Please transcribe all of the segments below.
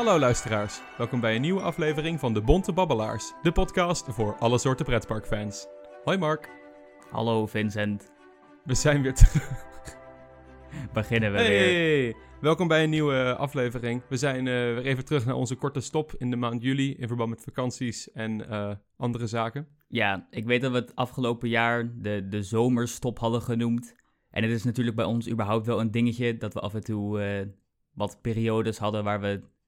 Hallo luisteraars, welkom bij een nieuwe aflevering van de Bonte Babbelaars, de podcast voor alle soorten pretparkfans. Hoi Mark, Hallo Vincent, we zijn weer terug. beginnen we weer. Hey, welkom bij een nieuwe aflevering. We zijn eh, weer even terug naar onze korte stop in de maand juli in verband met vakanties en eh, andere zaken. Ja, ik weet dat we het afgelopen jaar de, de zomerstop hadden genoemd. En het is natuurlijk bij ons überhaupt wel een dingetje dat we af en toe eh, wat periodes hadden waar we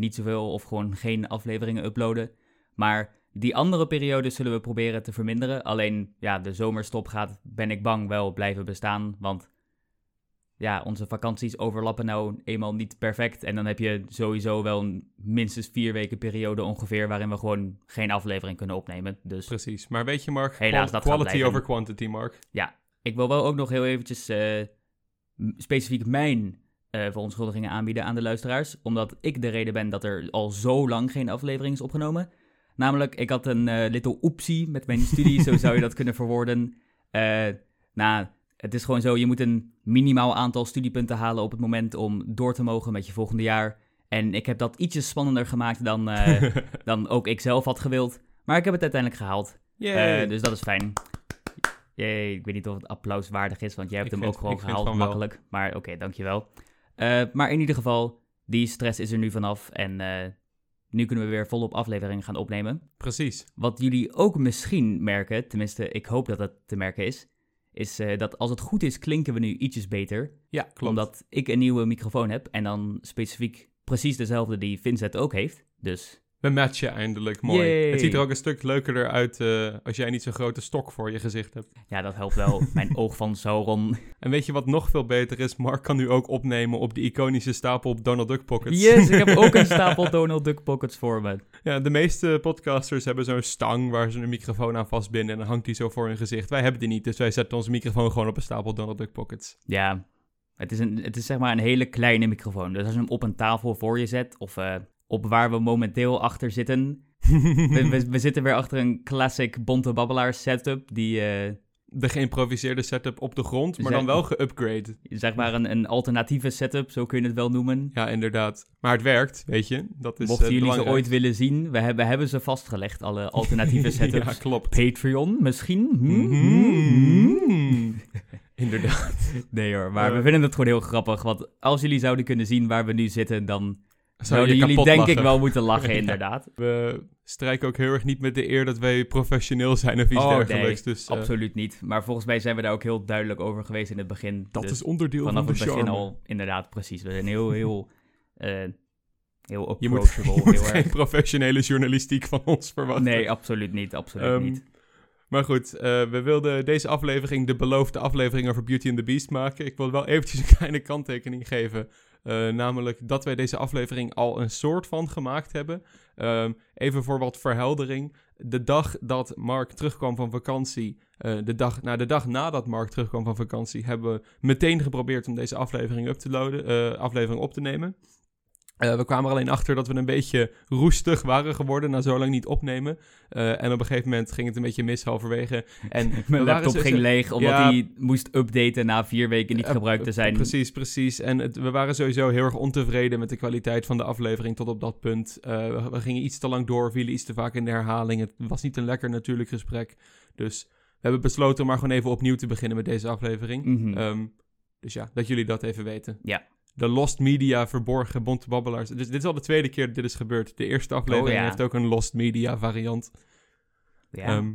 niet zoveel of gewoon geen afleveringen uploaden. Maar die andere periodes zullen we proberen te verminderen. Alleen ja, de zomerstop gaat, ben ik bang, wel blijven bestaan. Want ja, onze vakanties overlappen nou eenmaal niet perfect. En dan heb je sowieso wel een minstens vier weken periode ongeveer waarin we gewoon geen aflevering kunnen opnemen. Dus Precies, maar weet je Mark, Helaas, dat quality over quantity Mark. ik wil wel ook nog heel eventjes eh, specifiek mijn eh, verontschuldigingen aanbieden aan de luisteraars. Omdat ik de reden ben dat er al zo lang geen aflevering is opgenomen. Namelijk, ik had een eh, little oepsie met mijn studie, zo zou je dat kunnen verwoorden. Eh nou, het is gewoon zo, je moet een minimaal aantal studiepunten halen op het moment om door te mogen met je volgende jaar. En ik heb dat ietsjes spannender gemaakt dan, dan ook ik zelf had gewild. Maar ik heb het uiteindelijk gehaald. Yay. Eh, dus dat is fijn. Jee, ik weet niet of het applaus waardig is, want jij hebt Ik hem ook gewoon gehaald, makkelijk. Maar oké, dankjewel. Eh maar in ieder geval, die stress is er nu vanaf. En eh, nu kunnen we weer volop afleveringen gaan opnemen. Precies. Wat jullie ook misschien merken, tenminste ik hoop dat het te merken is, is eh, dat als het goed is klinken we nu ietsjes beter. Ja, klopt. Omdat ik een nieuwe microfoon heb en dan specifiek precies dezelfde die Vincent ook heeft. Dus We matchen eindelijk, mooi. Yay. Het ziet er ook een stuk leuker uit eh, als jij niet zo'n grote stok voor je gezicht hebt. ja, dat helpt wel. Mijn oog van Sauron. En weet je wat nog veel beter is? Mark kan nu ook opnemen op die iconische stapel op Donald Duck Pockets. Yes, ik heb ook een stapel Donald Duck pockets voor me. Ja, de meeste podcasters hebben zo'n stang waar ze een microfoon aan vastbinden en dan hangt die zo voor hun gezicht. Wij hebben die niet, dus wij zetten onze microfoon gewoon op een stapel Donald Duck Pockets. Ja, het is, een, het is zeg maar een hele kleine microfoon. Dus als je hem op een tafel voor je zet, of eh, op waar we momenteel achter zitten. We, we, we zitten weer achter een classic Bonte Babbelaar setup, die eh, De geïmproviseerde setup op de grond, maar Zeg- dan wel geupgrade. zeg maar een, een alternatieve setup, zo kun je het wel noemen. Ja, inderdaad. Maar het werkt, weet je. Dat is Mochten eh, jullie ze ooit willen zien, we hebben, hebben ze vastgelegd, alle alternatieve setups. ja, klopt. Patreon misschien? Hm? Mhm. Inderdaad. Nee hoor, maar Eh. we vinden het gewoon heel grappig. Want als jullie zouden kunnen zien waar we nu zitten, dan Zou zouden je jullie denk ik wel moeten lachen, Ja. inderdaad. We strijken ook heel erg niet met de eer dat wij professioneel zijn of iets Oh, dergelijks. nee, dus eh, Absoluut niet. Maar volgens mij zijn we daar ook heel duidelijk over geweest in het begin. dat Dus is onderdeel vanaf van de het begin charme. al, inderdaad, precies. We zijn heel, heel, eh heel Je moet, approachable. je moet heel geen erg. professionele journalistiek van ons verwachten. Nee, absoluut niet, absoluut Ehm, niet. Maar goed, eh, we wilden deze aflevering de beloofde aflevering over Beauty and the Beast maken. Ik wil wel eventjes een kleine kanttekening geven. Eh, namelijk dat wij deze aflevering al een soort van gemaakt hebben. Ehm, even voor wat verheldering. De dag dat Mark terugkwam van vakantie, eh, de, dag, nou, de dag nadat Mark terugkwam van vakantie, hebben we meteen geprobeerd om deze aflevering, up te eh, aflevering op te nemen. Eh, we kwamen er alleen achter dat we een beetje roestig waren geworden na zo lang niet opnemen. Eh, en op een gegeven moment ging het een beetje mis halverwege. En Mijn laptop zo- ging zo- leeg omdat Ja. hij moest updaten na vier weken niet Eh, gebruikt te zijn. Precies, precies. En het- we waren sowieso heel erg ontevreden met de kwaliteit van de aflevering tot op dat punt. We, we gingen iets te lang door, vielen iets te vaak in de herhaling. Het was niet een lekker natuurlijk gesprek. Dus we hebben besloten om maar gewoon even opnieuw te beginnen met deze aflevering. Mhm. Ehm, dus ja, dat jullie dat even weten. Ja. De Lost Media verborgen bonte babbelaars. Dus dit is al de tweede keer dat dit is gebeurd. De eerste aflevering Oh, ja. heeft ook een Lost Media variant. ja. Ehm,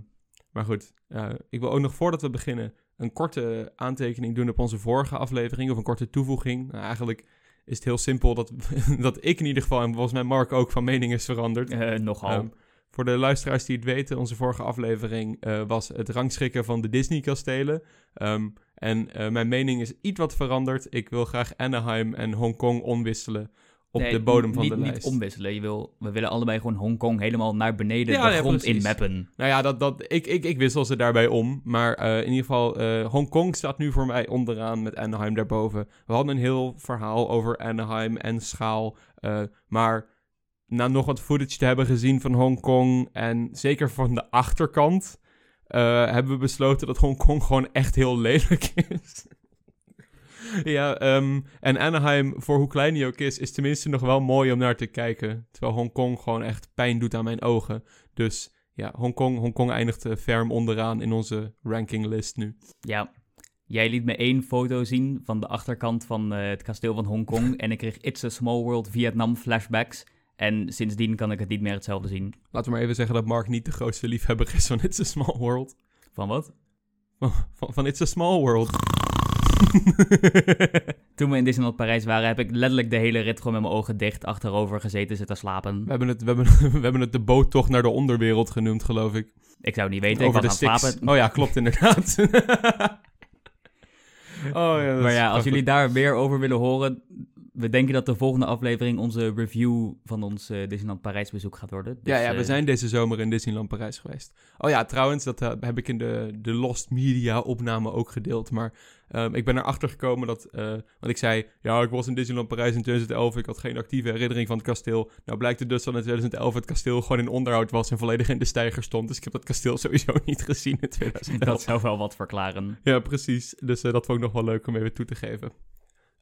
maar goed, eh, ik wil ook nog voordat we beginnen een korte aantekening doen op onze vorige aflevering. Of een korte toevoeging. Nou, eigenlijk is het heel simpel dat, dat ik in ieder geval en volgens mij Mark ook van mening is veranderd. Eh, nogal. Ehm, voor de luisteraars die het weten, onze vorige aflevering eh, was het rangschikken van de Disney-kastelen. Ehm, en eh, mijn mening is iets wat veranderd. Ik wil graag Anaheim en Hongkong onwisselen op Nee, de bodem van niet, de niet lijst. omwisselen. Je wil, we willen allebei gewoon Hongkong helemaal naar beneden Ja, de grond precies. inmappen. Nou ja, dat, dat, ik, ik, ik wissel ze daarbij om. Maar eh, in ieder geval, eh Hongkong staat nu voor mij onderaan met Anaheim daarboven. We hadden een heel verhaal over Anaheim en schaal. maar na nog wat footage te hebben gezien van Hongkong... en zeker van de achterkant... eh, hebben we besloten dat Hongkong gewoon echt heel lelijk is. Ja, ehm, en Anaheim, voor hoe klein die ook is, is tenminste nog wel mooi om naar te kijken. Terwijl Hongkong gewoon echt pijn doet aan mijn ogen. Dus ja, Hongkong, Hongkong eindigt eh, ferm onderaan in onze rankinglist nu. Ja, jij liet me één foto zien van de achterkant van eh, het kasteel van Hongkong. en ik kreeg It's a Small World Vietnam flashbacks. En sindsdien kan ik het niet meer hetzelfde zien. Laten we maar even zeggen dat Mark niet de grootste liefhebber is van It's a Small World. Van wat? Van, van, van It's a Small World. Toen we in Disneyland Parijs waren, heb ik letterlijk de hele rit gewoon met mijn ogen dicht achterover gezeten zitten slapen. We hebben het, we hebben, we hebben het de boottocht naar de onderwereld genoemd, geloof ik. Ik zou het niet weten, Over ik de aan slapen. Oh ja, klopt inderdaad. oh ja, maar ja, als jullie daar meer over willen horen, we denken dat de volgende aflevering onze review van ons eh, Disneyland Parijs bezoek gaat worden. Dus, Ja, ja, we eh, zijn deze zomer in Disneyland Parijs geweest. Oh ja, trouwens, dat eh, heb ik in de, de Lost Media opname ook gedeeld. Maar ehm, ik ben erachter gekomen dat... want ik zei, ja, ik was in Disneyland Parijs in 2011. Ik had geen actieve herinnering van het kasteel. Nou blijkt het dus dat in 2011 het kasteel gewoon in onderhoud was... en volledig in de stijger stond. Dus ik heb dat kasteel sowieso niet gezien in 2011. Dat zou wel wat verklaren. Ja, precies. Dus dat vond ik nog wel leuk om even toe te geven.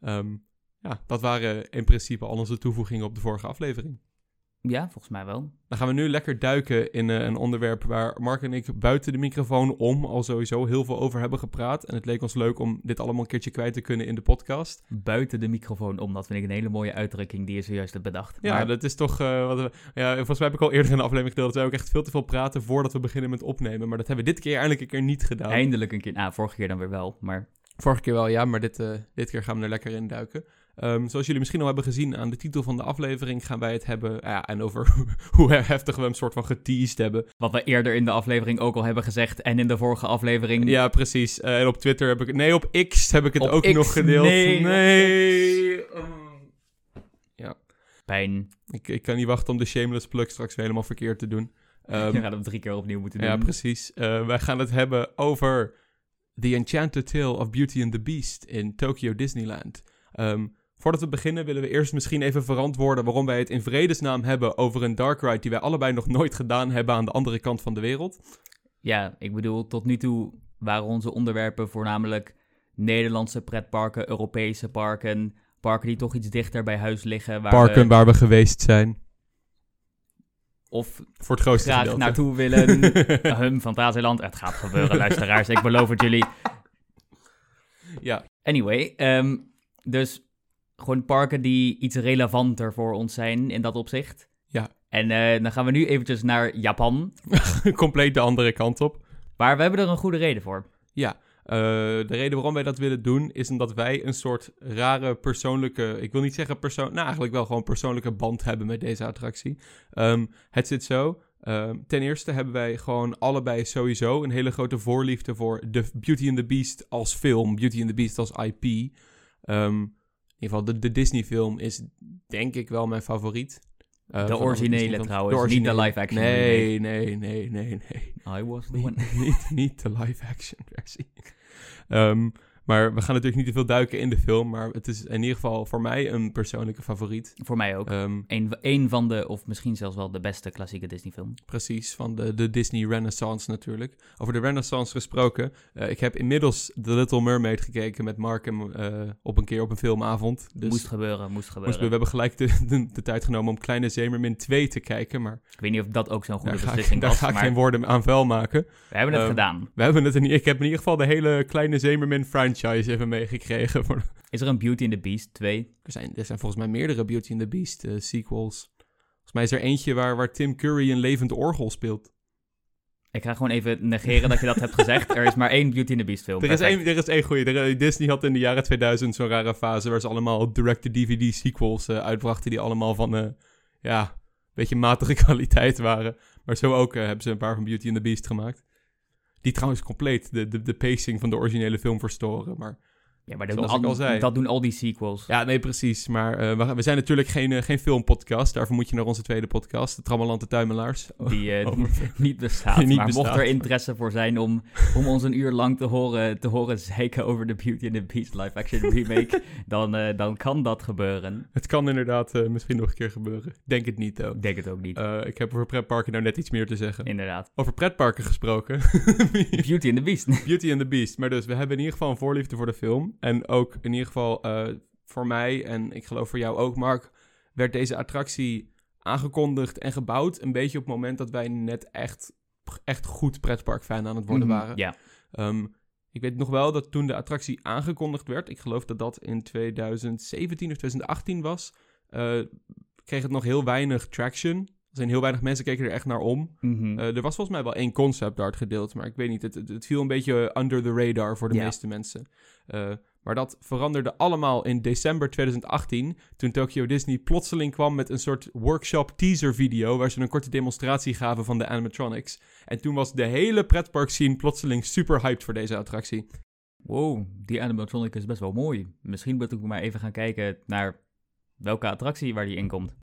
Ehm, ja, dat waren in principe al onze toevoegingen op de vorige aflevering. Ja, volgens mij wel. Dan gaan we nu lekker duiken in eh, een onderwerp waar Mark en ik buiten de microfoon om al sowieso heel veel over hebben gepraat. En het leek ons leuk om dit allemaal een keertje kwijt te kunnen in de podcast. Buiten de microfoon om, dat vind ik een hele mooie uitdrukking die je zojuist hebt bedacht. Ja, Maar dat is toch. eh, wat we, ja, volgens mij heb ik al eerder in de aflevering gedeeld dat wij ook echt veel te veel praten voordat we beginnen met opnemen. Maar dat hebben we dit keer eindelijk een keer niet gedaan. eindelijk een keer, nou, vorige keer dan weer wel, maar Vorige keer wel, ja, maar dit, eh, dit keer gaan we er lekker in duiken. Ehm, zoals jullie misschien al hebben gezien aan de titel van de aflevering, gaan wij het hebben. ja, en over hoe heftig we hem soort van geteased hebben. wat we eerder in de aflevering ook al hebben gezegd en in de vorige aflevering. Ja, precies. Eh, en op Twitter heb ik. Nee, op X heb ik het Op ook X, nog gedeeld. nee. Nee. Oh. Pijn. Ik, ik kan niet wachten om de shameless plug straks weer helemaal verkeerd te doen. Ehm, je gaat hem drie keer opnieuw moeten doen. ja, precies. Eh, wij gaan het hebben over The Enchanted Tale of Beauty and the Beast in Tokyo Disneyland. Ehm, voordat we beginnen willen we eerst misschien even verantwoorden waarom wij het in vredesnaam hebben over een dark ride die wij allebei nog nooit gedaan hebben aan de andere kant van de wereld. Ja, ik bedoel, tot nu toe waren onze onderwerpen voornamelijk Nederlandse pretparken, Europese parken, parken die toch iets dichter bij huis liggen. Waar Parken we, waar we geweest zijn. of Voor het grootste graag gedeelte. naartoe willen. Hum, Fantasieland. Het gaat gebeuren, luisteraars. Ik beloof het jullie. Ja, Anyway, ehm, dus gewoon parken die iets relevanter voor ons zijn in dat opzicht. Ja. En eh, dan gaan we nu eventjes naar Japan. compleet de andere kant op. Maar we hebben er een goede reden voor. Ja, eh, de reden waarom wij dat willen doen is omdat wij een soort rare persoonlijke, ik wil niet zeggen persoon, nou eigenlijk wel gewoon persoonlijke band hebben met deze attractie. Ehm, het zit zo. ehm, ten eerste hebben wij gewoon allebei sowieso een hele grote voorliefde voor de Beauty and the Beast als film, Beauty and the Beast als IP. Ehm, in ieder geval, de, de Disney-film is denk ik wel mijn favoriet. Eh, De originele trouwens, De niet de live-action Nee, nee, nee, nee, nee. I was the one. niet, niet de live-action versie. Maar we gaan natuurlijk niet te veel duiken in de film. Maar het is in ieder geval voor mij een persoonlijke favoriet. Voor mij ook. Ehm, Een, een van de, of misschien zelfs wel de beste klassieke Disney-film. precies, van de, de Disney Renaissance natuurlijk. Over de Renaissance gesproken. eh, ik heb inmiddels The Little Mermaid gekeken met Mark en, eh, op een keer op een filmavond. Dus moest gebeuren, moest moest- gebeuren. we hebben gelijk de, de, de tijd genomen om Kleine Zeemermin 2 te kijken. Maar Ik weet niet of dat ook zo'n goede daar beslissing daar was, ga ik maar geen woorden aan vuil maken. we hebben het Ehm, gedaan. We hebben het in, ik heb in ieder geval de hele Kleine Zeemermin franchise even meegekregen. Voor, Is er een Beauty and the Beast 2? Er zijn, er zijn volgens mij meerdere Beauty and the Beast eh, sequels. Volgens mij is er eentje waar, waar Tim Curry een levend orgel speelt. Ik ga gewoon even negeren dat je dat hebt gezegd. Er is maar één Beauty and the Beast film. Er is, één, er is één goeie. Eh, Disney had in de jaren 2000 zo'n rare fase waar ze allemaal direct-to-DVD sequels eh, uitbrachten die allemaal van, eh, ja, een beetje matige kwaliteit waren. Maar zo ook hebben ze een paar van Beauty and the Beast gemaakt. Die trouwens compleet de, de, de pacing van de originele film verstoren. Maar Ja, maar dat doen, Zoals al, zei. dat doen al die sequels. Ja, nee, precies. Maar eh, we, we zijn natuurlijk geen, eh, geen filmpodcast. Daarvoor moet je naar onze tweede podcast, de Trammeland de Tuimelaars. Die eh, niet bestaat. Die niet maar mocht bestaat. er interesse voor zijn om, om ons een uur lang te horen, te horen zeiken over de Beauty and the Beast live-action remake, dan, dan kan dat gebeuren. Het kan inderdaad misschien nog een keer gebeuren. Denk het niet, ook. Ik denk het ook niet. Ik heb over pretparken nou net iets meer te zeggen. Inderdaad. Over pretparken gesproken. Beauty and the Beast. Beauty and the Beast. Maar dus, we hebben in ieder geval een voorliefde voor de film. En ook in ieder geval eh, voor mij en ik geloof voor jou ook, Mark, werd deze attractie aangekondigd en gebouwd een beetje op het moment dat wij net echt, echt goed pretpark-fan aan het worden Mhm, waren. Ja. Ehm, ik weet nog wel dat toen de attractie aangekondigd werd, ik geloof dat dat in 2017 of 2018 was, eh, kreeg het nog heel weinig traction. Er zijn heel weinig mensen keken er echt naar om. Mhm. Eh, er was volgens mij wel één concept art gedeeld, maar ik weet niet. Het, het, viel een beetje under the radar voor de meeste mensen. Eh, maar dat veranderde allemaal in december 2018, toen Tokyo Disney plotseling kwam met een soort workshop teaser video, waar ze een korte demonstratie gaven van de animatronics. En toen was de hele pretpark scene plotseling super hyped voor deze attractie. Wow, die animatronic is best wel mooi. Misschien moet ik maar even gaan kijken naar welke attractie waar die in komt.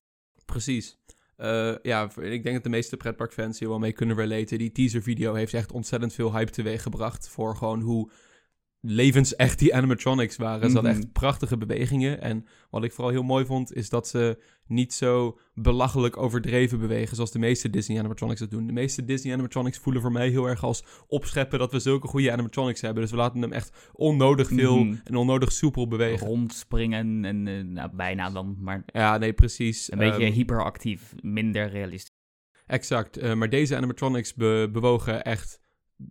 Precies. Eh, ja, ik denk dat de meeste pretparkfans hier wel mee kunnen relaten. Die teaser video heeft echt ontzettend veel hype teweeg gebracht voor gewoon hoe levensecht die animatronics waren. Ze hadden Mhm. echt prachtige bewegingen. En wat ik vooral heel mooi vond, is dat ze niet zo belachelijk overdreven bewegen zoals de meeste Disney animatronics dat doen. De meeste Disney animatronics voelen voor mij heel erg als opscheppen dat we zulke goede animatronics hebben. Dus we laten hem echt onnodig veel Mhm. en onnodig soepel bewegen. Rondspringen en eh, nou, bijna dan, maar Ja, nee, precies. een beetje Ehm, hyperactief, minder realistisch. Exact, eh, maar deze animatronics be- bewogen echt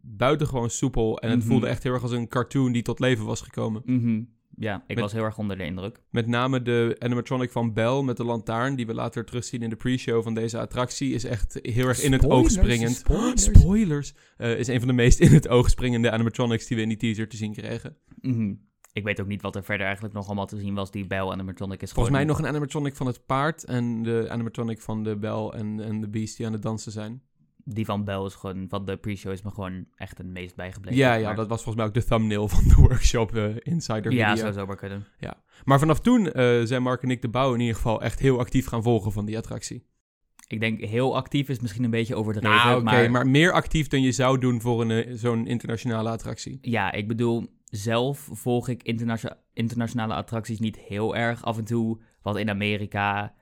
buitengewoon soepel. En het Mhm. voelde echt heel erg als een cartoon die tot leven was gekomen. Mhm. Ja, ik Met- was heel erg onder de indruk. Met name de animatronic van Bell met de lantaarn, die we later terugzien in de pre-show van deze attractie, is echt heel erg in het oog springend. spoilers. Spoilers! Eh, is een van de meest in het oog springende animatronics die we in die teaser te zien kregen. Mhm. Ik weet ook niet wat er verder eigenlijk nog allemaal te zien was. Die Bell animatronic is Volgens mij nog een animatronic van het paard en de animatronic van de Bell en, en de Beast die aan het dansen zijn. Die van Bell is gewoon... Van de pre-show is me gewoon echt het meest bijgebleven. Ja, ja, Maar- dat was volgens mij ook de thumbnail van de workshop eh, Insider Ja, video. zou zomaar kunnen. Maar vanaf toen eh, zijn Mark en ik de bouw in ieder geval echt heel actief gaan volgen van die attractie. Ik denk heel actief is misschien een beetje overdreven. Nou, oké, maar, maar... meer actief dan je zou doen voor een, eh, zo'n internationale attractie. Ja, ik bedoel, zelf volg ik internatio- internationale attracties niet heel erg. Af en toe wat in Amerika.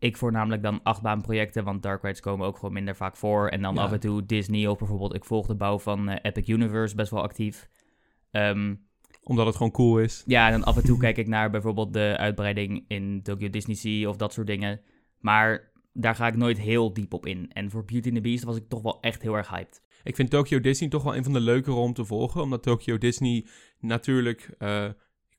Ik voornamelijk dan achtbaanprojecten, want dark rides komen ook gewoon minder vaak voor. En dan Ja. af en toe Disney of bijvoorbeeld, ik volg de bouw van eh, Epic Universe best wel actief. Ehm, Omdat het gewoon cool is. ja, en dan af en toe kijk ik naar bijvoorbeeld de uitbreiding in Tokyo Disney Sea of dat soort dingen. Maar daar ga ik nooit heel diep op in. En voor Beauty and the Beast was ik toch wel echt heel erg hyped. Ik vind Tokyo Disney toch wel een van de leukere om te volgen. Omdat Tokyo Disney natuurlijk... eh,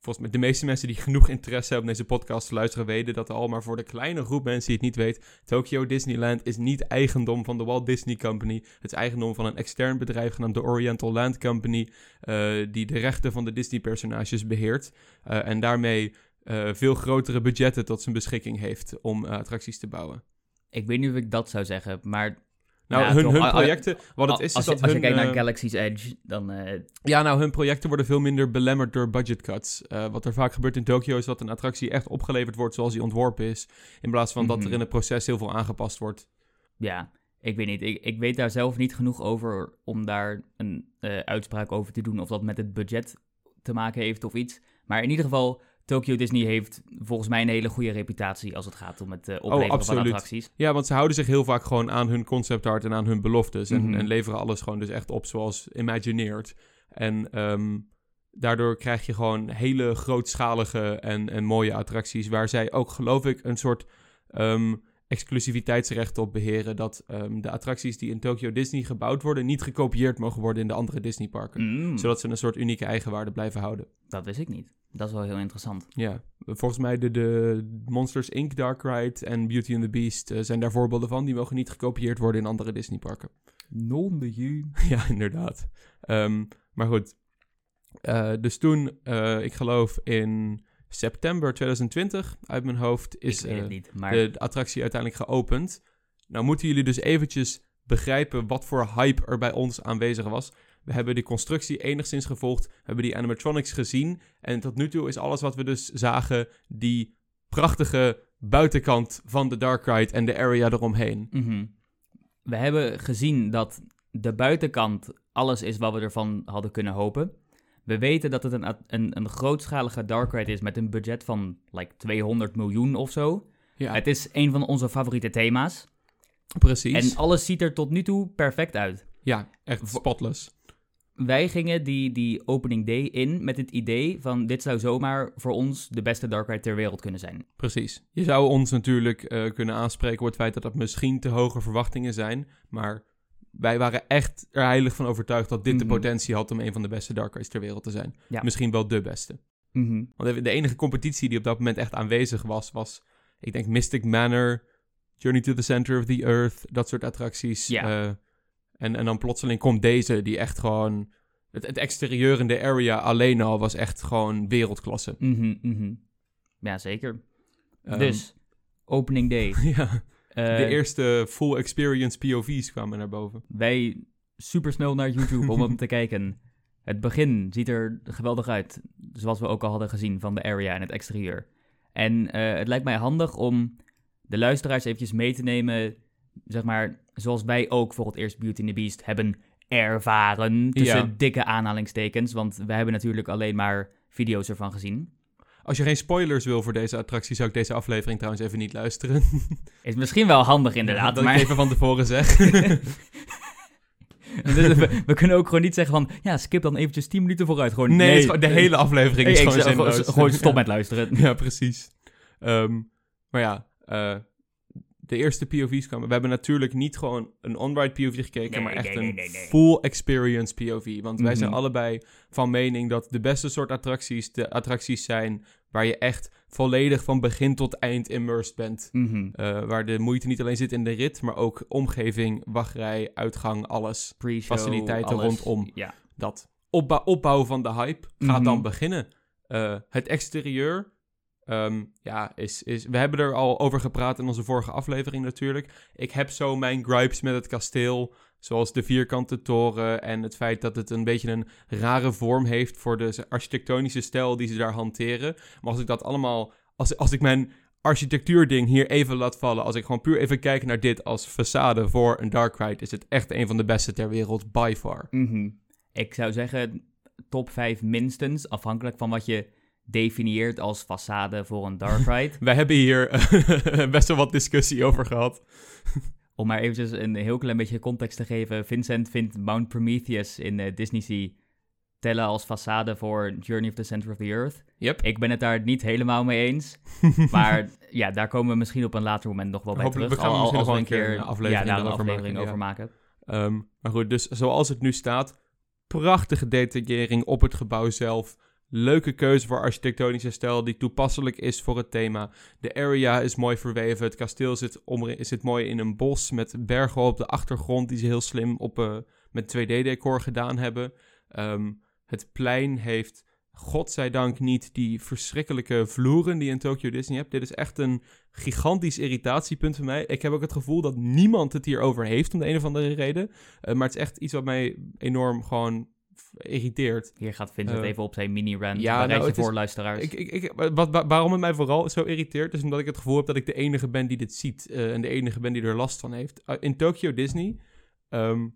volgens mij de meeste mensen die genoeg interesse hebben om deze podcast te luisteren... weten dat al, maar voor de kleine groep mensen die het niet weet... Tokyo Disneyland is niet eigendom van de Walt Disney Company. Het is eigendom van een extern bedrijf genaamd de Oriental Land Company... eh, die de rechten van de Disney-personages beheert. eh, en daarmee eh, veel grotere budgetten tot zijn beschikking heeft om attracties te bouwen. Ik weet niet of ik dat zou zeggen, maar Nou, Ja, hun, toch, hun projecten... Wat het is, als, is je, dat als hun... je kijkt naar eh, Galaxy's Edge, dan... eh, Ja, nou, hun projecten worden veel minder belemmerd door budget cuts. Eh, wat er vaak gebeurt in Tokyo is dat een attractie echt opgeleverd wordt zoals die ontworpen is. In plaats van dat Mhm. er in het proces heel veel aangepast wordt. ja, ik weet niet. Ik, ik weet daar zelf niet genoeg over om daar een uitspraak over te doen. Of dat met het budget te maken heeft of iets. Maar in ieder geval, Tokyo Disney heeft volgens mij een hele goede reputatie als het gaat om het eh, opleveren van attracties. Ja, want ze houden zich heel vaak gewoon aan hun concept art en aan hun beloftes. En, Mhm. en leveren alles gewoon dus echt op zoals imagineerd. En ehm, daardoor krijg je gewoon hele grootschalige en, en mooie attracties. Waar zij ook, geloof ik, een soort ehm, exclusiviteitsrecht op beheren. Dat ehm, de attracties die in Tokyo Disney gebouwd worden, niet gekopieerd mogen worden in de andere Disneyparken. Mm, Zodat ze een soort unieke eigenwaarde blijven houden. Dat wist ik niet. Dat is wel heel interessant. Ja, volgens mij de, de Monsters Inc. Dark Ride en Beauty and the Beast eh, zijn daar voorbeelden van. Die mogen niet gekopieerd worden in andere Disneyparken. Non de je. ja, inderdaad. Ehm, maar goed. Eh, dus toen, eh, ik geloof in september 2020, uit mijn hoofd, is eh, niet, maar... de, de attractie uiteindelijk geopend. Nou moeten jullie dus eventjes begrijpen wat voor hype er bij ons aanwezig was. We hebben die constructie enigszins gevolgd, we hebben die animatronics gezien. En tot nu toe is alles wat we dus zagen die prachtige buitenkant van de Dark Ride en de area eromheen. Mhm. We hebben gezien dat de buitenkant alles is wat we ervan hadden kunnen hopen. We weten dat het een, een, een grootschalige dark ride is met een budget van like 200 miljoen of zo. Ja, Het is een van onze favoriete thema's. precies. En alles ziet er tot nu toe perfect uit. ja, echt spotless. wij gingen die, die opening day in met het idee van dit zou zomaar voor ons de beste dark ride ter wereld kunnen zijn. Precies. Je zou ons natuurlijk eh, kunnen aanspreken op het feit dat dat misschien te hoge verwachtingen zijn, maar wij waren echt er heilig van overtuigd dat dit de Mhm. potentie had om een van de beste dark rides ter wereld te zijn. Ja. Misschien wel de beste. Mhm. Want de enige competitie die op dat moment echt aanwezig was, was, ik denk, Mystic Manor, Journey to the Center of the Earth, dat soort attracties. Ja. Eh, en, en dan plotseling komt deze, die echt gewoon... Het, het exterieur in de area alleen al was echt gewoon wereldklasse. Mhm. Ja, zeker. Ehm, dus, opening day. ja, de eerste full experience POV's kwamen naar boven. Wij super snel naar YouTube om hem te kijken. Het begin ziet er geweldig uit, zoals we ook al hadden gezien van de area en het exterieur. En eh, het lijkt mij handig om de luisteraars eventjes mee te nemen, zeg maar, zoals wij ook voor het eerst Beauty and the Beast hebben ervaren, tussen Ja. dikke aanhalingstekens, want we hebben natuurlijk alleen maar video's ervan gezien. Als je geen spoilers wil voor deze attractie, zou ik deze aflevering trouwens even niet luisteren. Is misschien wel handig inderdaad, dat maar... ik even van tevoren zeg. Dus we, we kunnen ook gewoon niet zeggen van, ja, skip dan eventjes 10 minuten vooruit. Gewoon, nee, gewoon- de hele aflevering is gewoon zinloos. gewoon, stop Ja. met luisteren. Ja, precies. Ehm, maar ja, eh, de eerste POV's kwamen. We hebben natuurlijk niet gewoon een on-ride POV gekeken, Nee, maar echt nee, nee, een nee, nee. full experience POV. Want wij zijn Mhm. allebei van mening dat de beste soort attracties de attracties zijn waar je echt volledig van begin tot eind immersed bent. Mhm. Eh, waar de moeite niet alleen zit in de rit, maar ook omgeving, wachtrij, uitgang, alles. Pre-show, Faciliteiten alles. rondom. Ja. Dat opbouw, opbouw van de hype gaat Mhm. dan beginnen. Eh, het exterieur, ehm, ja, is, is... We hebben er al over gepraat in onze vorige aflevering natuurlijk. Ik heb zo mijn gripes met het kasteel, zoals de vierkante toren en het feit dat het een beetje een rare vorm heeft voor de architectonische stijl die ze daar hanteren. Maar als ik dat allemaal... Als, als ik mijn architectuurding hier even laat vallen, als ik gewoon puur even kijk naar dit als façade voor een dark ride, is het echt een van de beste ter wereld, by far. Mhm. Ik zou zeggen top 5 minstens, afhankelijk van wat je definieert als façade voor een dark ride. Wij hebben hier eh, best wel wat discussie over gehad. Om maar eventjes een heel klein beetje context te geven. Vincent vindt Mount Prometheus in eh, Disney Sea tellen als façade voor Journey of the Center of the Earth. Yep. Ik ben het daar niet helemaal mee eens. Maar ja, daar komen we misschien op een later moment nog wel bij Hopelijk- terug. we gaan Al- misschien wel een keer een aflevering ja, daar een erover aflevering maken, over ja. maken. Ehm, maar goed, dus zoals het nu staat, prachtige detaillering op het gebouw zelf. Leuke keuze voor architectonische stijl die toepasselijk is voor het thema. De area is mooi verweven. Het kasteel zit, zit mooi in een bos met bergen op de achtergrond die ze heel slim op, eh, met 2D-decor gedaan hebben. Ehm, het plein heeft, godzijdank, niet die verschrikkelijke vloeren die in Tokyo Disney hebt. Dit is echt een gigantisch irritatiepunt voor mij. Ik heb ook het gevoel dat niemand het hierover heeft om de een of andere reden. Eh, maar het is echt iets wat mij enorm gewoon irriteert. Hier gaat Vincent Eh, even op zijn mini-rant. ja, nou, is- voor luisteraars. Ik, ik, ik, wat, wa- waarom het mij vooral zo irriteert, is omdat ik het gevoel heb dat ik de enige ben die dit ziet. eh, en de enige ben die er last van heeft. Uh, in Tokyo Disney ehm,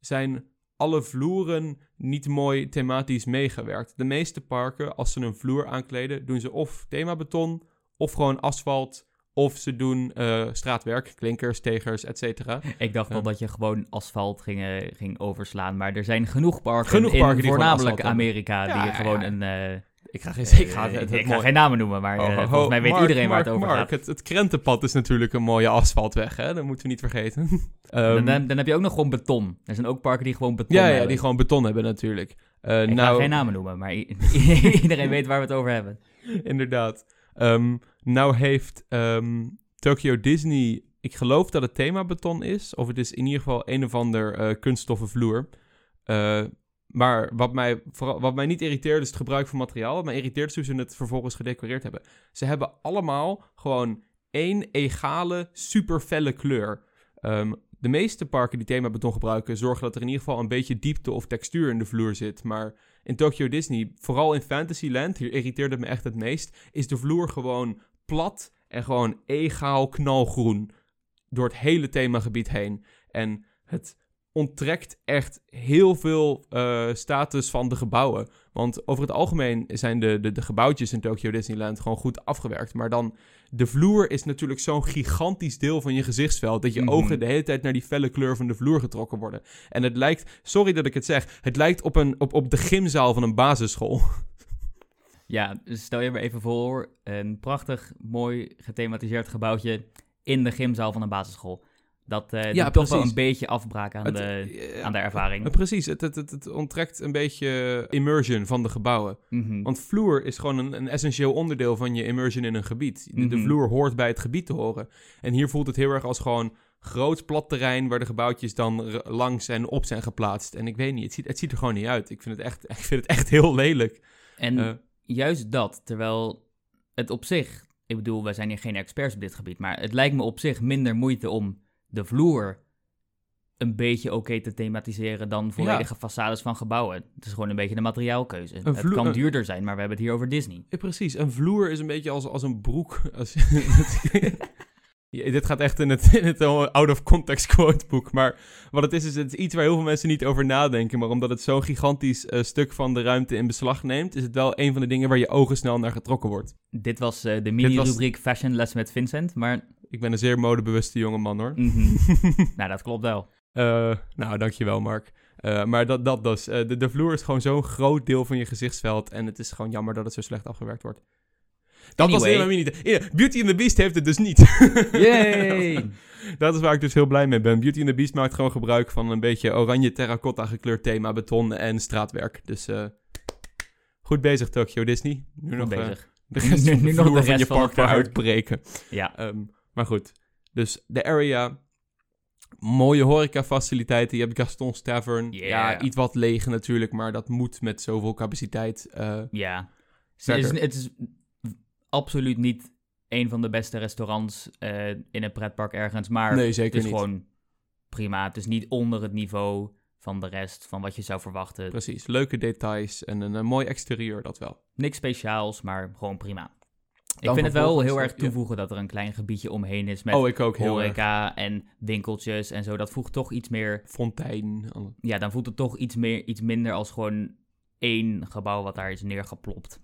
zijn alle vloeren niet mooi thematisch meegewerkt. De meeste parken, als ze een vloer aankleden, doen ze of themabeton, of gewoon asfalt, of ze doen eh, straatwerk, klinkers, tegers, et cetera. Ik dacht wel Ja. dat je gewoon asfalt ging, ging overslaan. Maar er zijn genoeg parken, Genoeg in parken die gewoon voornamelijk. Amerika Ja, die ja, gewoon ja. een... eh, Ik ga, geen, ik ga eh, het, het ik ga mooi- geen namen noemen, maar Oh, volgens mij weet Mark, iedereen waar het over Mark, gaat. Het, het krentenpad is natuurlijk een mooie asfaltweg, hè? Dat moeten we niet vergeten. Ehm, dan, dan, heb je ook nog gewoon beton. Er zijn ook parken die gewoon beton ja, ja, hebben. die gewoon beton hebben natuurlijk. Ik ga nou, geen namen noemen, maar iedereen weet waar we het over hebben. inderdaad. Ehm, nou heeft ehm, Tokyo Disney, ik geloof dat het thema beton is, of het is in ieder geval een of ander eh, kunststoffen vloer. Eh, maar wat mij, vooral, wat mij niet irriteert is het gebruik van materiaal. Wat mij irriteert is hoe ze het vervolgens gedecoreerd hebben. Ze hebben allemaal gewoon één egale, super felle kleur. Ehm, de meeste parken die thema beton gebruiken, zorgen dat er in ieder geval een beetje diepte of textuur in de vloer zit. Maar in Tokyo Disney, vooral in Fantasyland, hier irriteerde het me echt het meest, is de vloer gewoon plat en gewoon egaal knalgroen door het hele themagebied heen. En het onttrekt echt heel veel eh, status van de gebouwen. Want over het algemeen zijn de, de, de gebouwtjes in Tokyo Disneyland gewoon goed afgewerkt. Maar dan, de vloer is natuurlijk zo'n gigantisch deel van je gezichtsveld... dat je Mhm. ogen de hele tijd naar die felle kleur van de vloer getrokken worden. En het lijkt, sorry dat ik het zeg, het lijkt op, een, op, op de gymzaal van een basisschool. Ja, dus stel je maar even voor, een prachtig, mooi gethematiseerd gebouwtje in de gymzaal van een basisschool. Dat eh Ja, toch wel een beetje afbraak aan, Het- de, eh, aan de ervaring. precies, het, het, het, het onttrekt een beetje immersion van de gebouwen. Mhm. Want vloer is gewoon een, een essentieel onderdeel van je immersion in een gebied. De, de Mhm. vloer hoort bij het gebied te horen. En hier voelt het heel erg als gewoon groot plat terrein waar de gebouwtjes dan langs en op zijn geplaatst. En ik weet niet, het ziet, het ziet er gewoon niet uit. Ik vind het echt, ik vind het echt heel lelijk. En Eh, juist dat, terwijl het op zich, ik bedoel, wij zijn hier geen experts op dit gebied, maar het lijkt me op zich minder moeite om de vloer een beetje oké te thematiseren dan volledige façades van gebouwen. Het is gewoon een beetje de materiaalkeuze. Een het vloer- kan duurder zijn, maar we hebben het hier over Disney. ja, precies, een vloer is een beetje als, als een broek. Als, Ja, dit gaat echt in het, in het out-of-context quoteboek. Maar wat het is, is het is iets waar heel veel mensen niet over nadenken. Maar omdat het zo'n gigantisch eh, stuk van de ruimte in beslag neemt... is het wel een van de dingen waar je ogen snel naar getrokken wordt. Dit was eh, de mini-rubriek was- Fashion Les met Vincent, maar Ik ben een zeer modebewuste jongeman, hoor. mhm. nou, dat klopt wel. Eh, nou, dankjewel, Mark. Maar dat, dat dus. De, de vloer is gewoon zo'n groot deel van je gezichtsveld. En het is gewoon jammer dat het zo slecht afgewerkt wordt. Dat was Anyway. helemaal niet. Ja, Beauty and the Beast heeft het dus niet. Yay! dat is waar ik dus heel blij mee ben. Beauty and the Beast maakt gewoon gebruik van een beetje oranje terracotta gekleurd thema, beton en straatwerk. Dus eh, goed bezig, Tokyo Disney. Nu Goed nog eh, bezig. de rest van de Nu nog vloer de je rest van park het park. eruit breken. Ja, Ehm, maar goed, dus de area, mooie horecafaciliteiten. Je hebt Gaston's Tavern. Yeah. Ja, iets wat leeg natuurlijk, maar dat moet met zoveel capaciteit. eh, ja. Het is, het is absoluut niet een van de beste restaurants eh, in een pretpark ergens, maar nee, het is niet. gewoon prima. Het is niet onder het niveau van de rest, van wat je zou verwachten. Precies, leuke details en een, een mooi exterieur, dat wel. Niks speciaals, maar gewoon prima. Ik vind het wel heel erg ja. toevoegen dat er een klein gebiedje omheen is met oh, ik ook heel erg. horeca en winkeltjes en zo. Dat voegt toch iets meer Fontein. ja, dan voelt het toch iets, meer, iets minder als gewoon één gebouw wat daar is neergeplopt.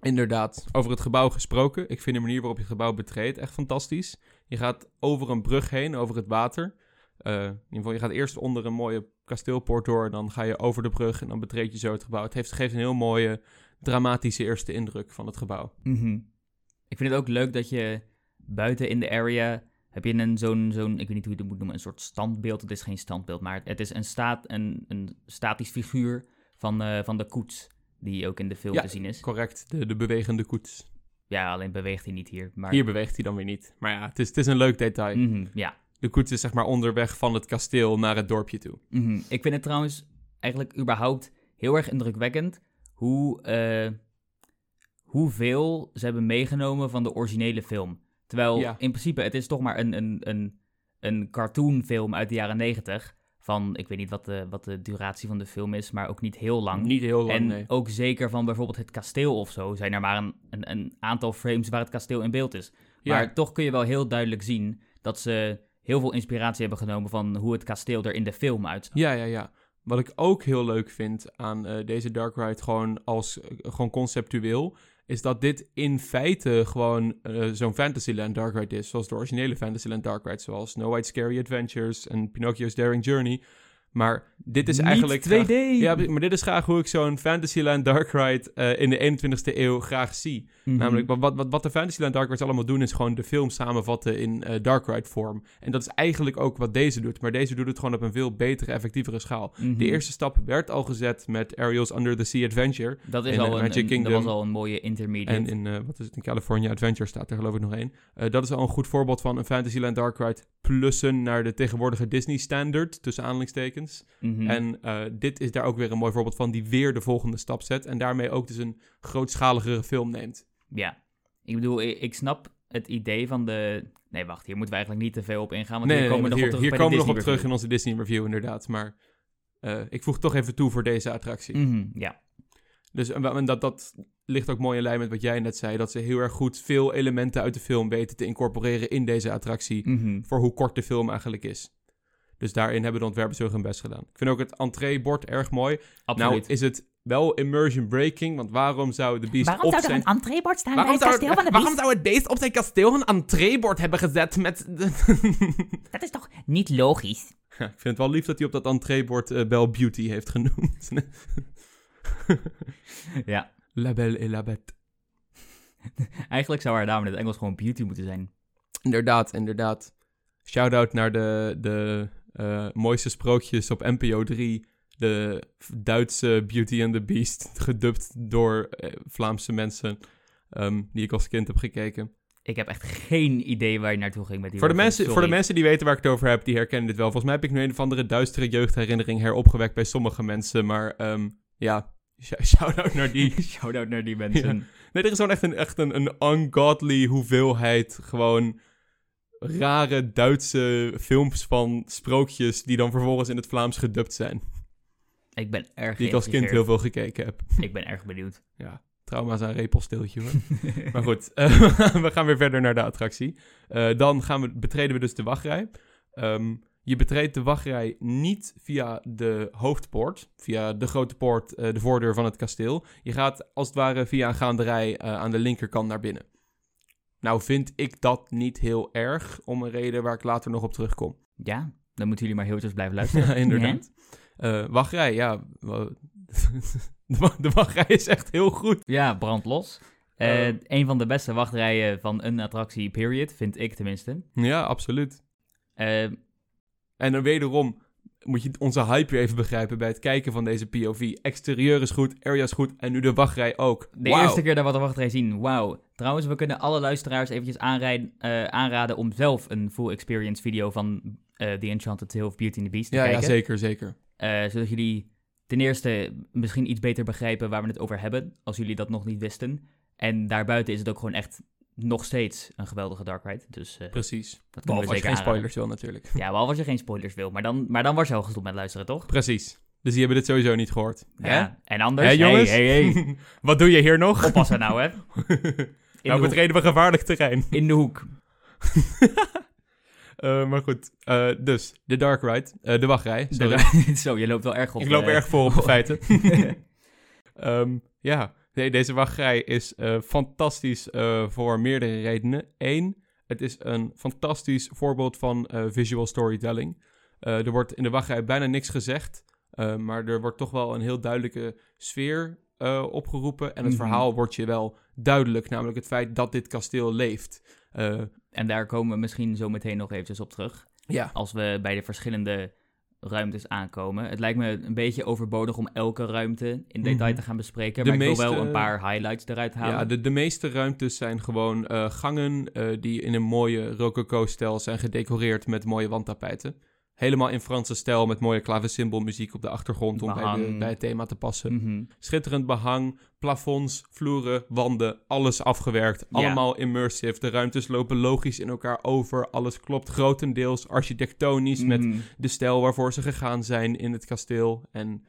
Inderdaad, over het gebouw gesproken. Ik vind de manier waarop je het gebouw betreedt echt fantastisch. Je gaat over een brug heen, over het water. Eh, in ieder geval, je gaat eerst onder een mooie kasteelpoort door. Dan ga je over de brug en dan betreed je zo het gebouw. Het heeft, geeft een heel mooie, dramatische eerste indruk van het gebouw. Mhm. Ik vind het ook leuk dat je buiten in de area heb je een zo'n, zo'n, ik weet niet hoe je het moet noemen, een soort standbeeld. Het is geen standbeeld, maar het is een, staat, een, een statisch figuur van, eh, van de koets, die ook in de film Ja, te zien is. Correct, de, de bewegende koets. Ja, alleen beweegt hij niet hier. Maar, Hier beweegt hij dan weer niet. Maar ja, het is, het is een leuk detail. Mhm, ja. De koets is zeg maar onderweg van het kasteel naar het dorpje toe. Mhm. Ik vind het trouwens eigenlijk überhaupt heel erg indrukwekkend hoe, eh, hoeveel ze hebben meegenomen van de originele film. Terwijl Ja. in principe het is toch maar een, een, een, een cartoonfilm uit de jaren negentig. Van, ik weet niet wat de, wat de duratie van de film is, maar ook niet heel lang. Niet heel lang, en nee. ook zeker van bijvoorbeeld het kasteel of zo, zijn er maar een, een, een aantal frames waar het kasteel in beeld is. Ja. Maar toch kun je wel heel duidelijk zien dat ze heel veel inspiratie hebben genomen van hoe het kasteel er in de film uitzag. Ja, ja, ja. Wat ik ook heel leuk vind aan eh, deze Dark Ride, gewoon als eh, gewoon conceptueel, is dat dit in feite gewoon eh, zo'n Fantasyland Dark Ride is, zoals de originele Fantasyland Dark Ride, zoals Snow White Scary Adventures en Pinocchio's Daring Journey. Maar dit is Niet eigenlijk... 2D! graag- ja, maar dit is graag hoe ik zo'n Fantasyland Dark Ride eh, in de 21ste eeuw graag zie. Mhm. Namelijk, wat, wat, wat- de Fantasyland Dark Rides allemaal doen, is gewoon de film samenvatten in eh, Dark Ride vorm. En dat is eigenlijk ook wat deze doet. Maar deze doet het gewoon op een veel betere, effectievere schaal. Mhm. De eerste stap werd al gezet met Ariel's Under the Sea Adventure. dat, is in, al eh, een, Magic een- dat Kingdom. was al een mooie intermediate. En in, wat is het, in California Adventure staat er geloof ik nog één. Dat is al een goed voorbeeld van een Fantasyland Dark Ride plussen naar de tegenwoordige Disney standard, tussen aanhalingstekens. Mhm. En eh, dit is daar ook weer een mooi voorbeeld van die weer de volgende stap zet. En daarmee ook dus een grootschaligere film neemt. Ja, ik bedoel, ik, ik snap het idee van de... Nee, wacht, hier moeten we eigenlijk niet te veel op ingaan, want nee, hier nee, komen we nog op terug hier bij komen we de nog op terug Disney in onze Disney review, inderdaad. Maar eh, ik voeg toch even toe voor deze attractie. Mhm, ja. Dus en, en dat, dat ligt ook mooi in lijn met wat jij net zei. Dat ze heel erg goed veel elementen uit de film weten te incorporeren in deze attractie. Mhm. Voor hoe kort de film eigenlijk is. Dus daarin hebben de ontwerpers heel hun best gedaan. Ik vind ook het entreebord erg mooi. Absoluut. Nou is het wel immersion breaking, want waarom zou de beest Waarom op zou er zijn... een entreebord staan Waarom bij het zou, kasteel van de waarom beest? zou het beest op zijn kasteel een entreebord hebben gezet met... de- Dat is toch niet logisch? Ja, ik vind het wel lief dat hij op dat entreebord eh Belle Beauty heeft genoemd. Ja. la Belle et la Bête. Eigenlijk zou haar naam in het Engels gewoon Beauty moeten zijn. Inderdaad, inderdaad. Shout-out naar de, de eh, mooiste sprookjes op NPO 3. De Duitse Beauty and the Beast, gedubt door eh, Vlaamse mensen ehm, die ik als kind heb gekeken. Ik heb echt geen idee waar je naartoe ging met die Voor de, mensen, voor de mensen die weten waar ik het over heb, die herkennen dit wel. Volgens mij heb ik nu een of andere duistere jeugdherinnering heropgewekt bij sommige mensen. Maar ehm, ja, sh- shout-out naar die. Shout-out naar die mensen. Nee, er is gewoon echt een, echt een, een ungodly hoeveelheid gewoon rare Duitse films van sprookjes die dan vervolgens in het Vlaams gedubt zijn. Ik ben erg Die ik als kind heel veel gekeken heb. Ik ben erg benieuwd. Ja, trauma's aan repelsteeltje hoor. maar goed, eh, we gaan weer verder naar de attractie. Eh, dan gaan we, betreden we dus de wachtrij. Ehm, je betreedt de wachtrij niet via de hoofdpoort, via de grote poort, eh, de voordeur van het kasteel. Je gaat als het ware via een gaanderij aan de linkerkant naar binnen. Nou vind ik dat niet heel erg, om een reden waar ik later nog op terugkom. Ja, dan moeten jullie maar heel eventjes blijven luisteren. Ja, inderdaad. Eh, wachtrij, ja. de, wa- de wachtrij is echt heel goed. Ja, brand los. Eh, Eh. een van de beste wachtrijen van een attractie, period, vind ik tenminste. Ja, absoluut. En dan wederom moet je onze hype weer even begrijpen bij het kijken van deze POV. Exterieur is goed, area is goed en nu de wachtrij ook. de eerste keer dat we de wachtrij zien, wauw. Trouwens, we kunnen alle luisteraars eventjes aanrijden, eh, aanraden om zelf een full experience video van eh The Enchanted Tale of Beauty and the Beast te Ja, ja, kijken. zeker, zeker. Eh, zodat jullie ten eerste misschien iets beter begrijpen waar we het over hebben, als jullie dat nog niet wisten. En daarbuiten is het ook gewoon echt nog steeds een geweldige dark ride. Dus eh, Precies. dat Behalve we als je geen aanraden. spoilers wil natuurlijk. Ja, behalve als je geen spoilers wil. Maar dan, maar dan was je al gestopt met luisteren, toch? Precies. Dus die hebben dit sowieso niet gehoord. Ja. En anders, jongens? hey, hey, hey. Wat doe je hier nog? oppassen nou, hè. Nou betreden we gevaarlijk terrein. in de hoek. Eh, maar goed, eh, dus de dark ride, de wachtrij. sorry. De- Zo, je loopt wel erg op. Ik loop erg voor op de feiten. Ehm, ja, nee, deze wachtrij is eh, fantastisch eh, voor meerdere redenen. Eén, het is een fantastisch voorbeeld van eh, visual storytelling. Er wordt in de wachtrij bijna niks gezegd, maar er wordt toch wel een heel duidelijke sfeer opgeroepen. En het Mhm. verhaal wordt je wel duidelijk, namelijk het feit dat dit kasteel leeft. En daar komen we misschien zo meteen nog eventjes op terug. ja, Als we bij de verschillende ruimtes aankomen. Het lijkt me een beetje overbodig om elke ruimte in detail Mhm. te gaan bespreken. De maar ik wil wel een paar highlights eruit halen. Ja, de, de meeste ruimtes zijn gewoon eh, gangen eh, die in een mooie rococo-stijl zijn gedecoreerd met mooie wandtapijten. Helemaal in Franse stijl met mooie klavensymbolmuziek op de achtergrond om bij, de, bij het thema te passen. Mhm. Schitterend behang, plafonds, vloeren, wanden, alles afgewerkt. Allemaal immersive. De ruimtes lopen logisch in elkaar over. Alles klopt grotendeels architectonisch met Mhm. de stijl waarvoor ze gegaan zijn in het kasteel. En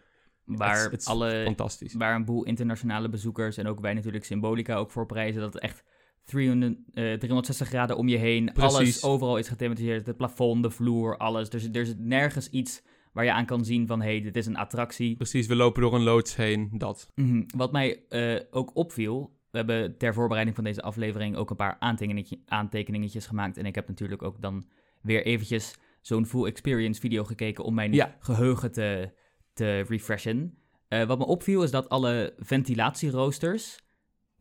Waar, alle, fantastisch. waar een boel internationale bezoekers en ook wij natuurlijk Symbolica ook voor prijzen. Dat het echt 300, eh, 360 graden om je heen. Precies. Alles overal is gethematiseerd. Het plafond, de vloer, alles. Dus er is nergens iets waar je aan kan zien van... hé, hey, dit is een attractie. Precies, we lopen door een loods heen, dat. Mhm. Wat mij eh, ook opviel... We hebben ter voorbereiding van deze aflevering ook een paar aantekeningetje, aantekeningetjes gemaakt. En ik heb natuurlijk ook dan weer eventjes zo'n full experience video gekeken... om mijn Ja. geheugen te, te refreshen. Eh, wat me opviel is dat alle ventilatieroosters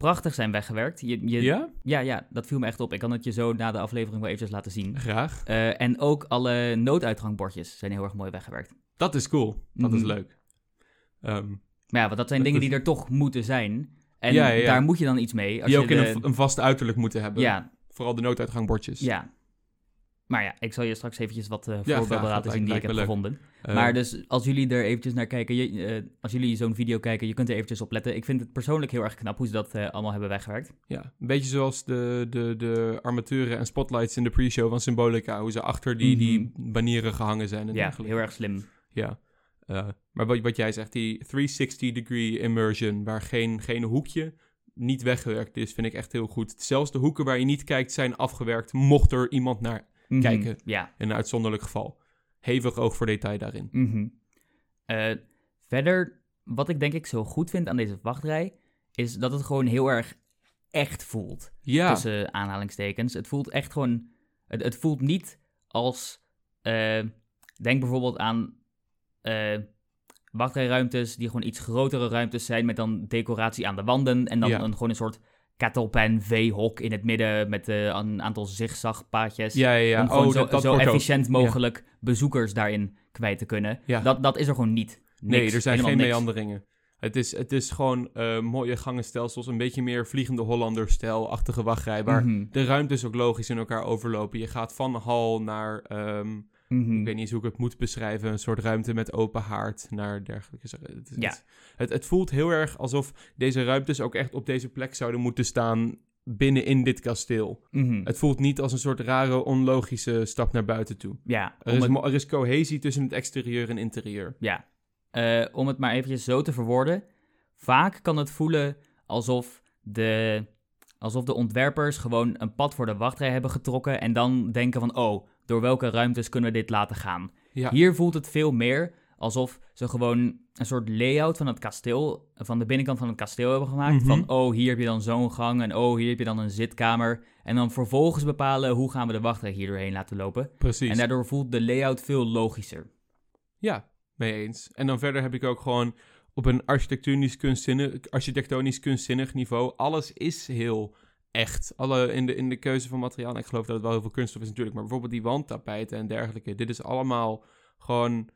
prachtig zijn weggewerkt. Je, je, Ja? ja, ja, dat viel me echt op. Ik kan het je zo na de aflevering wel eventjes laten zien. Graag. Eh, en ook alle nooduitgangbordjes zijn heel erg mooi weggewerkt. Dat is cool. Dat is Mhm. leuk. Ehm, Maar ja, want dat zijn Dat dingen is- die er toch moeten zijn. En Ja, ja, ja. daar moet je dan iets mee. Als die je ook in een, een vast uiterlijk moeten hebben. Ja, Vooral de nooduitgangbordjes. ja. Maar ja, ik zal je straks eventjes wat eh, voorbeelden laten zien die ik heb gevonden. Eh, maar dus als jullie er eventjes naar kijken, je, eh, als jullie zo'n video kijken, je kunt er eventjes op letten. Ik vind het persoonlijk heel erg knap hoe ze dat allemaal hebben weggewerkt. ja, een beetje zoals de, de, de armaturen en spotlights in de pre-show van Symbolica. Hoe ze achter die, die banieren gehangen zijn. En ja, heel erg slim. Ja. Maar wat, wat jij zegt, die 360-degree immersion, waar geen, geen hoekje niet weggewerkt is, vind ik echt heel goed. Zelfs de hoeken waar je niet kijkt zijn afgewerkt, mocht er iemand naar Mhm. Kijken. Ja, in een uitzonderlijk geval. hevig oog voor detail daarin. Mhm. Eh, verder, wat ik denk ik zo goed vind aan deze wachtrij, is dat het gewoon heel erg echt voelt. Ja, Tussen aanhalingstekens. Het voelt echt gewoon. Het, het voelt niet als. eh, denk bijvoorbeeld aan. eh wachtrijruimtes die gewoon iets grotere ruimtes zijn. met dan decoratie aan de wanden. En dan Ja. een, gewoon een soort kettlepan V-hok in het midden. met eh, een aantal zigzagpaadjes. ja, ja. ja. Om gewoon oh, zo, dat, dat zo ook- efficiënt mogelijk bezoekers daarin kwijt te kunnen. Ja. Dat, dat is er gewoon niet. Nee, er zijn geen niks. meanderingen. Het is, het is gewoon eh, mooie gangenstelsels, een beetje meer vliegende Hollander-stijl-achtige wachtrij, waar Mhm, de ruimtes ook logisch in elkaar overlopen. Je gaat van hal naar, mhm. ik weet niet eens hoe ik het moet beschrijven, een soort ruimte met open haard naar dergelijke. Het, Ja. het, het, voelt heel erg alsof deze ruimtes ook echt op deze plek zouden moeten staan binnen in dit kasteel. Mhm. Het voelt niet als een soort rare, onlogische stap naar buiten toe. Ja, Er is, het- er is cohesie tussen het exterieur en interieur. Ja, Eh, om het maar eventjes zo te verwoorden. Vaak kan het voelen alsof de, alsof de ontwerpers gewoon een pad voor de wachtrij hebben getrokken en dan denken van, oh, door welke ruimtes kunnen we dit laten gaan? Ja. Hier voelt het veel meer alsof ze gewoon een soort layout van het kasteel, van de binnenkant van het kasteel hebben gemaakt. Mhm. Van, oh, hier heb je dan zo'n gang en oh, hier heb je dan een zitkamer. En dan vervolgens bepalen hoe gaan we de wachtrij hier doorheen laten lopen. Precies. En daardoor voelt de layout veel logischer. Ja, mee eens. En dan verder heb ik ook gewoon op een architectonisch kunstzinnig, architectonisch kunstzinnig niveau, alles is heel echt. Alle in de, in de keuze van materiaal, ik geloof dat het wel heel veel kunststof is natuurlijk, maar bijvoorbeeld die wandtapijten en dergelijke. Dit is allemaal gewoon,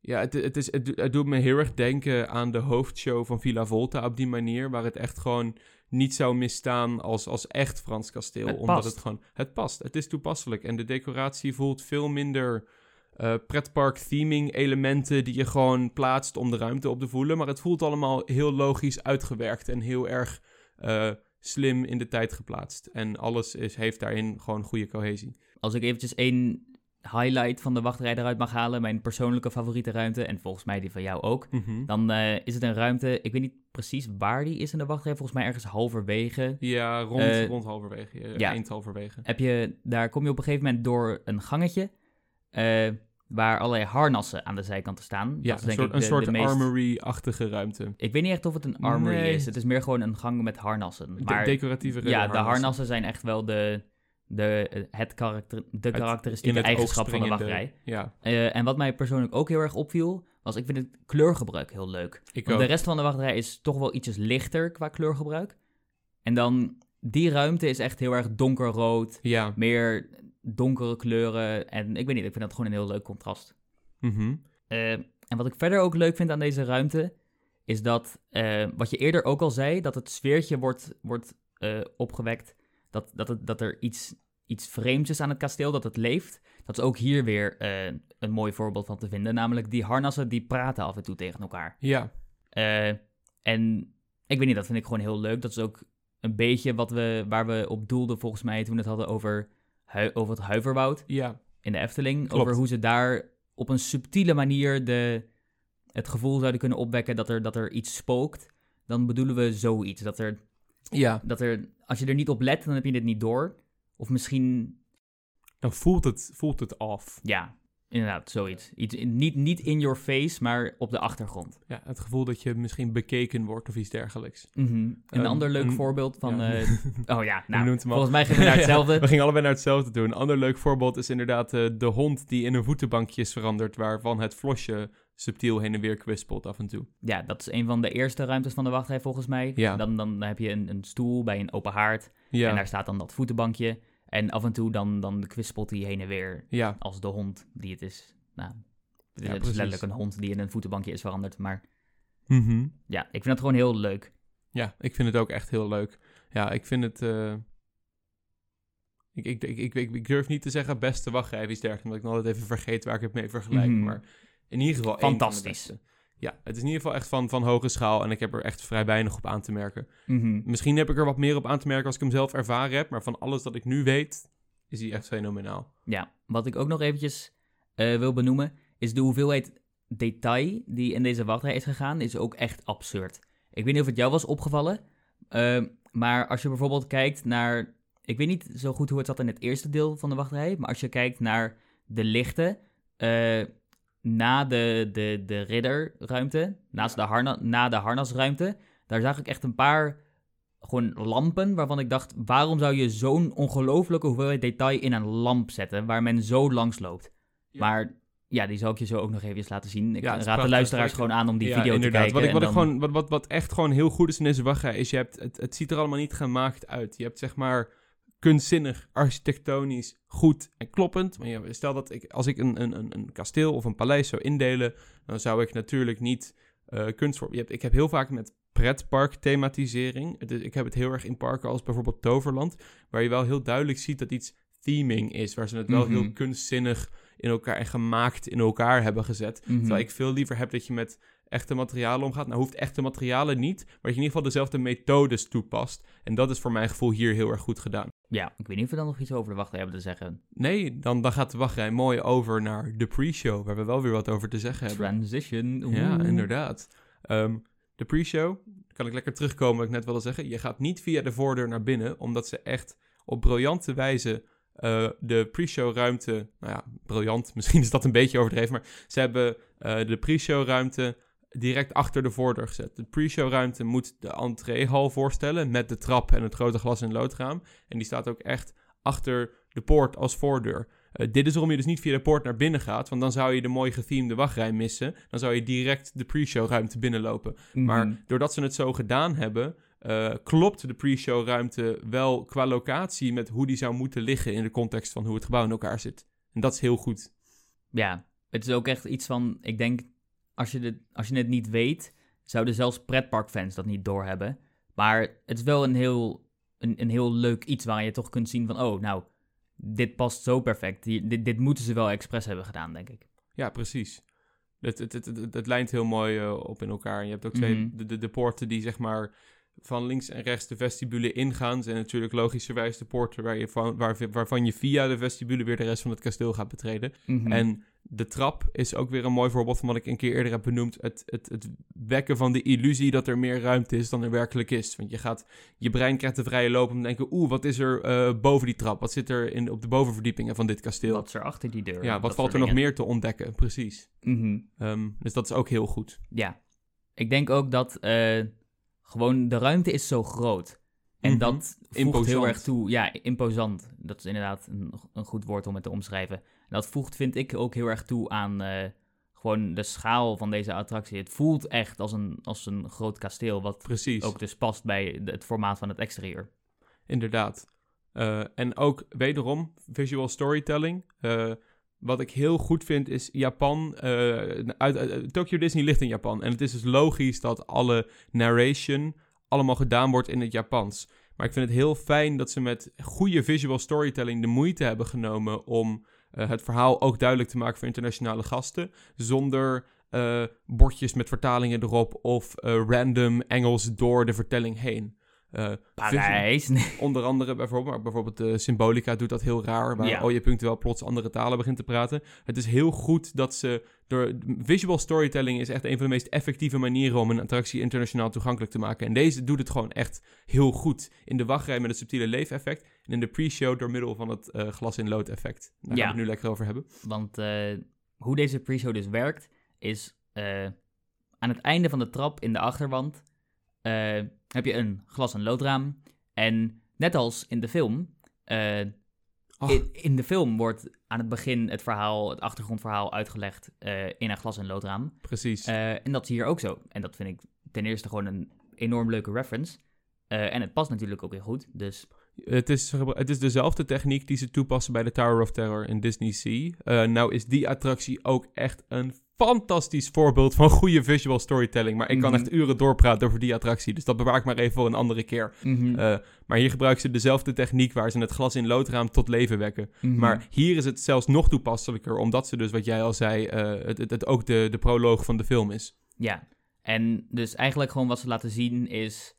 ja, het, het, is, het, het doet me heel erg denken aan de hoofdshow van Villa Volta op die manier, waar het echt gewoon niet zou misstaan als, als echt Frans kasteel. Het omdat past. het gewoon, het past, het is toepasselijk. En de decoratie voelt veel minder eh, pretpark theming elementen die je gewoon plaatst om de ruimte op te voelen. Maar het voelt allemaal heel logisch uitgewerkt en heel erg eh, slim in de tijd geplaatst. En alles is, heeft daarin gewoon goede cohesie. Als ik eventjes één highlight van de wachtrij eruit mag halen, mijn persoonlijke favoriete ruimte, en volgens mij die van jou ook, Mhm. dan eh, is het een ruimte, ik weet niet precies waar die is in de wachtrij, volgens mij ergens halverwege. Ja, rond, Eh, rond halverwege. ja. Eind halverwege. Heb je, daar kom je op een gegeven moment door een gangetje, eh, waar allerlei harnassen aan de zijkanten staan. Ja, Dat is een soort, ik een de- soort de meest- armory-achtige ruimte. Ik weet niet echt of het een armory Nee. is, het is meer gewoon een gang met harnassen. De- Maar decoratieve ja, de harnassen zijn echt wel de, de, het karakter, de karakteristieke het eigenschap van de wachtrij. Ja, Eh, en wat mij persoonlijk ook heel erg opviel, was ik vind het kleurgebruik heel leuk. ik Want ook. de rest van de wachtrij is toch wel ietsjes lichter qua kleurgebruik. En dan, die ruimte is echt heel erg donkerrood, Ja, meer donkere kleuren. En ik weet niet, ik vind dat gewoon een heel leuk contrast. mhm. Eh, en wat ik verder ook leuk vind aan deze ruimte, is dat, eh, wat je eerder ook al zei, dat het sfeertje wordt, wordt eh, opgewekt. Dat, dat, het, dat er iets, iets vreemds is aan het kasteel, dat het leeft. Dat is ook hier weer een mooi voorbeeld van te vinden. Namelijk die harnassen die praten af en toe tegen elkaar. ja, en ik weet niet, dat vind ik gewoon heel leuk. Dat is ook een beetje wat we, waar we op doelden volgens mij toen we het hadden over, over het huiverwoud ja, in de Efteling. Klopt. Over hoe ze daar op een subtiele manier de, het gevoel zouden kunnen opwekken dat er, dat er iets spookt. Dan bedoelen we zoiets. Dat er, ja. dat er, als je er niet op let, dan heb je dit niet door. Of misschien, Dan voelt het, voelt het af. ja, inderdaad, zoiets. Iets, niet, niet in your face, maar op de achtergrond. Ja, het gevoel dat je misschien bekeken wordt of iets dergelijks. Een Ehm, ander leuk voorbeeld van... Ja. eh, oh ja, nou, volgens mij gaan we naar Ja, hetzelfde. we gingen allebei naar hetzelfde doen. Een ander leuk voorbeeld is inderdaad eh, de hond die in een voetenbankje is veranderd, waarvan het flosje subtiel heen en weer kwispelt af en toe. Ja, dat is een van de eerste ruimtes van de wachtrij volgens mij. Ja. Dan, dan heb je een, een stoel bij een open haard. Ja, En daar staat dan dat voetenbankje. En af en toe dan, dan kwispelt hij heen en weer ja, als de hond die het is. Nou, het is Ja, het is precies. letterlijk een hond die in een voetenbankje is veranderd. Maar Mhm. ja, ik vind het gewoon heel leuk. ja, ik vind het ook echt heel leuk. Ja, ik vind het... eh, Ik, ik, ik, ik, durf niet te zeggen beste wachtrij of iets dergelijks, omdat ik nog altijd even vergeet waar ik het mee vergelijk. Mhm. Maar in ieder geval één van de Fantastisch. Ja, het is in ieder geval echt van, van hoge schaal en ik heb er echt vrij weinig op aan te merken. Mhm. Misschien heb ik er wat meer op aan te merken als ik hem zelf ervaren heb, maar van alles dat ik nu weet, is hij echt fenomenaal. Ja, wat ik ook nog eventjes eh, wil benoemen, is de hoeveelheid detail die in deze wachtrij is gegaan, is ook echt absurd. Ik weet niet of het jou was opgevallen, eh, maar als je bijvoorbeeld kijkt naar... Ik weet niet zo goed hoe het zat in het eerste deel van de wachtrij, maar als je kijkt naar de lichten, eh, na de, de, de ridderruimte, naast de harna, na de harnasruimte, daar zag ik echt een paar gewoon lampen waarvan ik dacht, waarom zou je zo'n ongelofelijke hoeveelheid detail in een lamp zetten waar men zo langs loopt? Ja. Maar ja, die zal ik je zo ook nog even laten zien. Ik Ja, raad de luisteraars gewoon aan om die Ja, video te kijken. Wat, ik, wat, ik gewoon, wat, wat, wat echt gewoon heel goed is in deze wachtrij, is je hebt, het, het ziet er allemaal niet gemaakt uit. Je hebt zeg maar kunstzinnig, architectonisch, goed en kloppend. Maar ja, stel dat ik, als ik een, een, een, kasteel of een paleis zou indelen, dan zou ik natuurlijk niet eh kunst voor. Je hebt, ik heb heel vaak met pretpark thematisering. Is, ik heb het heel erg in parken als bijvoorbeeld Toverland, waar je wel heel duidelijk ziet dat iets theming is, waar ze het wel Mhm. heel kunstzinnig in elkaar en gemaakt in elkaar hebben gezet. Mhm. Terwijl ik veel liever heb dat je met echte materialen omgaat. Nou hoeft echte materialen niet, maar dat je in ieder geval dezelfde methodes toepast. En dat is voor mijn gevoel hier heel erg goed gedaan. Ja, ik weet niet of we dan nog iets over de wachtrij hebben te zeggen. Nee, dan, dan gaat de wachtrij mooi over naar de pre-show, waar we wel weer wat over te zeggen hebben. Transition. Ja, inderdaad. Ehm, de pre-show, kan ik lekker terugkomen wat ik net wilde zeggen. Je gaat niet via de voordeur naar binnen, omdat ze echt op briljante wijze eh, de pre-show ruimte... Nou ja, briljant, misschien is dat een beetje overdreven, maar ze hebben eh, de pre-show ruimte direct achter de voordeur gezet. De pre-show ruimte moet de entreehal voorstellen met de trap en het grote glas- en loodraam. En die staat ook echt achter de poort als voordeur. Eh, dit is waarom je dus niet via de poort naar binnen gaat, want dan zou je de mooi gethemede wachtrij missen. Dan zou je direct de pre-show ruimte binnenlopen. Mhm. Maar doordat ze het zo gedaan hebben, eh, klopt de pre-show ruimte wel qua locatie met hoe die zou moeten liggen in de context van hoe het gebouw in elkaar zit. En dat is heel goed. Ja, het is ook echt iets van, ik denk, als je, dit, als je het niet weet, zouden zelfs pretparkfans dat niet doorhebben. Maar het is wel een heel, een, een heel leuk iets waar je toch kunt zien van, oh, nou, dit past zo perfect. Die- dit, dit moeten ze wel expres hebben gedaan, denk ik. Ja, precies. Het, het, het, het, het lijnt heel mooi eh, op in elkaar. En je hebt ook twee, Mhm. de, de, de poorten die zeg maar van links en rechts de vestibule ingaan. Zijn natuurlijk logischerwijs de poorten waar je van, waar, waarvan je via de vestibule weer de rest van het kasteel gaat betreden. Mhm. En de trap is ook weer een mooi voorbeeld van wat ik een keer eerder heb benoemd. Het, het, het wekken van de illusie dat er meer ruimte is dan er werkelijk is. Want je, gaat, je brein krijgt de vrije loop om te denken... oeh, wat is er eh, boven die trap? Wat zit er in, op de bovenverdiepingen van dit kasteel? Wat is er achter die deur? ja, wat valt er nog meer te ontdekken? Precies. Mhm. Ehm, dus dat is ook heel goed. Ja, ik denk ook dat eh, gewoon de ruimte is zo groot. En Mhm. dat voegt Imposant. heel erg toe. Ja, imposant. Dat is inderdaad een, een goed woord om het te omschrijven. En dat voegt, vind ik, ook heel erg toe aan eh, gewoon de schaal van deze attractie. Het voelt echt als een, als een groot kasteel, wat Precies, ook dus past bij de- het formaat van het exterieur. inderdaad. Eh, en ook wederom visual storytelling. Eh, wat ik heel goed vind is Japan. eh, uit, uit- Tokyo Disney ligt in Japan. En het is dus logisch dat alle narration allemaal gedaan wordt in het Japans. Maar ik vind het heel fijn dat ze met goede visual storytelling de moeite hebben genomen om eh, het verhaal ook duidelijk te maken voor internationale gasten. Zonder eh, bordjes met vertalingen erop of eh, random Engels door de vertelling heen. Eh, Parijs. Onder andere bijvoorbeeld, maar bijvoorbeeld de Symbolica doet dat heel raar, waar Ja. oh je punctueel plots andere talen begint te praten. Het is heel goed dat ze door visual storytelling is echt een van de meest effectieve manieren om een attractie internationaal toegankelijk te maken. En deze doet het gewoon echt heel goed. In de wachtrij met het subtiele leefeffect en in de pre-show door middel van het eh, glas in lood effect. Daar Ja. gaan we het nu lekker over hebben. Want eh, hoe deze pre-show dus werkt, is eh, aan het einde van de trap in de achterwand eh, heb je een glas- en loodraam. En net als in de film, eh, Oh. in, in de film wordt aan het begin het verhaal, het achtergrondverhaal uitgelegd eh, in een glas- en loodraam. Precies. En dat is hier ook zo. En dat vind ik ten eerste gewoon een enorm leuke reference. En het past natuurlijk ook weer goed. Dus Het is, het is dezelfde techniek die ze toepassen bij de Tower of Terror in Disney Sea. Eh, nou is die attractie ook echt een fantastisch voorbeeld van goede visual storytelling. Maar ik kan Mhm. echt uren doorpraten over die attractie. Dus dat bewaar ik maar even voor een andere keer. mhm, Eh, maar hier gebruiken ze dezelfde techniek waar ze het glas in loodraam tot leven wekken. mhm. Maar hier is het zelfs nog toepasselijker, omdat ze dus, wat jij al zei, eh, het, het, het ook de, de proloog van de film is. Ja, en dus eigenlijk gewoon wat ze laten zien is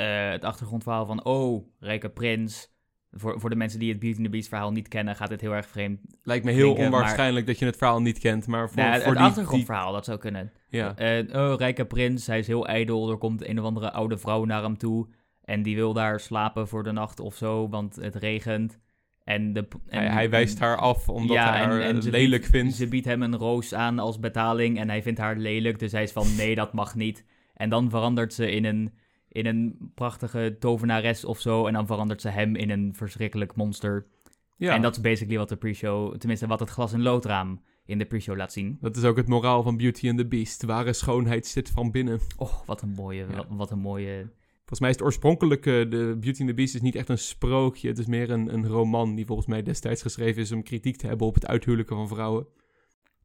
eh, het achtergrondverhaal van... Oh, Rijke Prins. Voor, voor de mensen die het Beauty and the Beast verhaal niet kennen... gaat dit heel erg vreemd. Lijkt me heel onwaarschijnlijk dat je het verhaal niet kent, maar voor, Nou, het voor die, die... achtergrondverhaal, dat zou kunnen. Ja, Eh, oh, Rijke Prins, hij is heel ijdel. Er komt een of andere oude vrouw naar hem toe... en die wil daar slapen voor de nacht of zo, want het regent. En de, en, hij, hij wijst haar af omdat Ja, hij haar en eh, lelijk biedt- vindt. Ze biedt hem een roos aan als betaling en hij vindt haar lelijk. Dus hij is van nee, dat mag niet. En dan verandert ze in een, in een prachtige tovenares of zo. En dan verandert ze hem in een verschrikkelijk monster. Ja, En dat is basically wat de pre-show, tenminste wat het glas- en loodraam in de pre-show laat zien. dat is ook het moraal van Beauty and the Beast. Ware schoonheid zit van binnen. Oh, wat een mooie, Ja. wat, wat een mooie... Volgens mij is het oorspronkelijke, de Beauty and the Beast is niet echt een sprookje. Het is meer een, een roman die volgens mij destijds geschreven is om kritiek te hebben op het uithuwelijken van vrouwen.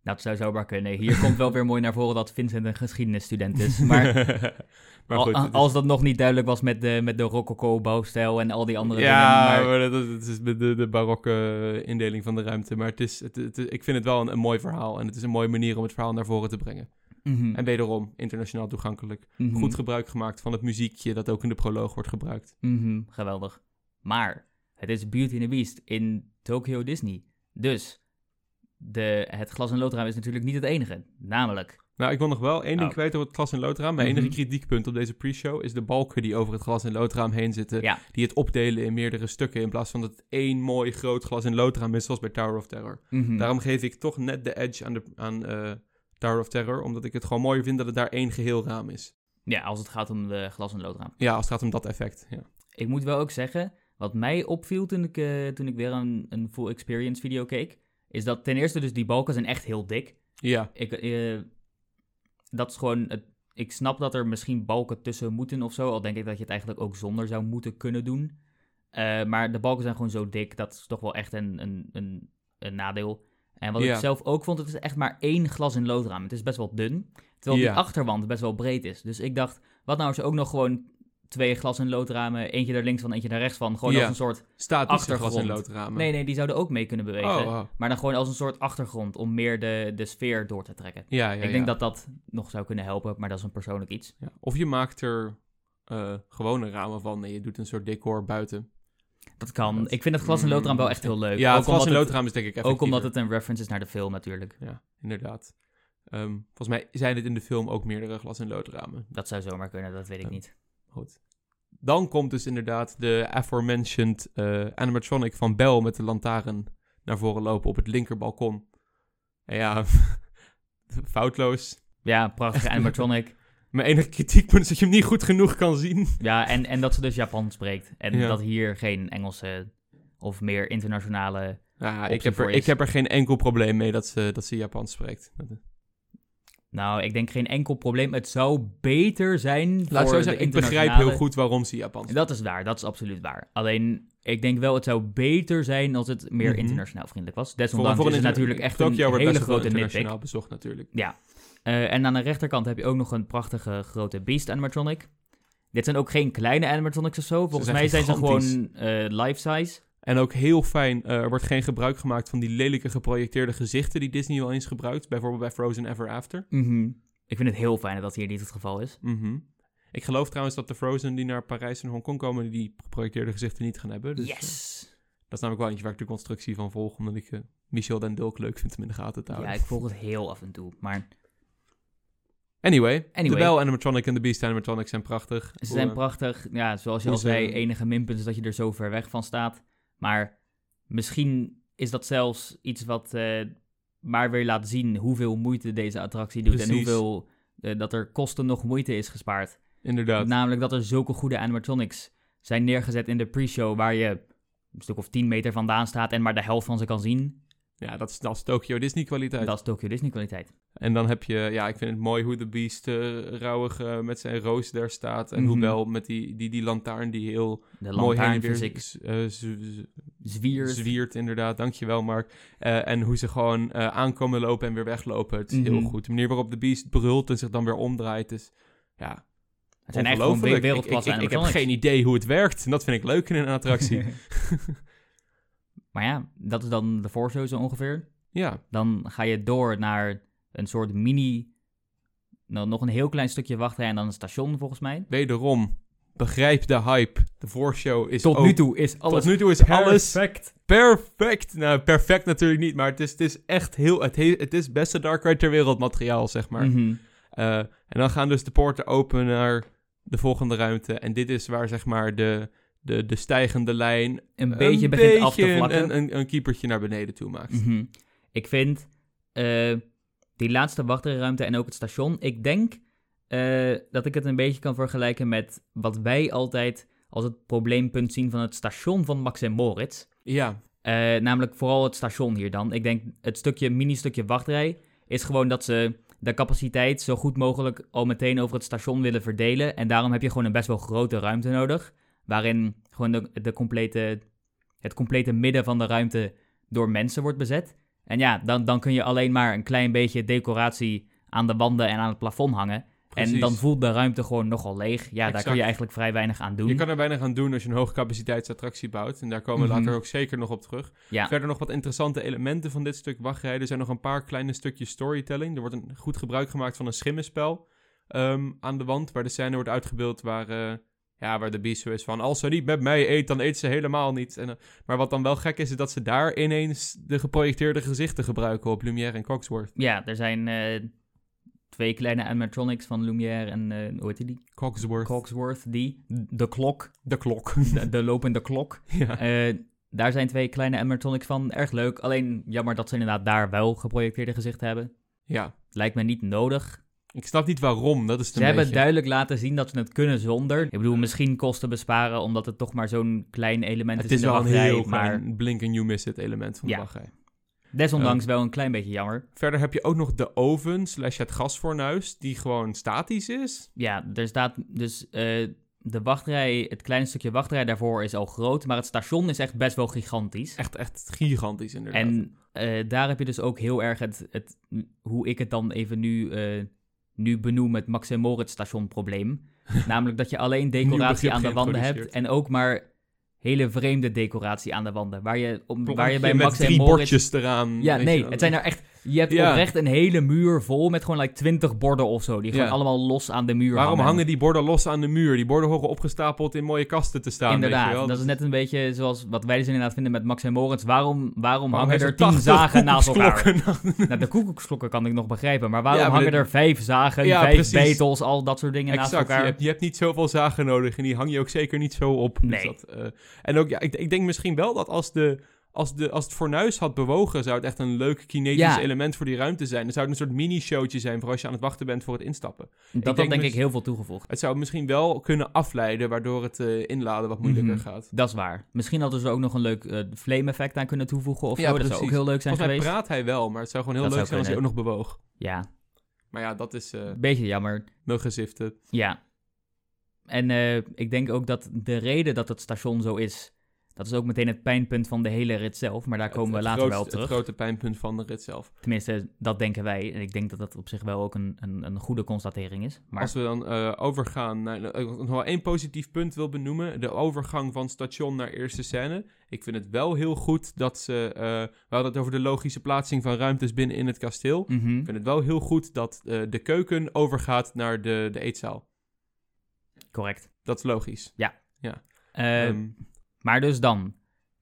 Nou, het zou zomaar kunnen. Hier komt wel weer mooi naar voren dat Vincent een geschiedenisstudent is. Maar maar goed, als dat nog niet duidelijk was met de, met de rococo-bouwstijl en al die andere ja, dingen. Maar, maar dat, dat is de, de, barokke indeling van de ruimte. Maar het is, het, het- ik vind het wel een, een mooi verhaal. En het is een mooie manier om het verhaal naar voren te brengen. Mhm, En wederom, internationaal toegankelijk. mhm, Goed gebruik gemaakt van het muziekje dat ook in de proloog wordt gebruikt. mhm, geweldig. Maar het is Beauty and the Beast in Tokyo Disney. Dus de, het glas- en loodraam is natuurlijk niet het enige. Namelijk, Nou, ik wil nog wel één ding Oh. kwijt over het glas- en loodraam. Mijn enige Mhm. kritiekpunt op deze pre-show is de balken die over het glas- en loodraam heen zitten. ja, Die het opdelen in meerdere stukken in plaats van dat het één mooi groot glas- en loodraam is zoals bij Tower of Terror. mhm, Daarom geef ik toch net de edge aan, de, aan eh, Tower of Terror, omdat ik het gewoon mooier vind dat het daar één geheel raam is. ja, als het gaat om de glas- en loodraam. Ja, als het gaat om dat effect. Ja. Ik moet wel ook zeggen, wat mij opviel toen ik, eh, toen ik weer een, een full experience video keek, is dat ten eerste dus die balken zijn echt heel dik. Ja, Ik, eh, dat is gewoon, het, ik snap dat er misschien balken tussen moeten of zo, al denk ik dat je het eigenlijk ook zonder zou moeten kunnen doen. Eh, maar de balken zijn gewoon zo dik, dat is toch wel echt een, een, een, een nadeel. En wat Ja. ik zelf ook vond, het is echt maar één glas- en loodraam. Het is best wel dun, terwijl Ja. die achterwand best wel breed is. Dus ik dacht, wat nou als je ook nog gewoon twee glas- en loodramen, eentje daar links van, eentje daar rechts van, gewoon Ja. als een soort... glas- Achtergrond. en loodramen. Nee, nee, die zouden ook mee kunnen bewegen. Oh, oh. Maar dan gewoon als een soort achtergrond om meer de, de sfeer door te trekken. Ja, ja, ik denk dat dat nog zou kunnen helpen, maar dat is een persoonlijk iets. Ja. Of je maakt er eh, gewone ramen van en je doet een soort decor buiten. Dat kan. Dat- ik vind het glas- en loodraam wel echt heel leuk. Ja, ook, het glas- en loodraam is denk ik ook omdat effectiever. het een reference is naar de film natuurlijk. Ja, inderdaad. Ehm, volgens mij zijn het in de film ook meerdere glas- en loodramen. Dat zou zomaar kunnen, dat weet ik niet. Goed. Dan komt dus inderdaad de aforementioned eh, animatronic van Bell met de lantaarn naar voren lopen op het linkerbalkon. En ja, foutloos. Ja, prachtige animatronic. Mijn enige kritiekpunt is dat je hem niet goed genoeg kan zien. ja, en, en dat ze dus Japan spreekt. En Ja. dat hier geen Engelse of meer internationale... Ja, ik, heb er, is. ik heb er geen enkel probleem mee dat ze, dat ze Japans spreekt. Nou, ik denk geen enkel probleem. Het zou beter zijn Laat voor zo de zeggen, ik begrijp internationale- heel goed waarom ze Japans Dat is waar, dat is absoluut waar. Alleen, ik denk wel, het zou beter zijn als het meer Mhm. internationaal vriendelijk was. Desondanks voor is het natuurlijk echt Tokyo een hele grote internationaal bezocht natuurlijk. Ja. Eh, en aan de rechterkant heb je ook nog een prachtige grote Beast animatronic. Dit zijn ook geen kleine animatronics of zo. Volgens zijn mij zijn ze gewoon eh, life-size. En ook heel fijn, eh, er wordt geen gebruik gemaakt van die lelijke geprojecteerde gezichten die Disney wel eens gebruikt. Bijvoorbeeld bij Frozen Ever After. Mhm. Ik vind het heel fijn dat dat hier niet het geval is. Mhm. Ik geloof trouwens dat de Frozen die naar Parijs en Hongkong komen, die geprojecteerde gezichten niet gaan hebben. Dus, eh, yes! dat is namelijk wel eentje waar ik de constructie van volg, omdat ik eh, Michel den Dulk leuk vind om in de gaten te Ja, houden. ik volg het heel af en toe. Maar Anyway, Anyway. de Bell animatronic en de Beast animatronic zijn prachtig. ze zijn eh, prachtig. Ja, zoals je al zei, ze- enige minpunt is dat je er zo ver weg van staat. Maar misschien is dat zelfs iets wat eh, maar weer laat zien hoeveel moeite deze attractie doet. En hoeveel eh, dat er kosten nog moeite is gespaard. Inderdaad. Namelijk dat er zulke goede animatronics zijn neergezet in de pre-show waar je een stuk of 10 meter vandaan staat en maar de helft van ze kan zien. Ja, dat is, dat is Tokyo Disney kwaliteit. Dat is Tokyo Disney kwaliteit. En dan heb je, ja, ik vind het mooi hoe de Beast eh, rouwig eh, met zijn roos daar staat. En hoe Mhm. Bell met die, die, die lantaarn die heel De mooi heen en weer eh, z- zwiert. zwiert, inderdaad. Dankjewel, Mark. Eh, en hoe ze gewoon eh, aankomen lopen en weer weglopen. Het is heel Mhm. goed. De manier waarop de Beast brult en zich dan weer omdraait is, ja, Het zijn echt gewoon Ik, wereldklasse ik, ik, ik heb geen idee hoe het werkt. En dat vind ik leuk in een attractie. maar ja, dat is dan de voorshow zo ongeveer. ja, Dan ga je door naar een soort mini... Nou, nog een heel klein stukje wachtrij en dan een station volgens mij. wederom. Begrijp de hype. De voorshow is Tot ook- nu toe is alles Tot nu toe is alles perfect. perfect. Nou, perfect natuurlijk niet, maar het is, het is echt heel... Het, he- het is beste Dark Ride ter wereld materiaal, zeg maar. Mhm. Eh, en dan gaan dus de poorten open naar de volgende ruimte. En dit is waar, zeg maar, de, de, de stijgende lijn Een beetje begint af te vlakken. Een, een, een keepertje naar beneden toe maakt. Mhm. Ik vind eh, die laatste wachtrijruimte en ook het station. Ik denk eh, dat ik het een beetje kan vergelijken met wat wij altijd als het probleempunt zien van het station van Max en Moritz. Ja, Eh, namelijk vooral het station hier dan. Ik denk het stukje, mini-stukje wachtrij is gewoon dat ze de capaciteit zo goed mogelijk al meteen over het station willen verdelen. En daarom heb je gewoon een best wel grote ruimte nodig. Waarin gewoon de, de complete, het complete midden van de ruimte door mensen wordt bezet. En ja, dan, dan kun je alleen maar een klein beetje decoratie aan de wanden en aan het plafond hangen. precies. En dan voelt de ruimte gewoon nogal leeg. Ja, daar kun je eigenlijk vrij weinig aan doen. Je kan er weinig aan doen als je een hoogcapaciteitsattractie bouwt. En daar komen we Mhm. later ook zeker nog op terug. Ja. Verder nog wat interessante elementen van dit stuk wachtrijden. Er zijn nog een paar kleine stukjes storytelling. Er wordt een goed gebruik gemaakt van een schimmenspel ehm, aan de wand. Waar de scène wordt uitgebeeld waar, eh, ja, waar de beast zo is van... Als ze niet met mij eet, dan eet ze helemaal niet. En, eh, maar wat dan wel gek is, is dat ze daar ineens de geprojecteerde gezichten gebruiken op Lumière en Cogsworth. Ja, er zijn eh, twee kleine animatronics van Lumière en, eh hoe heet die? Cogsworth. Cogsworth, die. De klok. de klok. De, de lopende klok. ja. Daar zijn twee kleine animatronics van. Erg leuk. Alleen jammer dat ze inderdaad daar wel geprojecteerde gezichten hebben. ja. Lijkt me niet nodig. Ik snap niet waarom, dat is het Ze hebben beetje. duidelijk laten zien dat ze het kunnen zonder. Ik bedoel, misschien kosten besparen omdat het toch maar zo'n klein element Het is is in de wel een heel maar blink and you miss it element van Ja. de wachtrij. desondanks wel een klein beetje jammer. Verder heb je ook nog de oven slash het gasfornuis, die gewoon statisch is. Ja, er staat dus eh, de wachtrij, het kleine stukje wachtrij daarvoor is al groot, maar het station is echt best wel gigantisch. Echt, echt gigantisch inderdaad. En eh, daar heb je dus ook heel erg het, het hoe ik het dan even nu, eh, nu benoem, het Max en Moritz station probleem. Namelijk dat je alleen decoratie aan de wanden hebt en ook maar hele vreemde decoratie aan de wanden. Waar je, om, waar je bij Max en drie Moritz... bordjes eraan. Ja, nee, het zijn er echt... Je hebt Ja. oprecht een hele muur vol met gewoon like 20 borden of zo. Die gewoon Ja. allemaal los aan de muur Waarom hangen. hangen die borden los aan de muur? Die borden horen opgestapeld in mooie kasten te staan. weet je Inderdaad, wel? dat is net een beetje zoals wat wij dus inderdaad vinden met Max en Moritz. Waarom, waarom, Waarom hangen er ze tien 80 zagen naast elkaar? Nou, de koekoeksklokken kan ik nog begrijpen, maar waarom Ja, maar hangen er vijf zagen, Ja, vijf precies. betels, al dat soort dingen naast je elkaar? hebt, je hebt niet zoveel zagen nodig en die hang je ook zeker niet zo op. Dus Nee. dat, eh, en ook, ja, ik, ik denk misschien wel dat als, de, als, de, als het fornuis had bewogen, zou het echt een leuk kinetisch Ja. element voor die ruimte zijn. Dan zou het een soort mini-showtje zijn voor als je aan het wachten bent voor het instappen. dat had denk ik heel veel toegevoegd. Het zou misschien wel kunnen afleiden, waardoor het eh, inladen wat moeilijker Mhm. gaat. Dat is waar. Misschien hadden ze ook nog een leuk eh, flame effect aan kunnen toevoegen of Ja, zo. Dat zou ook heel leuk zijn Volgens mij geweest. praat hij wel, maar het zou gewoon heel Dat leuk zijn als hij ook nog bewoog. Ja, Maar ja, dat is eh beetje jammer. muggenziften. Ja. En ik denk ook dat de reden dat het station zo is, dat is ook meteen het pijnpunt van de hele rit zelf. Maar daar komen we Het- later wel op terug. Het grote pijnpunt van de rit zelf. Tenminste, dat denken wij. En ik denk dat dat op zich wel ook een, een, een goede constatering is. Maar Als we dan eh, overgaan naar... nog wel één positief punt wil benoemen. De overgang van station naar eerste scène. Ik vind het wel heel goed dat ze... eh, we hadden het over de logische plaatsing van ruimtes binnen in het kasteel. Mhm. Ik vind het wel heel goed dat eh, de keuken overgaat naar de, de eetzaal. correct. Dat is logisch. Eh, Ehm, Maar dus dan,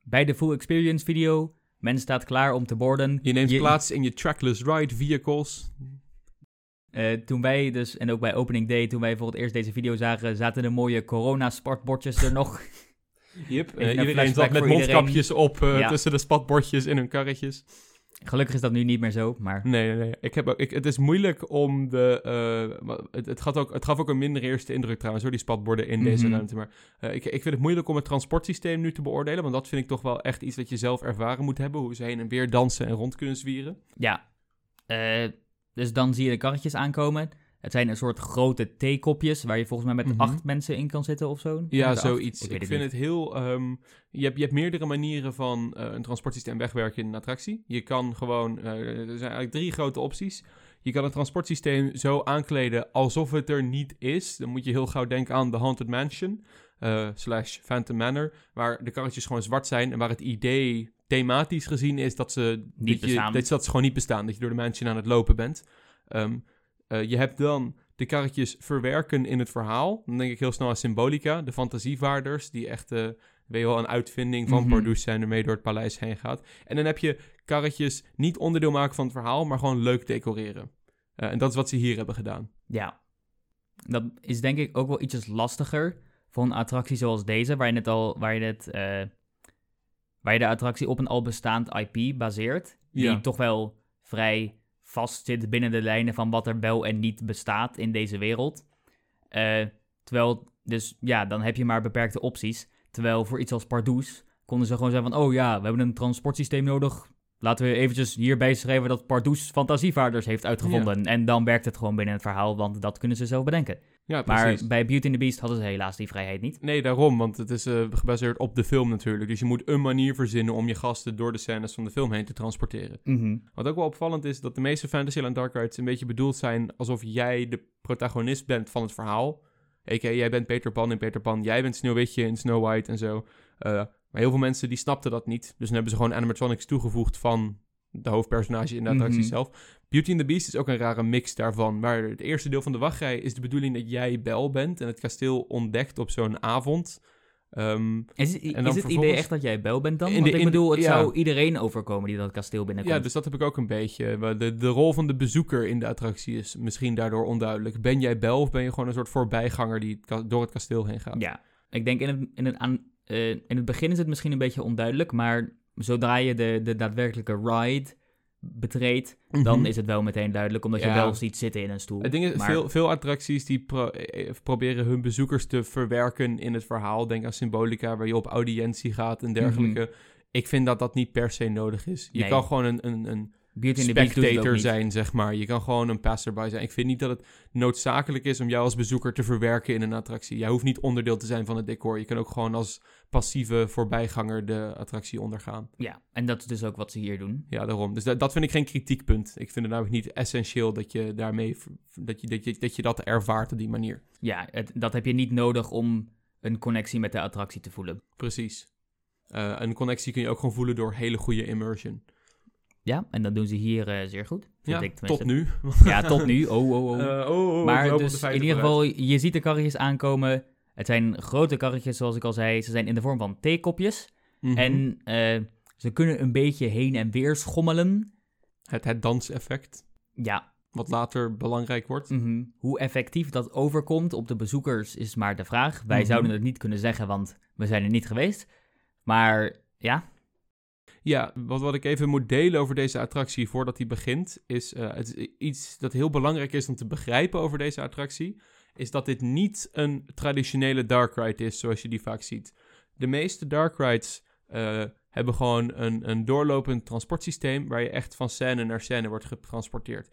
bij de full experience video, men staat klaar om te borden. je neemt plaats in je trackless ride vehicles. Eh, toen wij dus, en ook bij opening day, toen wij voor het eerst deze video zagen, zaten de mooie corona-sportbordjes er nog. Yep. Eh, een iedereen zat met mondkapjes op eh, Ja. tussen de spatbordjes in hun karretjes. Gelukkig is dat nu niet meer zo, maar Nee, nee, nee. Ik heb ook, ik, het is moeilijk om de... eh, het, het, gaat ook, het gaf ook een minder eerste indruk trouwens, hoor, die spatborden in deze Mhm. ruimte. Maar eh, ik, ik vind het moeilijk om het transportsysteem nu te beoordelen, want dat vind ik toch wel echt iets wat je zelf ervaren moet hebben, hoe ze heen en weer dansen en rond kunnen zwieren. ja. Eh, dus dan zie je de karretjes aankomen. Het zijn een soort grote theekopjes, waar je volgens mij met Mhm. acht mensen in kan zitten of zo. Ja, zoiets. Ik Ik, weet het vind niet. het heel... ehm, je, hebt, je hebt meerdere manieren van eh, een transportsysteem wegwerken in een attractie. Je kan gewoon... eh, er zijn eigenlijk drie grote opties. Je kan het transportsysteem zo aankleden alsof het er niet is. Dan moet je heel gauw denken aan The Haunted Mansion eh, slash Phantom Manor, waar de karretjes gewoon zwart zijn en waar het idee thematisch gezien is dat ze, Niet dat je, dat, dat ze gewoon niet bestaan, dat je door de mansion aan het lopen bent. Ehm, eh, je hebt dan de karretjes verwerken in het verhaal. Dan denk ik heel snel aan Symbolica, de fantasievaarders, die echt, eh weet je wel, een uitvinding van Mhm. Pardoes zijn, ermee door het paleis heen gaat. En dan heb je karretjes niet onderdeel maken van het verhaal, maar gewoon leuk decoreren. Eh, en dat is wat ze hier hebben gedaan. Ja. Dat is denk ik ook wel ietsjes lastiger. voor een attractie zoals deze, waar je het al, waar je het, waar je de attractie op een al bestaand IP baseert, die Ja. toch wel vrij vast zit binnen de lijnen van wat er wel en niet bestaat in deze wereld. Eh, terwijl, dus ja, dan heb je maar beperkte opties. Terwijl voor iets als Pardoes konden ze gewoon zeggen van, oh ja, we hebben een transportsysteem nodig. Laten we eventjes hierbij schrijven dat Pardoes fantasievaarders heeft uitgevonden. En dan werkt het gewoon binnen het verhaal, want dat kunnen ze zelf bedenken. Ja, precies. Maar bij Beauty and the Beast hadden ze helaas die vrijheid niet. Nee, daarom, want het is eh, gebaseerd op de film natuurlijk. Dus je moet een manier verzinnen om je gasten door de scènes van de film heen te transporteren. Wat ook wel opvallend is, dat de meeste Fantasyland Dark Rides een beetje bedoeld zijn alsof jij de protagonist bent van het verhaal. A.k.a. jij bent Peter Pan in Peter Pan, jij bent Sneeuwwitje in Snow White en zo. Eh, maar heel veel mensen die snapten dat niet. Dus dan hebben ze gewoon animatronics toegevoegd van de hoofdpersonage in de attractie Mhm. zelf. Beauty and the Beast is ook een rare mix daarvan. Maar het eerste deel van de wachtrij is de bedoeling dat jij Bel bent en het kasteel ontdekt op zo'n avond. Ehm, Is, is dan het idee echt dat jij Bel bent dan? Want de- ik bedoel, het ja. zou iedereen overkomen die dat kasteel binnenkomt. Ja, dus dat heb ik ook een beetje. De, de rol van de bezoeker in de attractie is misschien daardoor onduidelijk. Ben jij Bel of ben je gewoon een soort voorbijganger die door het kasteel heen gaat? Ja, ik denk in het, in, het aan, eh, in het begin is het misschien een beetje onduidelijk, maar zodra je de, de daadwerkelijke ride betreedt, dan Mhm. is het wel meteen duidelijk, omdat je wel ziet zitten in een stoel. Het ding is, Maar- veel, veel attracties die pro- eh, proberen hun bezoekers te verwerken in het verhaal. Denk aan Symbolica, waar je op audiëntie gaat en dergelijke. Ik vind dat dat niet per se nodig is. Je Nee. kan gewoon een, een, een Beauty the spectator zijn, zeg maar. Je kan gewoon een passerby zijn. Ik vind niet dat het noodzakelijk is om jou als bezoeker te verwerken in een attractie. Jij hoeft niet onderdeel te zijn van het decor. Je kan ook gewoon als passieve voorbijganger de attractie ondergaan. Ja, en dat is dus ook wat ze hier doen. Ja, daarom. Dus dat, dat vind ik geen kritiekpunt. Ik vind het namelijk niet essentieel dat je daarmee dat je dat, je, dat, je dat ervaart op die manier. Ja, het, dat heb je niet nodig om een connectie met de attractie te voelen. Precies. Eh, een connectie kun je ook gewoon voelen door hele goede immersion. Ja, en dat doen ze hier eh, zeer goed. Vind Ja, ik tot nu. Ja, tot nu. Oh, oh, oh. Eh, oh, oh, we maar dus in ieder geval, je ziet de karretjes aankomen. Het zijn grote karretjes, zoals ik al zei. Ze zijn in de vorm van theekopjes. Mhm. En eh, ze kunnen een beetje heen en weer schommelen. het, het danseffect, Ja, wat later belangrijk wordt. mhm. hoe effectief dat overkomt op de bezoekers is maar de vraag. Wij Mhm. zouden het niet kunnen zeggen, want we zijn er niet geweest. Maar ja, Ja, wat, wat ik even moet delen over deze attractie voordat die begint, is eh, het iets dat heel belangrijk is om te begrijpen over deze attractie, is dat dit niet een traditionele dark ride is zoals je die vaak ziet. De meeste dark rides eh, hebben gewoon een, een doorlopend transportsysteem waar je echt van scène naar scène wordt getransporteerd.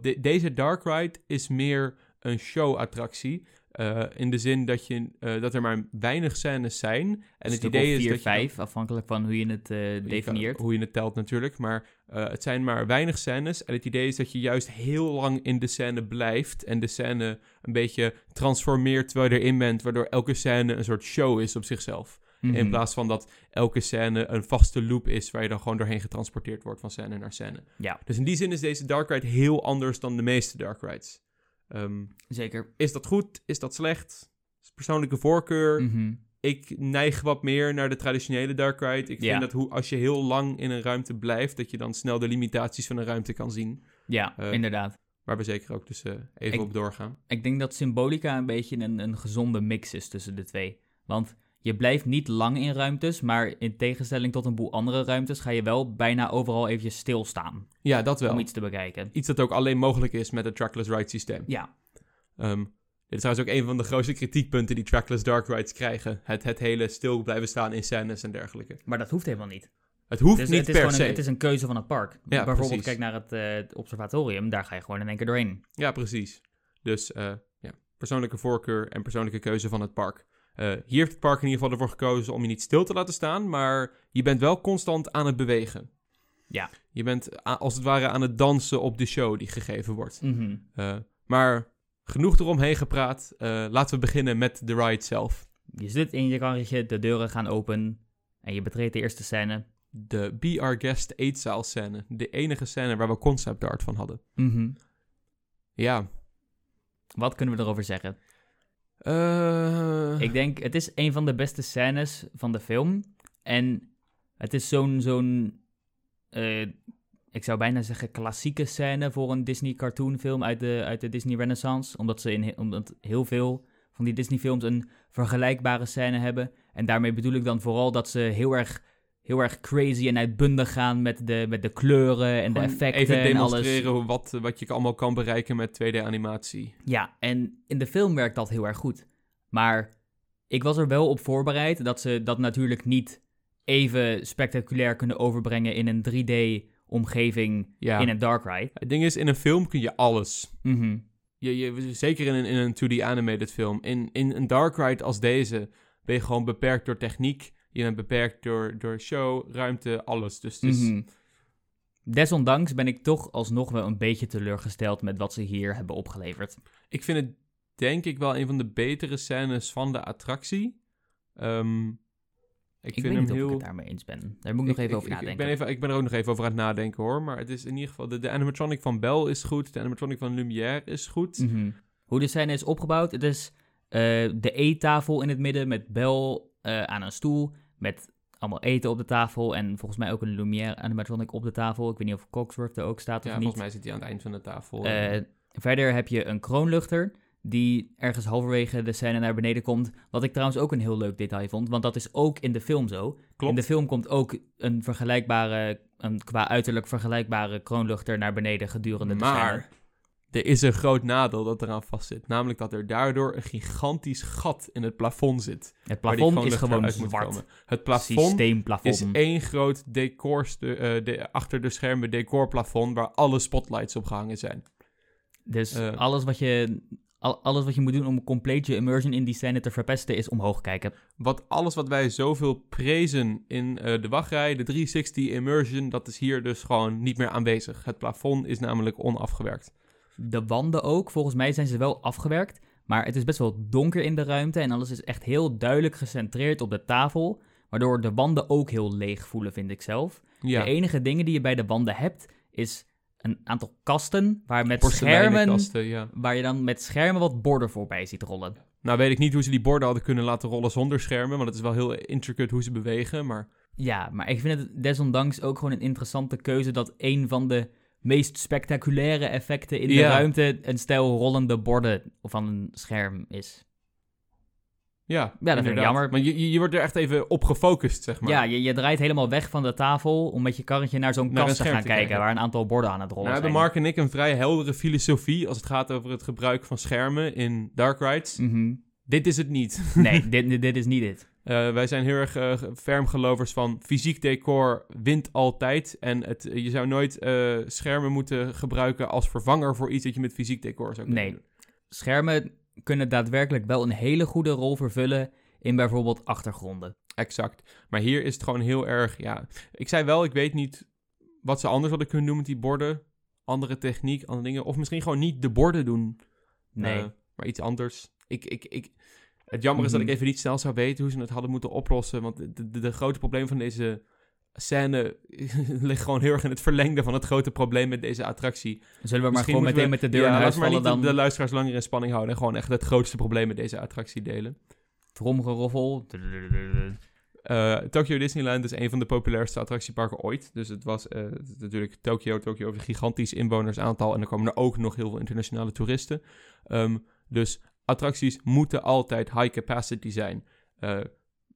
De- deze dark ride is meer een show-attractie. Eh, in de zin dat, je, eh, dat er maar weinig scènes zijn. En het idee is vier, dat je dan- vijf, afhankelijk van hoe je het eh, definieert. hoe je het telt natuurlijk. Maar het zijn maar weinig scènes. En het idee is dat je juist heel lang in de scène blijft. En de scène een beetje transformeert terwijl je erin bent. Waardoor elke scène een soort show is op zichzelf. Mhm. In plaats van dat elke scène een vaste loop is. Waar je dan gewoon doorheen getransporteerd wordt van scène naar scène. Ja, Dus in die zin is deze Dark Ride heel anders dan de meeste Dark Rides. Ehm, zeker. is dat goed? Is dat slecht? Is persoonlijke voorkeur? Mhm. ik neig wat meer naar de traditionele Dark Ride. Ik Ja. vind dat hoe, als je heel lang in een ruimte blijft, dat je dan snel de limitaties van een ruimte kan zien. Ja, Eh, inderdaad. Waar we zeker ook dus eh, even Ik- op doorgaan. Ik denk dat Symbolica een beetje een, een gezonde mix is tussen de twee. Want je blijft niet lang in ruimtes, maar in tegenstelling tot een boel andere ruimtes ga je wel bijna overal eventjes stilstaan Ja, dat wel. om Iets. iets te bekijken. dat ook alleen mogelijk is met het trackless ride systeem. Ja, Ehm, dit is trouwens ook een van de grootste kritiekpunten die trackless dark rides krijgen. Het, het hele stil blijven staan in scènes en dergelijke. maar dat hoeft helemaal niet. Het hoeft Dus niet het is per gewoon se. een, het is een keuze van het park. Bijvoorbeeld precies. kijk naar het, eh, het observatorium, daar ga je gewoon in één keer doorheen. Ja, precies. Dus eh, ja, persoonlijke voorkeur en persoonlijke keuze van het park. Eh, hier heeft het park in ieder geval ervoor gekozen om je niet stil te laten staan, maar je bent wel constant aan het bewegen. Ja. Je bent als het ware aan het dansen op de show die gegeven wordt. Mhm. Eh, maar genoeg eromheen gepraat. Eh, laten we beginnen met de ride zelf. Je zit in je karretje, de deuren gaan open en je betreedt de eerste scène. De Be Our Guest eetzaal scène. De enige scène waar we concept art van hadden. Mhm. Ja. Wat kunnen we erover zeggen? Eh, Ik denk, het is een van de beste scènes van de film. En het is zo'n, zo'n eh, ik zou bijna zeggen klassieke scène voor een Disney cartoonfilm uit de, uit de Disney Renaissance. Omdat, ze in, omdat heel veel van die Disney-films een vergelijkbare scène hebben. En daarmee bedoel ik dan vooral dat ze heel erg, heel erg crazy en uitbundig gaan met de, met de kleuren en de effecten Even en alles. demonstreren wat, wat je allemaal kan bereiken met 2D-animatie. Ja, en in de film werkt dat heel erg goed. Maar ik was er wel op voorbereid dat ze dat natuurlijk niet even spectaculair kunnen overbrengen in een 3D-omgeving Ja. in een dark ride. Het ding is, in een film kun je alles. Mhm. Je, je, zeker in een, in een 2D animated film. In, in een dark ride als deze ben je gewoon beperkt door techniek. Je bent beperkt door, door show, ruimte, alles. Dus het is, Mhm. Desondanks ben ik toch alsnog wel een beetje teleurgesteld met wat ze hier hebben opgeleverd. ik vind het denk ik wel een van de betere scènes van de attractie. Ehm, ik, Ik, vind weet hem niet heel... of ik het daarmee eens ben. Daar moet ik nog even over nadenken. Ik ben, even, ik ben er ook nog even over aan het nadenken hoor. Maar het is in ieder geval... De, de animatronic van Bell is goed. De animatronic van Lumière is goed. Mhm. Hoe de scène is opgebouwd, het is eh, de eettafel in het midden met Bel eh, aan een stoel, met allemaal eten op de tafel en volgens mij ook een Lumière animatronic op de tafel. Ik weet niet of Cogsworth er ook staat Ja, of niet. volgens mij zit hij aan het eind van de tafel. Eh, verder heb je een kroonluchter die ergens halverwege de scène naar beneden komt. Wat ik trouwens ook een heel leuk detail vond, want dat is ook in de film zo. Klopt. In de film komt ook een vergelijkbare, een qua uiterlijk vergelijkbare kroonluchter naar beneden gedurende de scène. Er is een groot nadeel dat eraan vastzit. Namelijk dat er daardoor een gigantisch gat in het plafond zit. Het plafond is gewoon zwart. Het plafond Systeemplafond. is één groot decor, de, achter de schermen decorplafond waar alle spotlights op gehangen zijn. Dus Eh. alles, wat je, al- alles wat je moet doen om compleet je immersion in die scène te verpesten, is omhoog kijken. Wat, alles wat wij zoveel prezen in eh, de wachtrij, de 360 immersion, dat is hier dus gewoon niet meer aanwezig. Het plafond is namelijk onafgewerkt. De wanden ook, volgens mij zijn ze wel afgewerkt. Maar het is best wel donker in de ruimte en alles is echt heel duidelijk gecentreerd op de tafel. Waardoor de wanden ook heel leeg voelen, vind ik zelf. Ja, De enige dingen die je bij de wanden hebt, is een aantal kasten waar met schermen... kasten, ja. Waar je dan met schermen wat borden voorbij ziet rollen. Nou weet ik niet hoe ze die borden hadden kunnen laten rollen zonder schermen, want het is wel heel intricate hoe ze bewegen, maar... Ja, maar ik vind het desondanks ook gewoon een interessante keuze dat een van de meest spectaculaire effecten in de Ja. ruimte een stijl rollende borden van een scherm is. Ja, vind ik jammer. Maar je, je wordt er echt even op gefocust, zeg maar. Ja, je, je draait helemaal weg van de tafel om met je karretje naar zo'n kast te gaan te kijken, kijken. waar een aantal borden aan het rollen Nou hebben zijn. Mark en ik een vrij heldere filosofie als het gaat over het gebruik van schermen in dark rides. Mhm. Dit is het niet. Nee, dit, dit, dit is niet dit. Eh, wij zijn heel erg eh, ferm gelovers van fysiek decor wint altijd. En het, je zou nooit eh, schermen moeten gebruiken als vervanger voor iets dat je met fysiek decor zou kunnen Nee. doen. Schermen kunnen daadwerkelijk wel een hele goede rol vervullen in bijvoorbeeld achtergronden. Exact. Maar hier is het gewoon heel erg, ja... Ik zei wel, ik weet niet wat ze anders hadden kunnen doen met die borden. Andere techniek, andere dingen. Of misschien gewoon niet de borden doen. Nee. Maar iets anders. Ik, ik, ik, het jammer is dat ik Mhm. even niet snel zou weten hoe ze het hadden moeten oplossen. Want de, de, de grote probleem van deze scène ligt gewoon heel erg in het verlengde van het grote probleem met deze attractie. Zullen we maar gewoon meteen we- met de deur ja, naar huis vallen dan? de, de luisteraars langer in spanning houden. En gewoon echt het grootste probleem met deze attractie delen. Tromgeroffel. Eh, Tokyo Disneyland is een van de populairste attractieparken ooit. Dus het was eh, natuurlijk Tokyo. Tokyo heeft een gigantisch inwonersaantal. En er komen er ook nog heel veel internationale toeristen. Ehm, dus attracties moeten altijd high capacity zijn. Eh,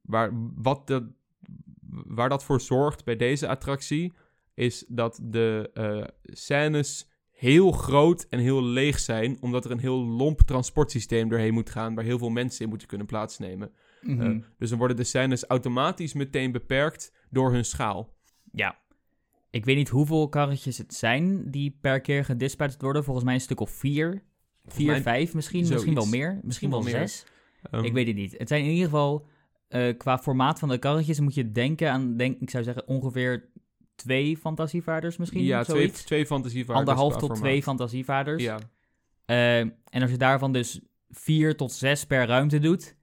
waar, wat de, waar dat voor zorgt bij deze attractie... is dat de eh, scènes heel groot en heel leeg zijn... omdat er een heel lomp transportsysteem doorheen moet gaan... waar heel veel mensen in moeten kunnen plaatsnemen. Mhm. Eh, dus dan worden de scènes automatisch meteen beperkt door hun schaal. Ja. Ik weet niet hoeveel karretjes het zijn die per keer gedispatcht worden. Volgens mij een stuk of vier. Vier, mij vijf misschien. zoiets. Misschien wel meer. Misschien wel, wel zes. Ehm, Ik weet het niet. Het zijn in ieder geval, eh, qua formaat van de karretjes, moet je denken aan, denk, ik zou zeggen, ongeveer twee fantasievaarders misschien. ja, twee, twee fantasievaarders Anderhalf tot formaat. twee fantasievaarders. Ja, Eh, en als je daarvan dus vier tot zes per ruimte doet,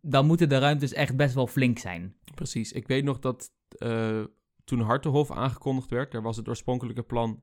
dan moeten de ruimtes echt best wel flink zijn. precies. Ik weet nog dat eh, toen Hartenhof aangekondigd werd, daar was het oorspronkelijke plan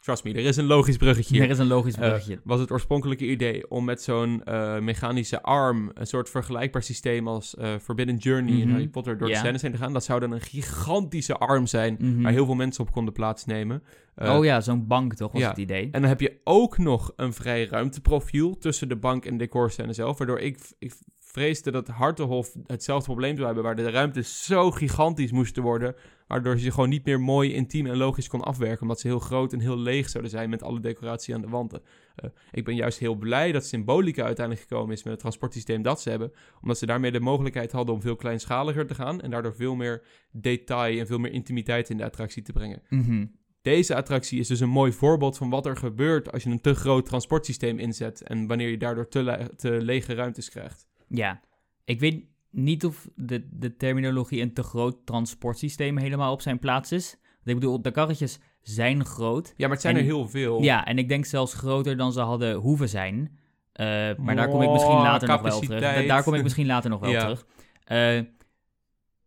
Trust me, er is een logisch bruggetje. Er is een logisch Eh, bruggetje. was het oorspronkelijke idee om met zo'n eh, mechanische arm, een soort vergelijkbaar systeem als eh, Forbidden Journey in Mhm. Harry Potter, door Ja. de scènes heen te gaan. Dat zou dan een gigantische arm zijn, Mhm. waar heel veel mensen op konden plaatsnemen. Oh ja, zo'n bank toch, was ja. het idee. En dan heb je ook nog een vrij ruimteprofiel tussen de bank en decorscène zelf. Waardoor ik, ik vreesde dat Hartenhof hetzelfde probleem zou hebben. Waar de ruimtes zo gigantisch moesten worden. Waardoor ze gewoon niet meer mooi, intiem en logisch kon afwerken. Omdat ze heel groot en heel leeg zouden zijn met alle decoratie aan de wanden. Eh, ik ben juist heel blij dat Symbolica uiteindelijk gekomen is met het transportsysteem dat ze hebben. Omdat ze daarmee de mogelijkheid hadden om veel kleinschaliger te gaan. En daardoor veel meer detail en veel meer intimiteit in de attractie te brengen. Mhm. Deze attractie is dus een mooi voorbeeld van wat er gebeurt als je een te groot transportsysteem inzet en wanneer je daardoor te, le- te lege ruimtes krijgt. Ja, ik weet niet of de, de terminologie een te groot transportsysteem helemaal op zijn plaats is. Want Ik bedoel, de karretjes zijn groot. Ja, maar het zijn En- er heel veel. Ja, en ik denk zelfs groter dan ze hadden hoeven zijn. Eh, maar daar kom ik misschien Oh, later nog wel terug. Da- Daar kom ik misschien later nog wel Ja. terug. Eh,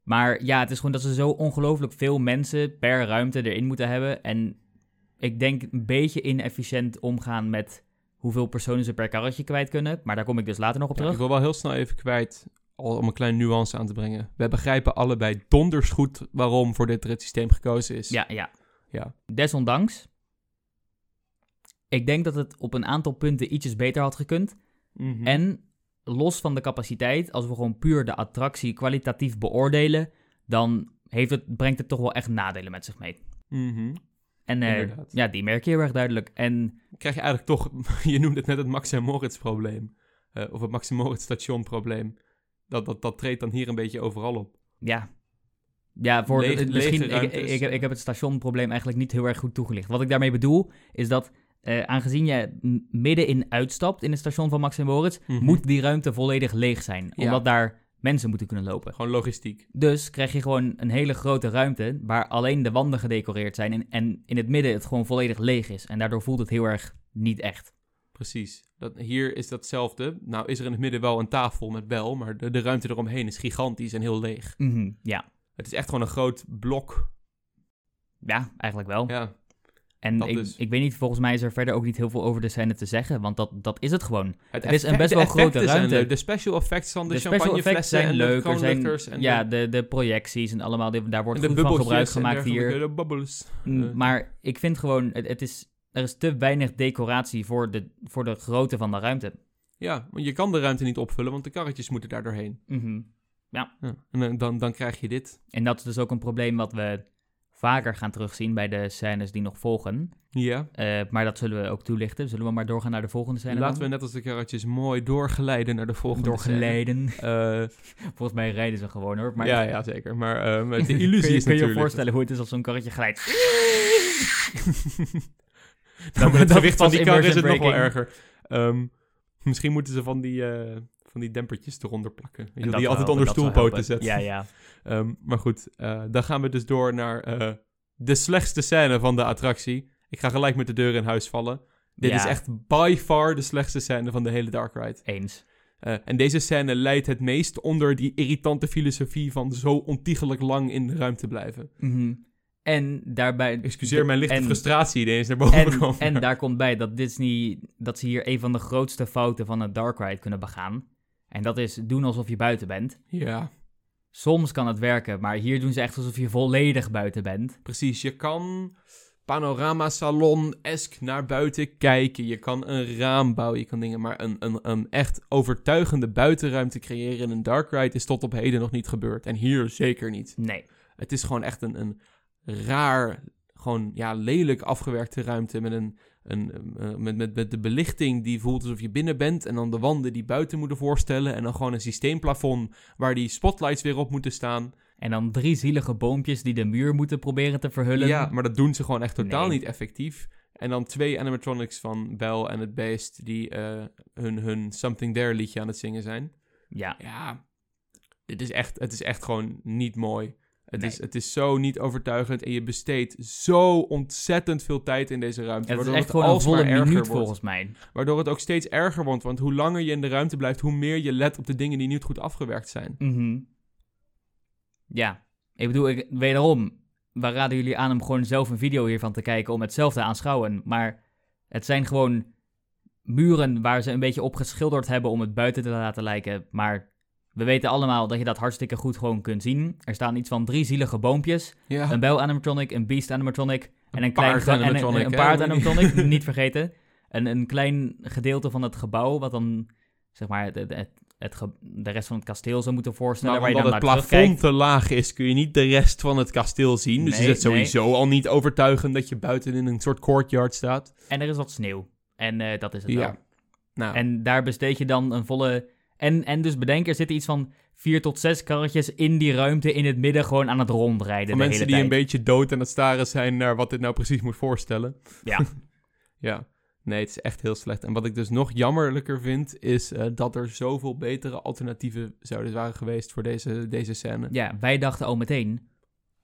maar ja, het is gewoon dat ze zo ongelooflijk veel mensen per ruimte erin moeten hebben. En ik denk een beetje inefficiënt omgaan met hoeveel personen ze per karretje kwijt kunnen. Maar daar kom ik dus later nog op Ja, terug. ik wil wel heel snel even kwijt, om een kleine nuance aan te brengen. We begrijpen allebei donders goed waarom voor dit systeem gekozen is. Ja, ja. Ja. Desondanks, ik denk dat het op een aantal punten ietsjes beter had gekund. Mhm. En los van de capaciteit, als we gewoon puur de attractie kwalitatief beoordelen, dan heeft het, brengt het toch wel echt nadelen met zich mee. Mhm. En eh, ja, die merk je heel erg duidelijk. En Krijg je eigenlijk toch, je noemde het net het Max en Moritz probleem. Eh, of het Max en Moritz station probleem. Dat, dat, dat treedt dan hier een beetje overal op. ja, ja voor de- misschien, ik, ik, ik, heb- ik heb het stationprobleem eigenlijk niet heel erg goed toegelicht. Wat ik daarmee bedoel, is dat eh, aangezien je middenin uitstapt in het station van Max en Moritz, Mhm. moet die ruimte volledig leeg zijn. Ja. Omdat daar mensen moeten kunnen lopen. Gewoon logistiek. Dus krijg je gewoon een hele grote ruimte waar alleen de wanden gedecoreerd zijn en, en in het midden het gewoon volledig leeg is. En daardoor voelt het heel erg niet echt. Precies. Dat, hier is datzelfde. Nou is er in het midden wel een tafel met bel, maar de, de ruimte eromheen is gigantisch en heel leeg. Mhm, ja. Het is echt gewoon een groot blok. ja, eigenlijk wel. Ja, en dat ik, dus. ik weet niet, volgens mij is er verder ook niet heel veel over de scène te zeggen, want dat, dat is het gewoon. het, Het is een best wel grote ruimte. De special effects van de, De champagneflessen zijn en leuk. Er zijn, en ja, de, de, projecties en allemaal, daar wordt goed van gebruik gemaakt hier. De bubbles. Eh, Maar ik vind gewoon, het, het is, er is te weinig decoratie voor de, voor de grootte van de ruimte. Ja, want je kan de ruimte niet opvullen, want de karretjes moeten daar doorheen. Mhm. Ja. En dan, dan, dan krijg je dit. En dat is dus ook een probleem wat we vaker gaan terugzien bij de scènes die nog volgen. Ja. Eh, maar dat zullen we ook toelichten. Zullen we maar doorgaan naar de volgende scène? Laten we net als de karretjes mooi doorgeleiden naar de volgende Doorgeleiden. Eh, Volgens mij rijden ze gewoon hoor. Maar ja, ja, zeker. Maar eh, de kun illusie je, is kun je je voorstellen hoe het is als zo'n karretje glijdt? Nou, met het gewicht van die kar is het nog wel erger. Ehm, misschien moeten ze van die, van die dempertjes eronder plakken. En die je altijd onder stoelpoten zet. Ja, ja. Ehm, maar goed, eh, dan gaan we dus door naar eh, de slechtste scène van de attractie. Ik ga gelijk met de deur in huis vallen. Dit Ja. is echt by far de slechtste scène van de hele Dark Ride. Eens. Eh, en deze scène leidt het meest onder die irritante filosofie van zo ontiegelijk lang in de ruimte blijven. Mhm. En daarbij... Excuseer mijn lichte en- frustratie die eens naar boven En, en daar komt bij dat Disney, dat ze hier een van de grootste fouten van een dark ride kunnen begaan. En dat is doen alsof je buiten bent. Ja, Soms kan het werken, maar hier doen ze echt alsof je volledig buiten bent. precies. Je kan panorama salon-esk naar buiten kijken. Je kan een raam bouwen, je kan dingen. Maar een, een, een echt overtuigende buitenruimte creëren in een dark ride is tot op heden nog niet gebeurd. En hier zeker niet. Nee. Het is gewoon echt een, een raar, gewoon ja, lelijk afgewerkte ruimte met een... Een, eh, met, met, met de belichting die voelt alsof je binnen bent. En dan de wanden die buiten moeten voorstellen. En dan gewoon een systeemplafond waar die spotlights weer op moeten staan. En dan drie zielige boompjes die de muur moeten proberen te verhullen. Ja, maar dat doen ze gewoon echt totaal Nee. niet effectief. En dan twee animatronics van Belle en het Beest die eh, hun, hun Something There liedje aan het zingen zijn. Ja. Ja, dit is echt, het is echt gewoon niet mooi. Het, Nee. is, het is zo niet overtuigend en je besteedt zo ontzettend veel tijd in deze ruimte. Het is waardoor echt gewoon een volle erger minuut wordt. volgens mij. Waardoor het ook steeds erger wordt, want hoe langer je in de ruimte blijft, hoe meer je let op de dingen die niet goed afgewerkt zijn. Mhm. Ja. Ik bedoel, ik, wederom, we raden jullie aan om gewoon zelf een video hiervan te kijken om het zelf te aanschouwen. Maar het zijn gewoon muren waar ze een beetje op geschilderd hebben om het buiten te laten lijken. Maar we weten allemaal dat je dat hartstikke goed gewoon kunt zien. Er staan iets van drie zielige boompjes. Ja. Een bel animatronic, een beast animatronic en een klein en een- paard animatronic, niet vergeten. Een, een klein gedeelte van het gebouw, wat dan zeg maar het, het, de rest van het kasteel zou moeten voorstellen, Maar waar je omdat dan het naar plafond te laag is, kun je niet de rest van het kasteel zien. Dus Nee, is het sowieso al niet overtuigend dat je buiten in een soort courtyard staat. En er is wat sneeuw. En eh, dat is het Ja. wel. Nou, En daar besteed je dan een volle... En, en dus bedenk, er zitten iets van vier tot zes karretjes in die ruimte in het midden gewoon aan het rondrijden voor de mensen hele die een beetje dood aan het staren zijn naar wat dit nou precies moet voorstellen. Ja. Ja, nee, het is echt heel slecht. En wat ik dus nog jammerlijker vind, is eh, dat er zoveel betere alternatieven zouden waren geweest voor deze, deze scène. Ja, wij dachten al meteen...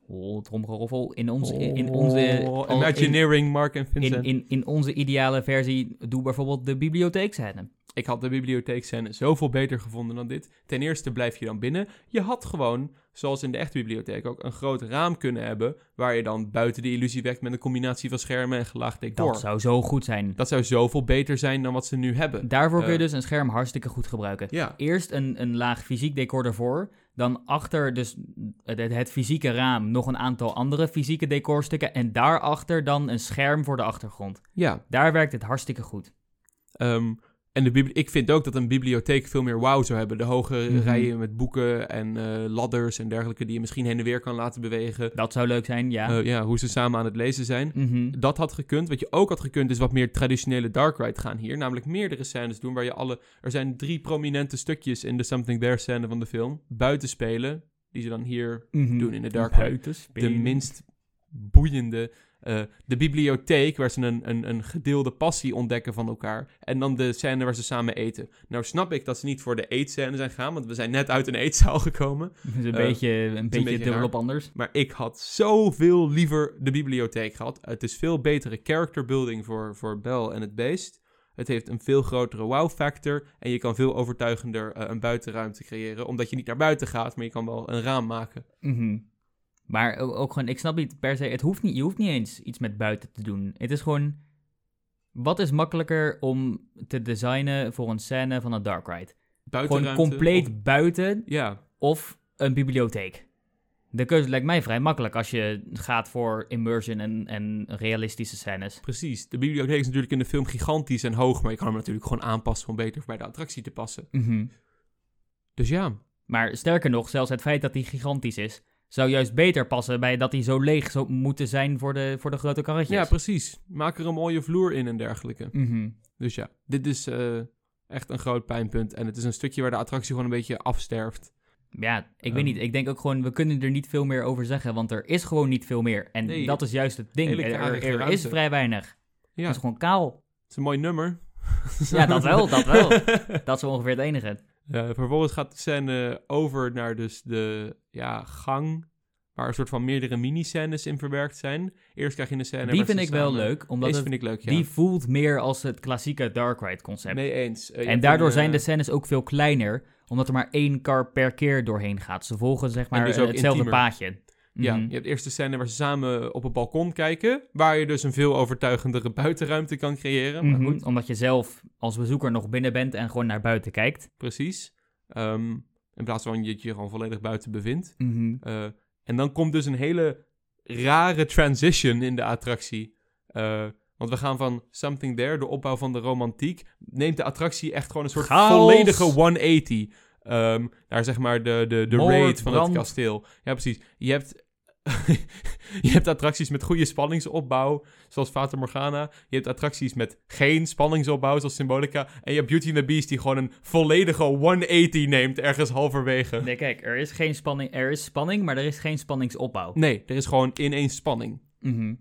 Oh, tromgeroffel. In onze... In, in onze Oh, al- in- Mark en Vincent. in, in, in onze ideale versie, doe bijvoorbeeld de bibliotheekscène. Ik had de bibliotheekscène zoveel beter gevonden dan dit. Ten eerste blijf je dan binnen. Je had gewoon, zoals in de echte bibliotheek ook, een groot raam kunnen hebben... waar je dan buiten de illusie wekt met een combinatie van schermen en gelaagd decor. Dat zou zo goed zijn. Dat zou zoveel beter zijn dan wat ze nu hebben. Daarvoor kun je Eh. dus een scherm hartstikke goed gebruiken. Ja, Eerst een, een laag fysiek decor ervoor. Dan achter dus het, het fysieke raam nog een aantal andere fysieke decorstukken. En daarachter dan een scherm voor de achtergrond. ja. Daar werkt het hartstikke goed. Ehm, en de bibli- ik vind ook dat een bibliotheek veel meer wow zou hebben. De hoge Mhm. rijen met boeken en eh, ladders en dergelijke... die je misschien heen en weer kan laten bewegen. Dat zou leuk zijn, ja. Eh, ja, hoe ze samen aan het lezen zijn. Mhm. Dat had gekund. Wat je ook had gekund is wat meer traditionele Dark Ride gaan hier. Namelijk meerdere scènes doen waar je alle... Er zijn drie prominente stukjes in de Something There scène van de film. Buiten spelen, die ze dan hier Mhm. doen in de Dark Ride. De minst boeiende... eh, de bibliotheek, waar ze een, een, een gedeelde passie ontdekken van elkaar. En dan de scène waar ze samen eten. Nou snap ik dat ze niet voor de eetscène zijn gegaan, want we zijn net uit een eetzaal gekomen. Dat is een Eh, beetje, een beetje, beetje dubbel raar. op anders. Maar ik had zoveel liever de bibliotheek gehad. Het is veel betere character building voor, voor Bel en het beest. Het heeft een veel grotere wow factor. En je kan veel overtuigender eh, een buitenruimte creëren. Omdat je niet naar buiten gaat, maar je kan wel een raam maken. Mhm. Maar ook, gewoon, ik snap niet per se, het hoeft niet, je hoeft niet eens iets met buiten te doen. Het is gewoon, wat is makkelijker om te designen voor een scène van een dark ride? Gewoon compleet of- buiten ja, of een bibliotheek. De keuze lijkt mij vrij makkelijk als je gaat voor immersion en, en realistische scènes. precies. De bibliotheek is natuurlijk in de film gigantisch en hoog. Maar je kan hem natuurlijk gewoon aanpassen om beter bij de attractie te passen. Mhm. Dus ja, Maar sterker nog, zelfs het feit dat hij gigantisch is, zou juist beter passen bij dat hij zo leeg zou moeten zijn voor de, voor de grote karretjes. ja precies. Maak er een mooie vloer in en dergelijke. Mhm. Dus ja, dit is eh, echt een groot pijnpunt. En het is een stukje waar de attractie gewoon een beetje afsterft. Ja, ik Ehm. weet niet. Ik denk ook gewoon, we kunnen er niet veel meer over zeggen, want er is gewoon niet veel meer. En Nee, dat is juist het ding. Er, er is vrij weinig. Ja, Het is gewoon kaal. het is een mooi nummer. Ja, dat wel, dat wel. Dat is ongeveer het enige. Ja, vervolgens gaat de scène over naar dus de ja, gang, waar een soort van meerdere mini-scènes in verwerkt zijn. Eerst krijg je een scène Die vind ik wel leuk, omdat het, vind ik leuk, ja. die voelt meer als het klassieke Dark Ride concept. Mee eens. Eh, en daardoor een, zijn eh, de scènes ook veel kleiner, omdat er maar één car per keer doorheen gaat. Ze volgen zeg maar dus hetzelfde intiemer. paadje. Ja, Mhm. je hebt eerst de scène waar ze samen op een balkon kijken, waar je dus een veel overtuigendere buitenruimte kan creëren. Maar Mhm, goed, Omdat je zelf als bezoeker nog binnen bent en gewoon naar buiten kijkt. precies. Ehm, in plaats van dat je je gewoon volledig buiten bevindt. Mhm. Eh, en dan komt dus een hele rare transition in de attractie. Eh, want we gaan van Something There, de opbouw van de romantiek, neemt de attractie echt gewoon een soort Chaos. volledige 180. Ehm naar zeg maar de, de, de Moord, raid van brand. het kasteel. Ja, precies. Je hebt, je hebt attracties met goede spanningsopbouw, zoals Fata Morgana. Je hebt attracties met geen spanningsopbouw, zoals Symbolica. En je hebt Beauty and the Beast, die gewoon een volledige 180 neemt, ergens halverwege. Nee, kijk, er is geen spanning, er is spanning, maar er is geen spanningsopbouw. Nee, er is gewoon ineens spanning. Mhm.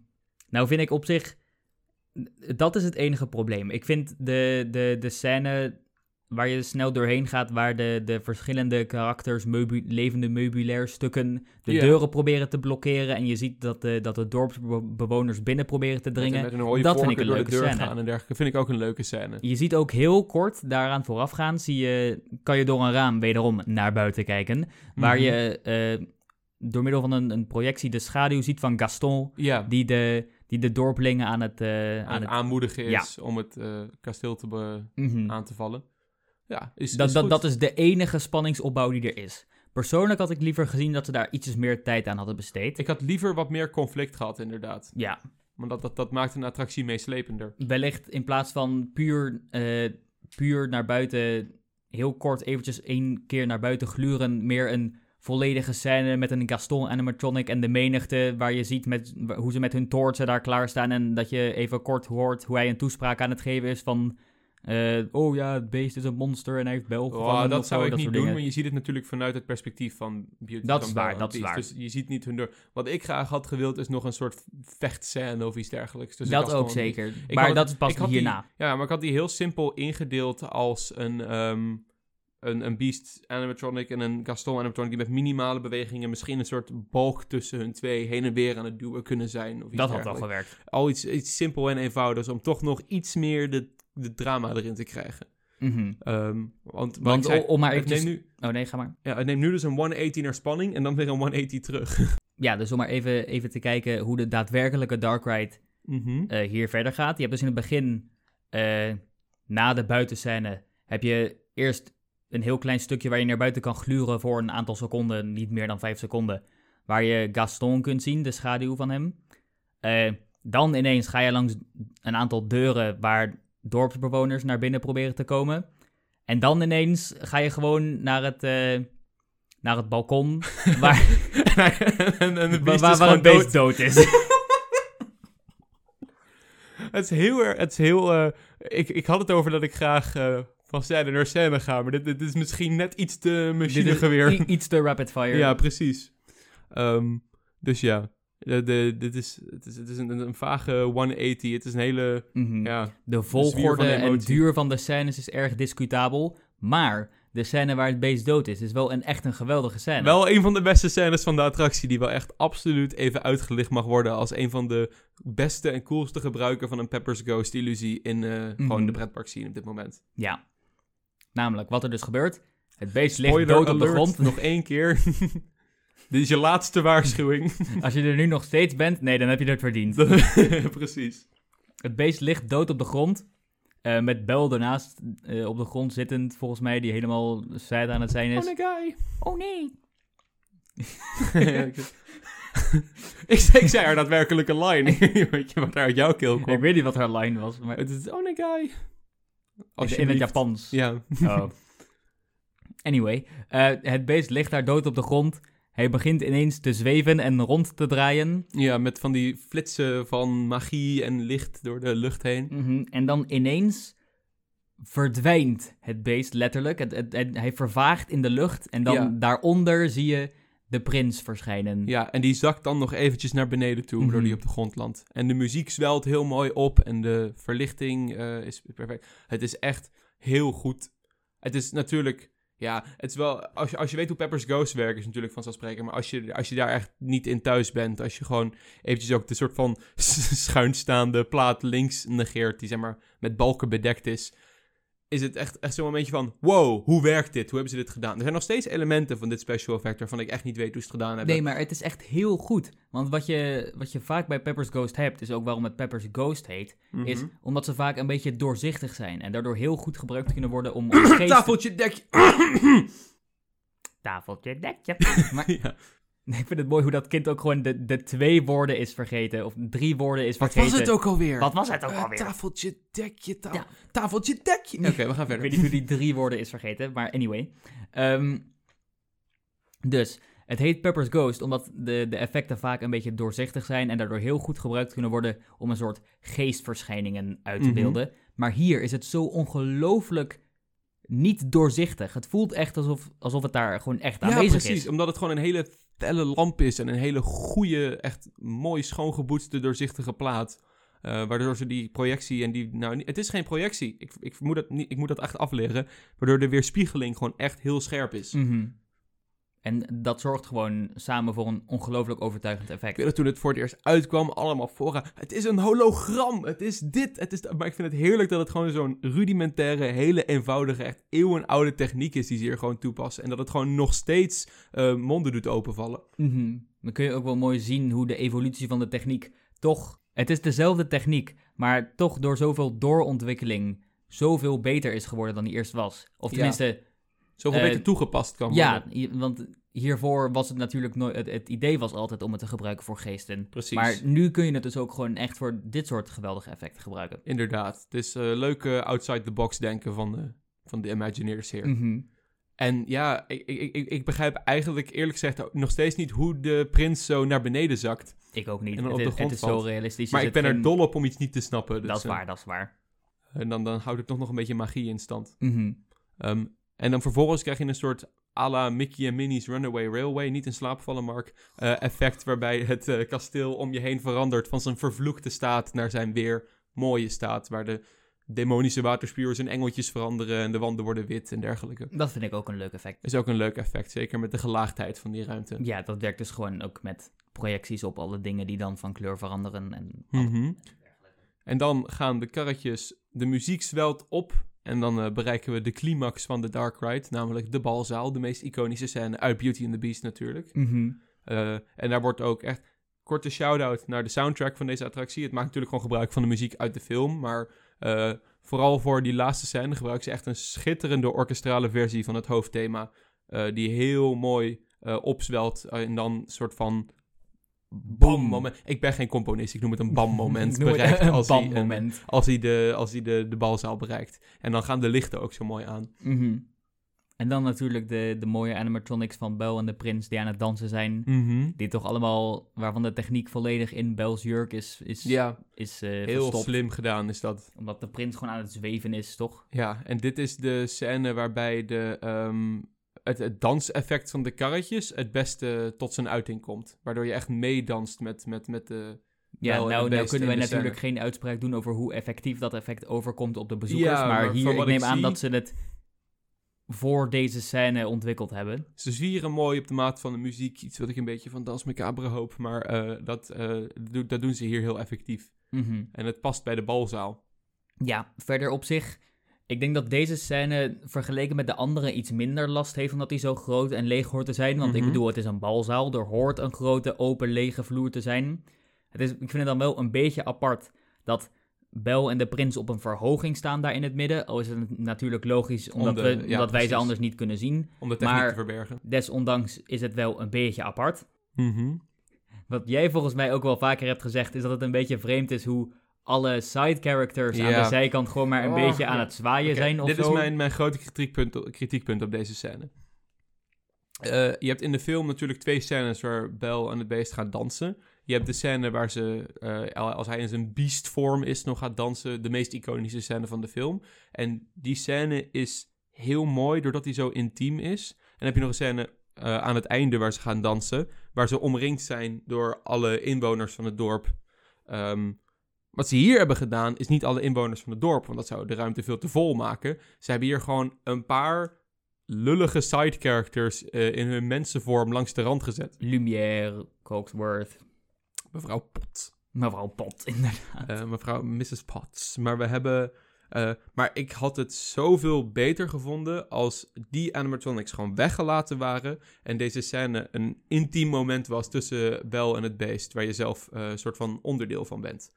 Nou vind ik op zich, dat is het enige probleem. Ik vind de, de, de scène waar je snel doorheen gaat, waar de, de verschillende karakters, levende meubilair stukken, de deuren proberen te blokkeren en je ziet dat de, dat de dorpsbewoners binnen proberen te dringen. Met een dat vind ik een leuke de deur scène. gaan en dergelijke. Vind ik ook een leuke scène. Je ziet ook heel kort daaraan voorafgaan, zie je, kan je door een raam wederom naar buiten kijken. Waar Mhm. je eh, door middel van een, een projectie de schaduw ziet van Gaston, die de, die de dorpelingen aan het... eh, aan aan het aanmoedigen Ja. is om het eh, kasteel te Mhm. aan te vallen. Ja, is, dat, is dat, dat is de enige spanningsopbouw die er is. Persoonlijk had ik liever gezien dat ze daar ietsjes meer tijd aan hadden besteed. Ik had liever wat meer conflict gehad, inderdaad. Ja, Want dat, dat, dat maakt een attractie meeslepender. wellicht in plaats van puur, eh, puur naar buiten, heel kort eventjes één keer naar buiten gluren, meer een volledige scène met een Gaston animatronic en de menigte, waar je ziet met, hoe ze met hun toortsen daar klaarstaan en dat je even kort hoort hoe hij een toespraak aan het geven is van... eh, oh ja, het beest is een monster en hij heeft Bel Oh, dat zou zo, ik niet doen, dingen. maar je ziet het natuurlijk vanuit het perspectief van Beauty Dat is waar, dat is waar. Dus je ziet niet hun door. Wat ik graag had gewild is nog een soort vechtscène of iets dergelijks. tussen dat ook zeker. Maar had- dat is pas hierna. Die, ja, maar ik had die heel simpel ingedeeld als een, ehm, een, een Beast animatronic en een Gaston animatronic die met minimale bewegingen misschien een soort balk tussen hun twee heen en weer aan het duwen kunnen zijn. Of iets Dat had wel dergelijks. gewerkt. Al iets, iets simpel en eenvoudigs om toch nog iets meer de, de drama erin te krijgen. Mhm. Ehm, want Want zei, om maar het eventjes... neemt nu, Oh nee, ga maar. ja, het neemt nu dus een 180 naar spanning en dan weer een 180 terug. Ja, dus om maar even, even te kijken hoe de daadwerkelijke Dark Ride Mhm. eh, hier verder gaat. Je hebt dus in het begin, eh, na de buitenscène, heb je eerst een heel klein stukje waar je naar buiten kan gluren voor een aantal seconden, niet meer dan vijf seconden, waar je Gaston kunt zien, de schaduw van hem. Eh, dan ineens ga je langs een aantal deuren waar dorpsbewoners naar binnen proberen te komen. En dan ineens ga je gewoon naar het, eh, naar het balkon waar, en, waar, beest waar, beest dood. dood is. Het is heel het is heel, eh, ik, ik had het over dat ik graag eh, van scène naar scène ga, maar dit, dit is misschien net iets te Dit is machinegeweer. iets te rapid fire. Ja, precies. Ehm, dus ja, de, de, dit is, het is, het is een, een vage 180. Het is een hele, Mhm. ja, De volgorde de en duur van de scènes is erg discutabel. Maar de scène waar het beest dood is, is wel een, echt een geweldige scène. wel een van de beste scènes van de attractie, die wel echt absoluut even uitgelicht mag worden als een van de beste en coolste gebruiken van een Pepper's Ghost illusie in eh, gewoon Mhm. de pretpark scene op dit moment. Ja. Namelijk, wat er dus gebeurt. Het beest ligt Spoiler dood op de grond. nog één keer. Dit is je laatste waarschuwing. Als je er nu nog steeds bent, nee, dan heb je het verdiend. Precies. Het beest ligt dood op de grond. eh, met Bel ernaast eh, op de grond zittend, volgens mij, die helemaal sad aan het zijn is. Oh, guy. Oh nee. ik, zei, ik zei haar daadwerkelijke line. Weet je wat er uit jouw keel Ik kwam? weet niet wat haar line was, maar Het is, oh nee, guy. in, in het. Japans. Ja. Oh. Anyway, eh, het beest ligt daar dood op de grond. Hij begint ineens te zweven en rond te draaien. ja, met van die flitsen van magie en licht door de lucht heen. Mhm, En dan ineens verdwijnt het beest letterlijk. Het, het, het- hij vervaagt in de lucht. En dan Ja. daaronder zie je de prins verschijnen. Ja, en die zakt dan nog eventjes naar beneden toe, waardoor Mhm. die op de grond landt. En de muziek zwelt heel mooi op en de verlichting eh, is perfect. Het is echt heel goed. Het is natuurlijk, ja, het is wel, als je, als je weet hoe Pepper's Ghost werkt, is natuurlijk vanzelfsprekend. Maar als je, als je daar echt niet in thuis bent, als je gewoon eventjes ook de soort van schuinstaande plaat links negeert, die zeg maar met balken bedekt is, is het echt, echt zo'n momentje van, wow, hoe werkt dit? Hoe hebben ze dit gedaan? Er zijn nog steeds elementen van dit special effect waarvan ik echt niet weet hoe ze het gedaan hebben. Nee, maar het is echt heel goed. Want wat je, wat je vaak bij Pepper's Ghost hebt, is ook waarom het Pepper's Ghost heet, is Mhm. omdat ze vaak een beetje doorzichtig zijn. En daardoor heel goed gebruikt kunnen worden om. Tafeltje, dekje. Tafeltje, dekje. ja. Ik vind het mooi hoe dat kind ook gewoon de, de twee woorden is vergeten. Of drie woorden is Wat vergeten. was het ook alweer? Wat was het ook Eh, alweer? tafeltje, dekje, ta- Ja. tafeltje, dekje. Oké, we gaan Ik verder. weet niet hoe die drie woorden is vergeten, maar anyway. Ehm, dus, het heet Pepper's Ghost omdat de, de effecten vaak een beetje doorzichtig zijn en daardoor heel goed gebruikt kunnen worden om een soort geestverschijningen uit te Mhm. beelden. Maar hier is het zo ongelooflijk niet doorzichtig. Het voelt echt alsof, alsof het daar gewoon echt Ja, aanwezig precies. is. Omdat het gewoon een hele felle lamp is en een hele goede, echt mooi schoongeboetste, doorzichtige plaat. Eh, waardoor ze die projectie en die... Nou, het is geen projectie. Ik, ik, moet dat niet, ik moet dat echt afleggen. Waardoor de weerspiegeling gewoon echt heel scherp is. Mhm. En dat zorgt gewoon samen voor een ongelooflijk overtuigend Ik effect. dat toen het voor het eerst uitkwam, allemaal fora. Het is een hologram, het is dit, het is. Maar ik vind het heerlijk dat het gewoon zo'n rudimentaire, hele eenvoudige, echt eeuwenoude techniek is die ze hier gewoon toepassen. En dat het gewoon nog steeds eh, monden doet openvallen. Mhm. Dan kun je ook wel mooi zien hoe de evolutie van de techniek toch... Het is dezelfde techniek, maar toch door zoveel doorontwikkeling zoveel beter is geworden dan die eerst was. Of Ja. Zoveel Eh, beter toegepast kan worden. ja, want hiervoor was het natuurlijk nooit... Het, het idee was altijd om het te gebruiken voor geesten. Precies. Maar nu kun je het dus ook gewoon echt voor dit soort geweldige effecten gebruiken. Inderdaad. Het is eh leuk eh, outside the box denken van de, van de Imagineers hier. Mhm. En ja, ik, ik, ik, ik begrijp eigenlijk eerlijk gezegd nog steeds niet hoe de prins zo naar beneden zakt. Ik ook niet. En dan Het op de grond het is valt. zo realistisch. Maar Er ik ben er dol op om iets niet te snappen. Dus, Dat is eh, waar, dat is waar. En dan, dan houdt het toch nog een beetje magie in stand. Mhm. Ehm, en dan vervolgens krijg je een soort à la Mickey en Minnie's Runaway Railway, niet in slaap vallen, Mark, eh, effect waarbij het eh, kasteel om je heen verandert van zijn vervloekte staat naar zijn weer mooie staat, waar de demonische waterspuurs in engeltjes veranderen en de wanden worden wit en dergelijke. Dat vind ik ook een leuk effect. Is ook een leuk effect, zeker met de gelaagdheid van die ruimte. Ja, dat werkt dus gewoon ook met projecties op alle dingen die dan van kleur veranderen. En Mhm. En dan gaan de karretjes, de muziek zwelt op en dan eh, bereiken we de climax van de Dark Ride, namelijk de balzaal, de meest iconische scène uit Beauty and the Beast natuurlijk. Mhm. Eh, en daar wordt ook echt korte shout-out naar de soundtrack van deze attractie. Het maakt natuurlijk gewoon gebruik van de muziek uit de film, maar eh, vooral voor die laatste scène gebruiken ze echt een schitterende orkestrale versie van het hoofdthema, die heel mooi opzwelt en dan een soort van bam moment. Ik ben geen componist, ik noem het een bam moment Ik noem het bereikt een als hij, een- bam-moment. als hij, de, als hij de, de balzaal bereikt. En dan gaan de lichten ook zo mooi aan. Mhm. En dan natuurlijk de, de mooie animatronics van Bel en de prins die aan het dansen zijn. Die toch allemaal, waarvan de techniek volledig in Bel's jurk is, is, Ja, is eh, heel verstopt. slim gedaan is dat. Omdat de prins gewoon aan het zweven is, toch? Ja, en dit is de scène waarbij de, ehm, het, het danseffect van de karretjes het beste tot zijn uiting komt. Waardoor je echt meedanst met, met, met de... Ja, nou, nou kunnen wij de natuurlijk scène. geen uitspraak doen over hoe effectief dat effect overkomt op de bezoekers. Ja, maar, maar hier, ik neem ik aan zie- dat ze het voor deze scène ontwikkeld hebben. Ze zwieren mooi op de maat van de muziek. Iets wat ik een beetje van Dans Macabre hoop. Maar eh, dat, do- dat doen ze hier heel effectief. Mhm. En het past bij de balzaal. Ja, verder op zich. Ik denk dat deze scène vergeleken met de andere iets minder last heeft omdat hij zo groot en leeg hoort te zijn. Want ik Mhm. bedoel, het is een balzaal. Er hoort een grote open lege vloer te zijn. Het is, ik vind het dan wel een beetje apart dat Bel en de prins op een verhoging staan daar in het midden. Al is het natuurlijk logisch omdat, de- we, ja, omdat wij ze anders niet kunnen zien. Om de techniek Maar- te verbergen. Desondanks is het wel een beetje apart. Mhm. Wat jij volgens mij ook wel vaker hebt gezegd, is dat het een beetje vreemd is hoe alle side characters aan de zijkant gewoon maar een Oh, beetje aan het zwaaien zijn of dit zo. is mijn, mijn grote kritiekpunt, kritiekpunt op deze scène. Eh, je hebt in de film natuurlijk twee scènes waar Bel en het beest gaat dansen. Je hebt de scène waar ze, eh, als hij in zijn beastvorm is, nog gaat dansen. De meest iconische scène van de film. En die scène is heel mooi, doordat hij zo intiem is. En dan heb je nog een scène eh, aan het einde waar ze gaan dansen. Waar ze omringd zijn door alle inwoners van het dorp. Ehm, wat ze hier hebben gedaan, is niet alle inwoners van het dorp, want dat zou de ruimte veel te vol maken. Ze hebben hier gewoon een paar lullige side characters eh, in hun mensenvorm langs de rand gezet. Lumière, Cogsworth, Mevrouw Pot. mevrouw Pot, inderdaad. eh, mevrouw Mrs. Potts. Maar we hebben. eh, maar ik had het zoveel beter gevonden als die animatronics gewoon weggelaten waren. En deze scène een intiem moment was tussen Bel en het beest. Waar je zelf een soort van onderdeel van bent.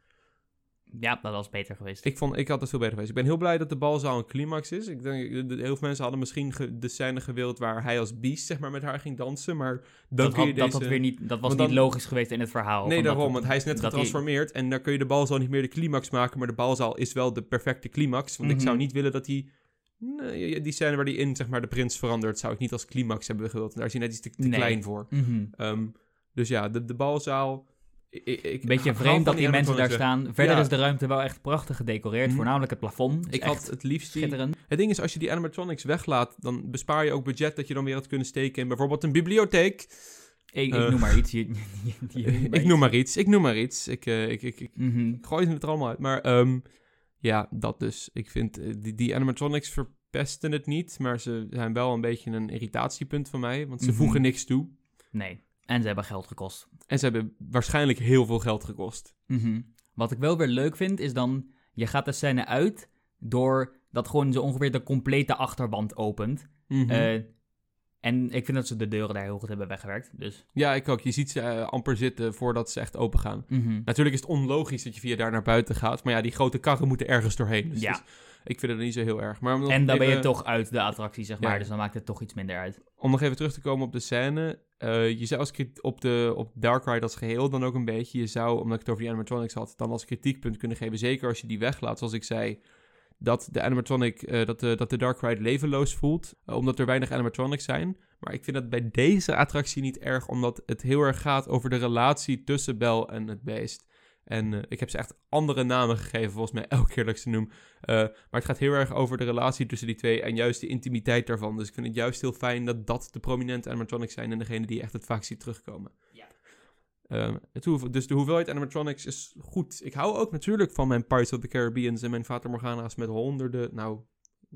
Ja, dat was beter geweest. Ik, vond, ik had het veel beter geweest. Ik ben heel blij dat de balzaal een climax is. Ik denk, de- de- heel veel mensen hadden misschien ge- de scène gewild waar hij als beest zeg maar, met haar ging dansen. Maar dan dat, kun je had, deze... dat, had weer niet, dat was niet logisch geweest in het verhaal. Nee, daarom, het- want hij is net hij- getransformeerd. En dan kun je de balzaal niet meer de climax maken. Maar de balzaal is wel de perfecte climax. Want ik Mhm. zou niet willen dat hij... Nee, die scène waar hij in zeg maar, de prins verandert... zou ik niet als climax hebben gewild. Daar is hij net iets te, te Nee. klein voor. Mhm. Ehm, dus ja, de, de balzaal... Ik, beetje vreemd dat die mensen daar staan. Verder Ja. is de ruimte wel echt prachtig gedecoreerd. Mhm. Voornamelijk het plafond. Is Ik had het liefst die. Het ding is, als je die animatronics weglaat, dan bespaar je ook budget dat je dan weer had kunnen steken in bijvoorbeeld een bibliotheek. Ik, ik noem maar iets. Je- je- je- ik noem maar iets, ik noem maar iets. Ik, eh, ik, ik, ik Mhm. gooi het er allemaal uit. Maar ehm, ja, dat dus. Ik vind eh, die, die animatronics ver- verpesten het niet, maar ze zijn wel een beetje een irritatiepunt van mij, want ze Mhm. voegen niks toe. Nee. En ze hebben geld gekost. En ze hebben waarschijnlijk heel veel geld gekost. Mhm. Wat ik wel weer leuk vind, is dan... Je gaat de scène uit door dat gewoon zo ongeveer de complete achterwand opent. Mhm. Eh, en ik vind dat ze de deuren daar heel goed hebben weggewerkt. Dus... ja, ik ook. Je ziet ze eh, amper zitten voordat ze echt open gaan. mhm. Natuurlijk is het onlogisch dat je via daar naar buiten gaat, maar ja, die grote karren moeten ergens doorheen. Dus Ja. het is- ik vind het niet zo heel erg. Maar om nog En dan ben je even- toch uit de attractie, zeg maar. Ja. Dus dan maakt het toch iets minder uit. Om nog even terug te komen op de scène. Eh, je zou op, de, op als geheel dan ook een beetje. Je zou, omdat ik het over die animatronics had, dan als kritiekpunt kunnen geven. Zeker als je die weglaat, zoals ik zei. Dat de animatronic, eh, dat, de, dat de Dark Ride levenloos voelt. eh, omdat er weinig animatronics zijn. Maar ik vind dat bij deze attractie niet erg. Omdat het heel erg gaat over de relatie tussen Bel en het beest. En eh, ik heb ze echt andere namen gegeven, volgens mij elke keer dat ik ze noem. Eh, maar het gaat heel erg over de relatie tussen die twee en juist de intimiteit daarvan. Dus ik vind het juist heel fijn dat dat de prominente animatronics zijn en degene die je echt het vaakst ziet terugkomen. Ja. Ehm, het dus de hoeveelheid animatronics is goed. Ik hou ook natuurlijk van mijn Pirates of the Caribbean's en mijn Fata Morgana's met honderden, nou,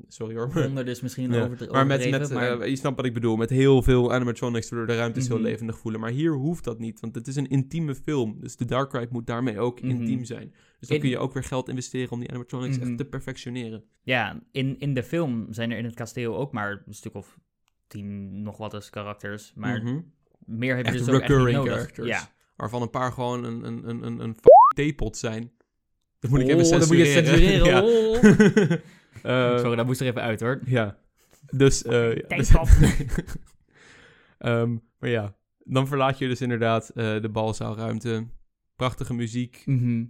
sorry hoor. maar- Onder dus misschien ja, over maar met, met maar- eh, je snapt wat ik bedoel, met heel veel animatronics waardoor de ruimtes heel Mhm. levendig voelen. Maar hier hoeft dat niet, want het is een intieme film. Dus de Dark Ride moet daarmee ook Mhm. intiem zijn. Dus dan In- kun je ook weer geld investeren om die animatronics Mhm. echt te perfectioneren. Ja, in, in de film zijn er in het kasteel ook maar een stuk of tien nog wat eens karakters. Maar Mhm. meer heb je Echt dus ook echt niet recurring nodig. characters. Ja. Waarvan een paar gewoon een, een, een, een, een theepot zijn. Dat moet ik even Oh, dat moet censureren. je censureren. ja. Oh. Eh, Sorry, dat moest er even uit hoor. ja. Dus, eh, ja, dus-. Ehm, maar ja, dan verlaat je dus inderdaad eh, de balzaalruimte. Prachtige muziek. Mhm.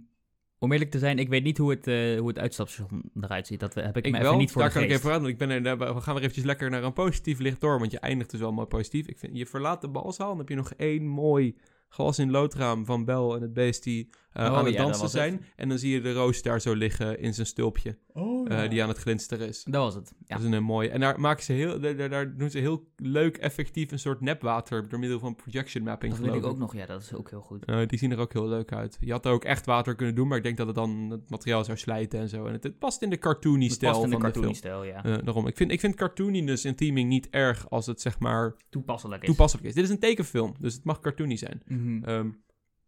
Om eerlijk te zijn, ik weet niet hoe het, eh, hoe het uitstapstation eruit ziet. Dat heb ik, Ik me wel, even niet voor daar kan ik even aan. want Ik ben er, we gaan weer eventjes lekker naar een positief licht door, want je eindigt dus wel mooi positief. Ik vind, je verlaat de balzaal en dan heb je nog één mooi glas in loodraam van Bel en het beest die eh, Oh, aan het ja, dansen het. zijn. En dan zie je de roos daar zo liggen in zijn stulpje, Oh, eh, die aan het glinsteren is. Dat was het. Ja. Dat is een eh, mooie. En daar, maken ze heel, daar, doen ze heel leuk, effectief een soort nepwater door middel van projection mapping. Dat weet ik ook nog. Ja, dat is ook heel goed. Eh, die zien er ook heel leuk uit. Je had er ook echt water kunnen doen, maar ik denk dat het dan het materiaal zou slijten en zo. En het, het past in de cartoony Het stijl past in de van de film. cartoony-stijl, ja. Eh, daarom. Ik vind, ik vind cartooniness in theming niet erg als het zeg maar Toepasselijk is. toepasselijk is. Dit is een tekenfilm, dus het mag cartoony zijn. Mhm. Ehm,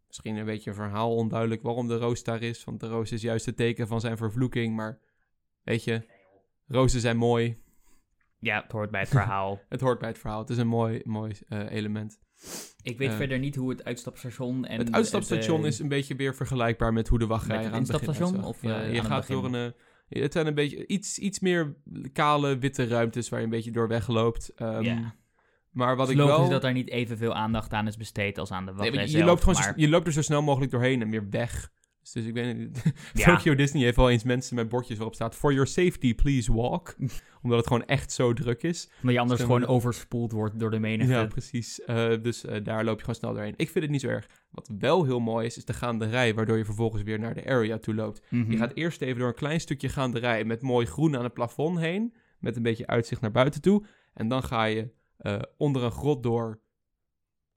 misschien een beetje een verhaal onduidelijk waarom de roos daar is. Want de roos is juist het teken van zijn vervloeking. Maar weet je, rozen zijn mooi. Ja, het hoort bij het verhaal. Het hoort bij het verhaal. Het is een mooi, mooi eh, element. Ik weet Eh, verder niet hoe het uitstapstation en... het uitstapstation eh, is een beetje weer vergelijkbaar met hoe de wachtrij aan het begin of, Ja, je gaat door een... het zijn een beetje iets, iets meer kale, witte ruimtes waar je een beetje door wegloopt. Ehm. Maar wat Het ik is wel... dat daar niet evenveel aandacht aan is besteed als aan de Nee, wachtrij want je, zelf, loopt gewoon zo- maar- je loopt er zo snel mogelijk doorheen en weer weg. Dus, dus ik weet niet... Ja. Tokyo Disney heeft wel eens mensen met bordjes waarop staat... For your safety, please walk. Omdat het gewoon echt zo druk is. Omdat je anders Stem- gewoon overspoeld wordt door de menigte. Ja, precies. Eh, dus eh, daar loop je gewoon snel doorheen. Ik vind het niet zo erg. Wat wel heel mooi is, is de gaanderij... waardoor je vervolgens weer naar de area toe loopt. Mhm. Je gaat eerst even door een klein stukje gaanderij... met mooi groen aan het plafond heen... met een beetje uitzicht naar buiten toe. En dan ga je eh, onder een grot door...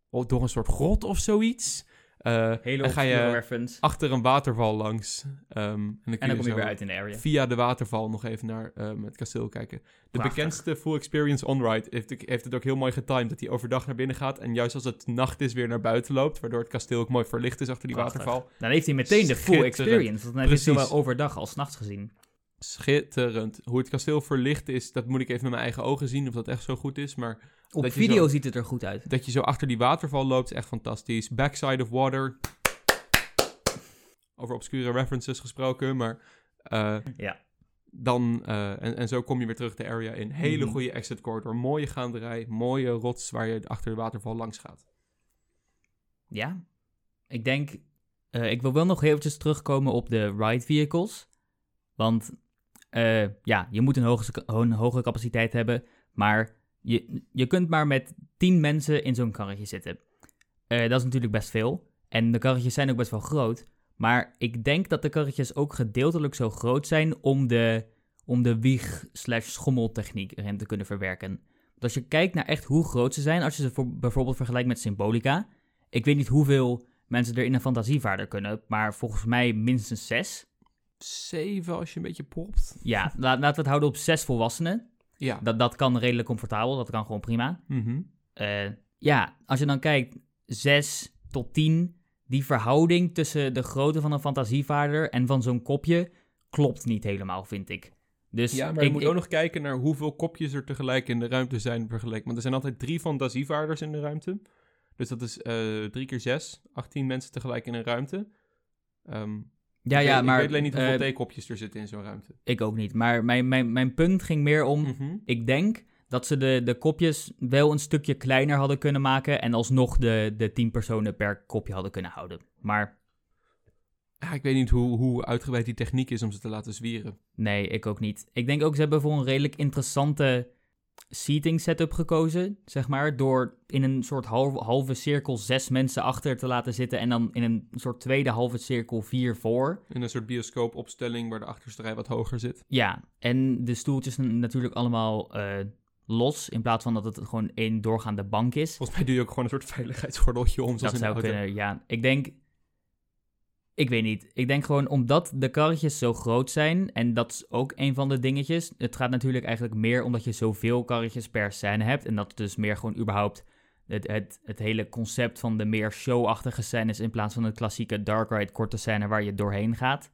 of door een soort grot of zoiets... Eh, Hele en ga je reference. achter een waterval langs. Ehm, en dan, kun En dan kom je weer uit in de area. Via de waterval nog even naar ehm, het kasteel kijken. De Prachtig. bekendste Full Experience On-Ride heeft, heeft het ook heel mooi getimed. Dat hij overdag naar binnen gaat. En juist als het nacht is weer naar buiten loopt. Waardoor het kasteel ook mooi verlicht is achter die Prachtig. waterval. Dan heeft hij meteen de full experience. Want dan heeft hij zowel overdag als nachts gezien. Schitterend. Hoe het kasteel verlicht is, dat moet ik even met mijn eigen ogen zien. Of dat echt zo goed is. Maar Op Dat video zo- ziet het er goed uit. dat je zo achter die waterval loopt is echt fantastisch. Backside of Water. Over obscure references gesproken, maar... eh, Ja. Dan, eh, en, en zo kom je weer terug de area in. Hele Mhm. goede exit corridor, mooie gaanderij, mooie rots waar je achter de waterval langs gaat. Ja. Ik denk... eh, ik wil wel nog eventjes terugkomen op de ride vehicles. Want eh, ja, je moet een hoge, een hoge capaciteit hebben. Maar je, je kunt maar met 10 mensen in zo'n karretje zitten. Eh, dat is natuurlijk best veel. En de karretjes zijn ook best wel groot. Maar ik denk dat de karretjes ook gedeeltelijk zo groot zijn om de, om de wieg-slash-schommeltechniek erin te kunnen verwerken. Want als je kijkt naar echt hoe groot ze zijn, als je ze voor, bijvoorbeeld vergelijkt met Symbolica. Ik weet niet hoeveel mensen er in een fantasievaarder kunnen, maar volgens mij minstens zes. Zeven als je een beetje popt. Ja, la- laten we het houden op zes volwassenen. Ja. Dat, dat kan redelijk comfortabel, dat kan gewoon prima. Mhm. Eh, ja, als je dan kijkt, 6 tot 10, die verhouding tussen de grootte van een fantasievaarder en van zo'n kopje klopt niet helemaal, vind ik. Dus Ja, maar ik, je moet ik- ook nog kijken naar hoeveel kopjes er tegelijk in de ruimte zijn vergeleken. Want er zijn altijd drie fantasievaarders in de ruimte. Dus dat is eh drie keer zes, 18 mensen tegelijk in een ruimte. Ehm, ja, ik ja, weet, maar ik weet alleen niet hoeveel eh, theekopjes er zitten in zo'n ruimte. ik ook niet. Maar mijn, mijn, mijn punt ging meer om, Mhm. ik denk dat ze de, de kopjes wel een stukje kleiner hadden kunnen maken en alsnog de, de 10 personen per kopje hadden kunnen houden. Maar Ja, ik weet niet hoe, hoe uitgebreid die techniek is om ze te laten zwieren. Nee, ik ook niet. Ik denk ook, ze hebben voor een redelijk interessante seating setup gekozen, zeg maar. Door in een soort halve, halve cirkel zes mensen achter te laten zitten en dan in een soort tweede halve cirkel vier voor. In een soort bioscoopopstelling waar de achterste rij wat hoger zit. Ja, en de stoeltjes natuurlijk allemaal eh, los, in plaats van dat het gewoon één doorgaande bank is. Volgens mij doe je ook gewoon een soort veiligheidsgordeltje om. Dat in de zou kunnen, ja. Ik denk... Ik weet niet. Ik denk gewoon omdat de karretjes zo groot zijn, en dat is ook een van de dingetjes. Het gaat natuurlijk eigenlijk meer omdat je zoveel karretjes per scène hebt. En dat dus meer gewoon überhaupt het, het, het hele concept van de meer showachtige scènes in plaats van het klassieke dark ride korte scène waar je doorheen gaat.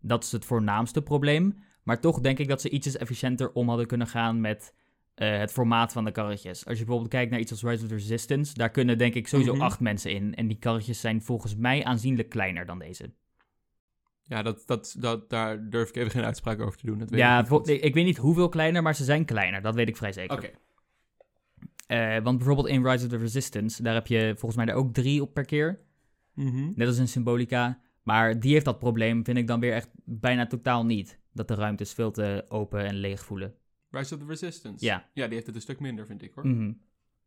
Dat is het voornaamste probleem. Maar toch denk ik dat ze ietsjes efficiënter om hadden kunnen gaan met eh, het formaat van de karretjes. Als je bijvoorbeeld kijkt naar iets als Rise of the Resistance, daar kunnen denk ik sowieso Mhm. acht mensen in. En die karretjes zijn volgens mij aanzienlijk kleiner dan deze. Ja, dat, dat, dat, daar durf ik even geen uitspraak over te doen. Dat weet ja, ik, niet ik, weet niet hoeveel kleiner, maar ze zijn kleiner. Dat weet ik vrij zeker. Oké. Eh, want bijvoorbeeld in Rise of the Resistance, daar heb je volgens mij er ook drie op per keer. Mhm. Net als in Symbolica. Maar die heeft dat probleem, vind ik dan weer echt bijna totaal niet. Dat de ruimtes veel te open en leeg voelen. Rise of the Resistance. Ja. Ja, die heeft het een stuk minder, vind ik hoor. Mhm.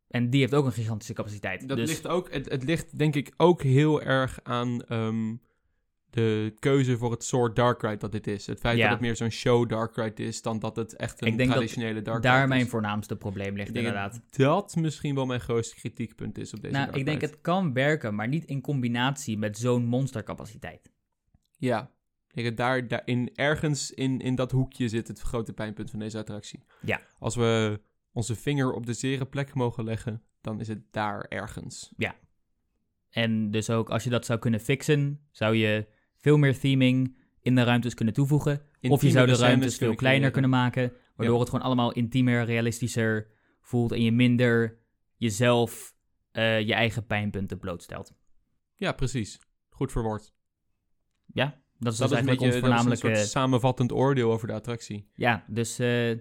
En die heeft ook een gigantische capaciteit. Dat dus ligt ook, het, het ligt denk ik ook heel erg aan ehm, de keuze voor het soort Dark Ride dat dit is. Het feit Ja. dat het meer zo'n show Dark Ride is dan dat het echt een Ik denk dat traditionele Dark daar Ride mijn is. voornaamste probleem ligt, inderdaad. dat dat misschien wel mijn grootste kritiekpunt is op deze Nou, Dark ik denk Ride. het kan werken, maar niet in combinatie met zo'n monstercapaciteit. Ja. Ik daar, daar in, ergens in, in dat hoekje zit het grote pijnpunt van deze attractie. Ja. Als we onze vinger op de zere plek mogen leggen, dan is het daar ergens. En dus ook als je dat zou kunnen fixen, zou je veel meer theming in de ruimtes kunnen toevoegen. of je zou de ruimtes veel kleiner kunnen maken, waardoor Ja. het gewoon allemaal intiemer, realistischer voelt en je minder jezelf eh, je eigen pijnpunten blootstelt. Ja, precies. Goed verwoord. Ja, dat is Dat dus is eigenlijk ons is een soort samenvattend oordeel over de attractie. Ja, dus eh,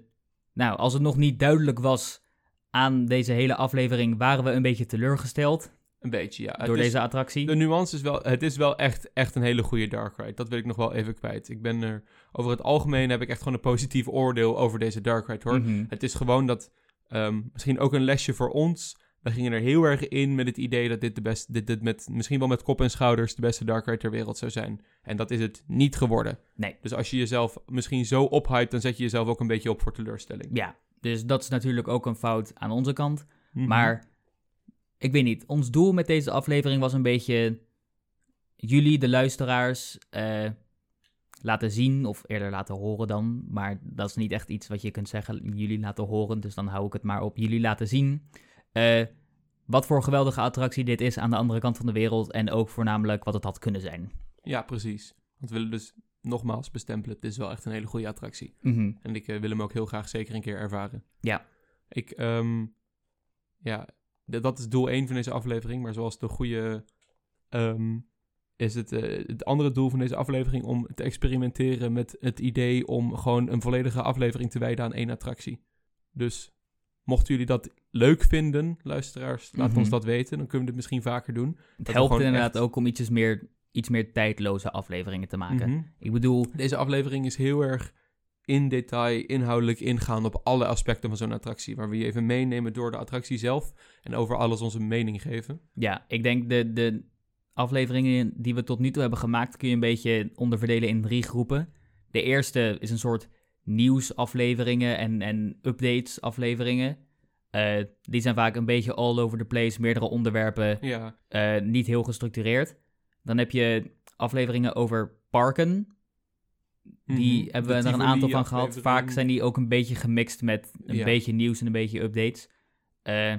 nou, als het nog niet duidelijk was aan deze hele aflevering, waren we een beetje teleurgesteld Een beetje, ja. Door is- deze attractie. De nuance is wel, het is wel echt, echt een hele goede Dark Ride. Dat wil ik nog wel even kwijt. Ik ben er, over het algemeen heb ik echt gewoon een positief oordeel over deze Dark Ride hoor. Mhm. Het is gewoon dat, ehm, misschien ook een lesje voor ons. We gingen er heel erg in met het idee dat dit de beste, dit, dit met, misschien wel met kop en schouders de beste Dark Ride ter wereld zou zijn. En dat is het niet geworden. Nee. Dus als je jezelf misschien zo ophypt, dan zet je jezelf ook een beetje op voor teleurstelling. Ja, dus dat is natuurlijk ook een fout aan onze kant. Mhm. Maar ik weet niet, ons doel met deze aflevering was een beetje jullie, de luisteraars, eh, laten zien, of eerder laten horen dan. Maar dat is niet echt iets wat je kunt zeggen, jullie laten horen, dus dan hou ik het maar op jullie laten zien. Eh, wat voor geweldige attractie dit is aan de andere kant van de wereld en ook voornamelijk wat het had kunnen zijn. Ja, precies. Want we willen dus nogmaals bestempelen, het is wel echt een hele goede attractie. Mhm. En ik eh, wil hem ook heel graag zeker een keer ervaren. Ja. Ik, ehm, ja, dat is doel 1 van deze aflevering. Maar zoals de goede, ehm, is het, eh, het andere doel van deze aflevering om te experimenteren met het idee om gewoon een volledige aflevering te wijden aan één attractie. Dus mochten jullie dat leuk vinden, luisteraars, laat Mhm. ons dat weten. Dan kunnen we dit misschien vaker doen. Het helpt inderdaad echt- ook om ietsjes meer, iets meer tijdloze afleveringen te maken. Mhm. Ik bedoel, Deze aflevering is heel erg in detail, inhoudelijk ingaan op alle aspecten van zo'n attractie. Waar we je even meenemen door de attractie zelf en over alles onze mening geven. Ja, ik denk de, de afleveringen die we tot nu toe hebben gemaakt, kun je een beetje onderverdelen in drie groepen. De eerste is een soort nieuwsafleveringen en, en updates afleveringen. Eh, die zijn vaak een beetje all over the place, meerdere onderwerpen, Ja, eh, niet heel gestructureerd. Dan heb je afleveringen over parken. Die Mhm. hebben we er een aantal van gehad. Vaak zijn die ook een beetje gemixt met een Ja. beetje nieuws en een beetje updates. Eh,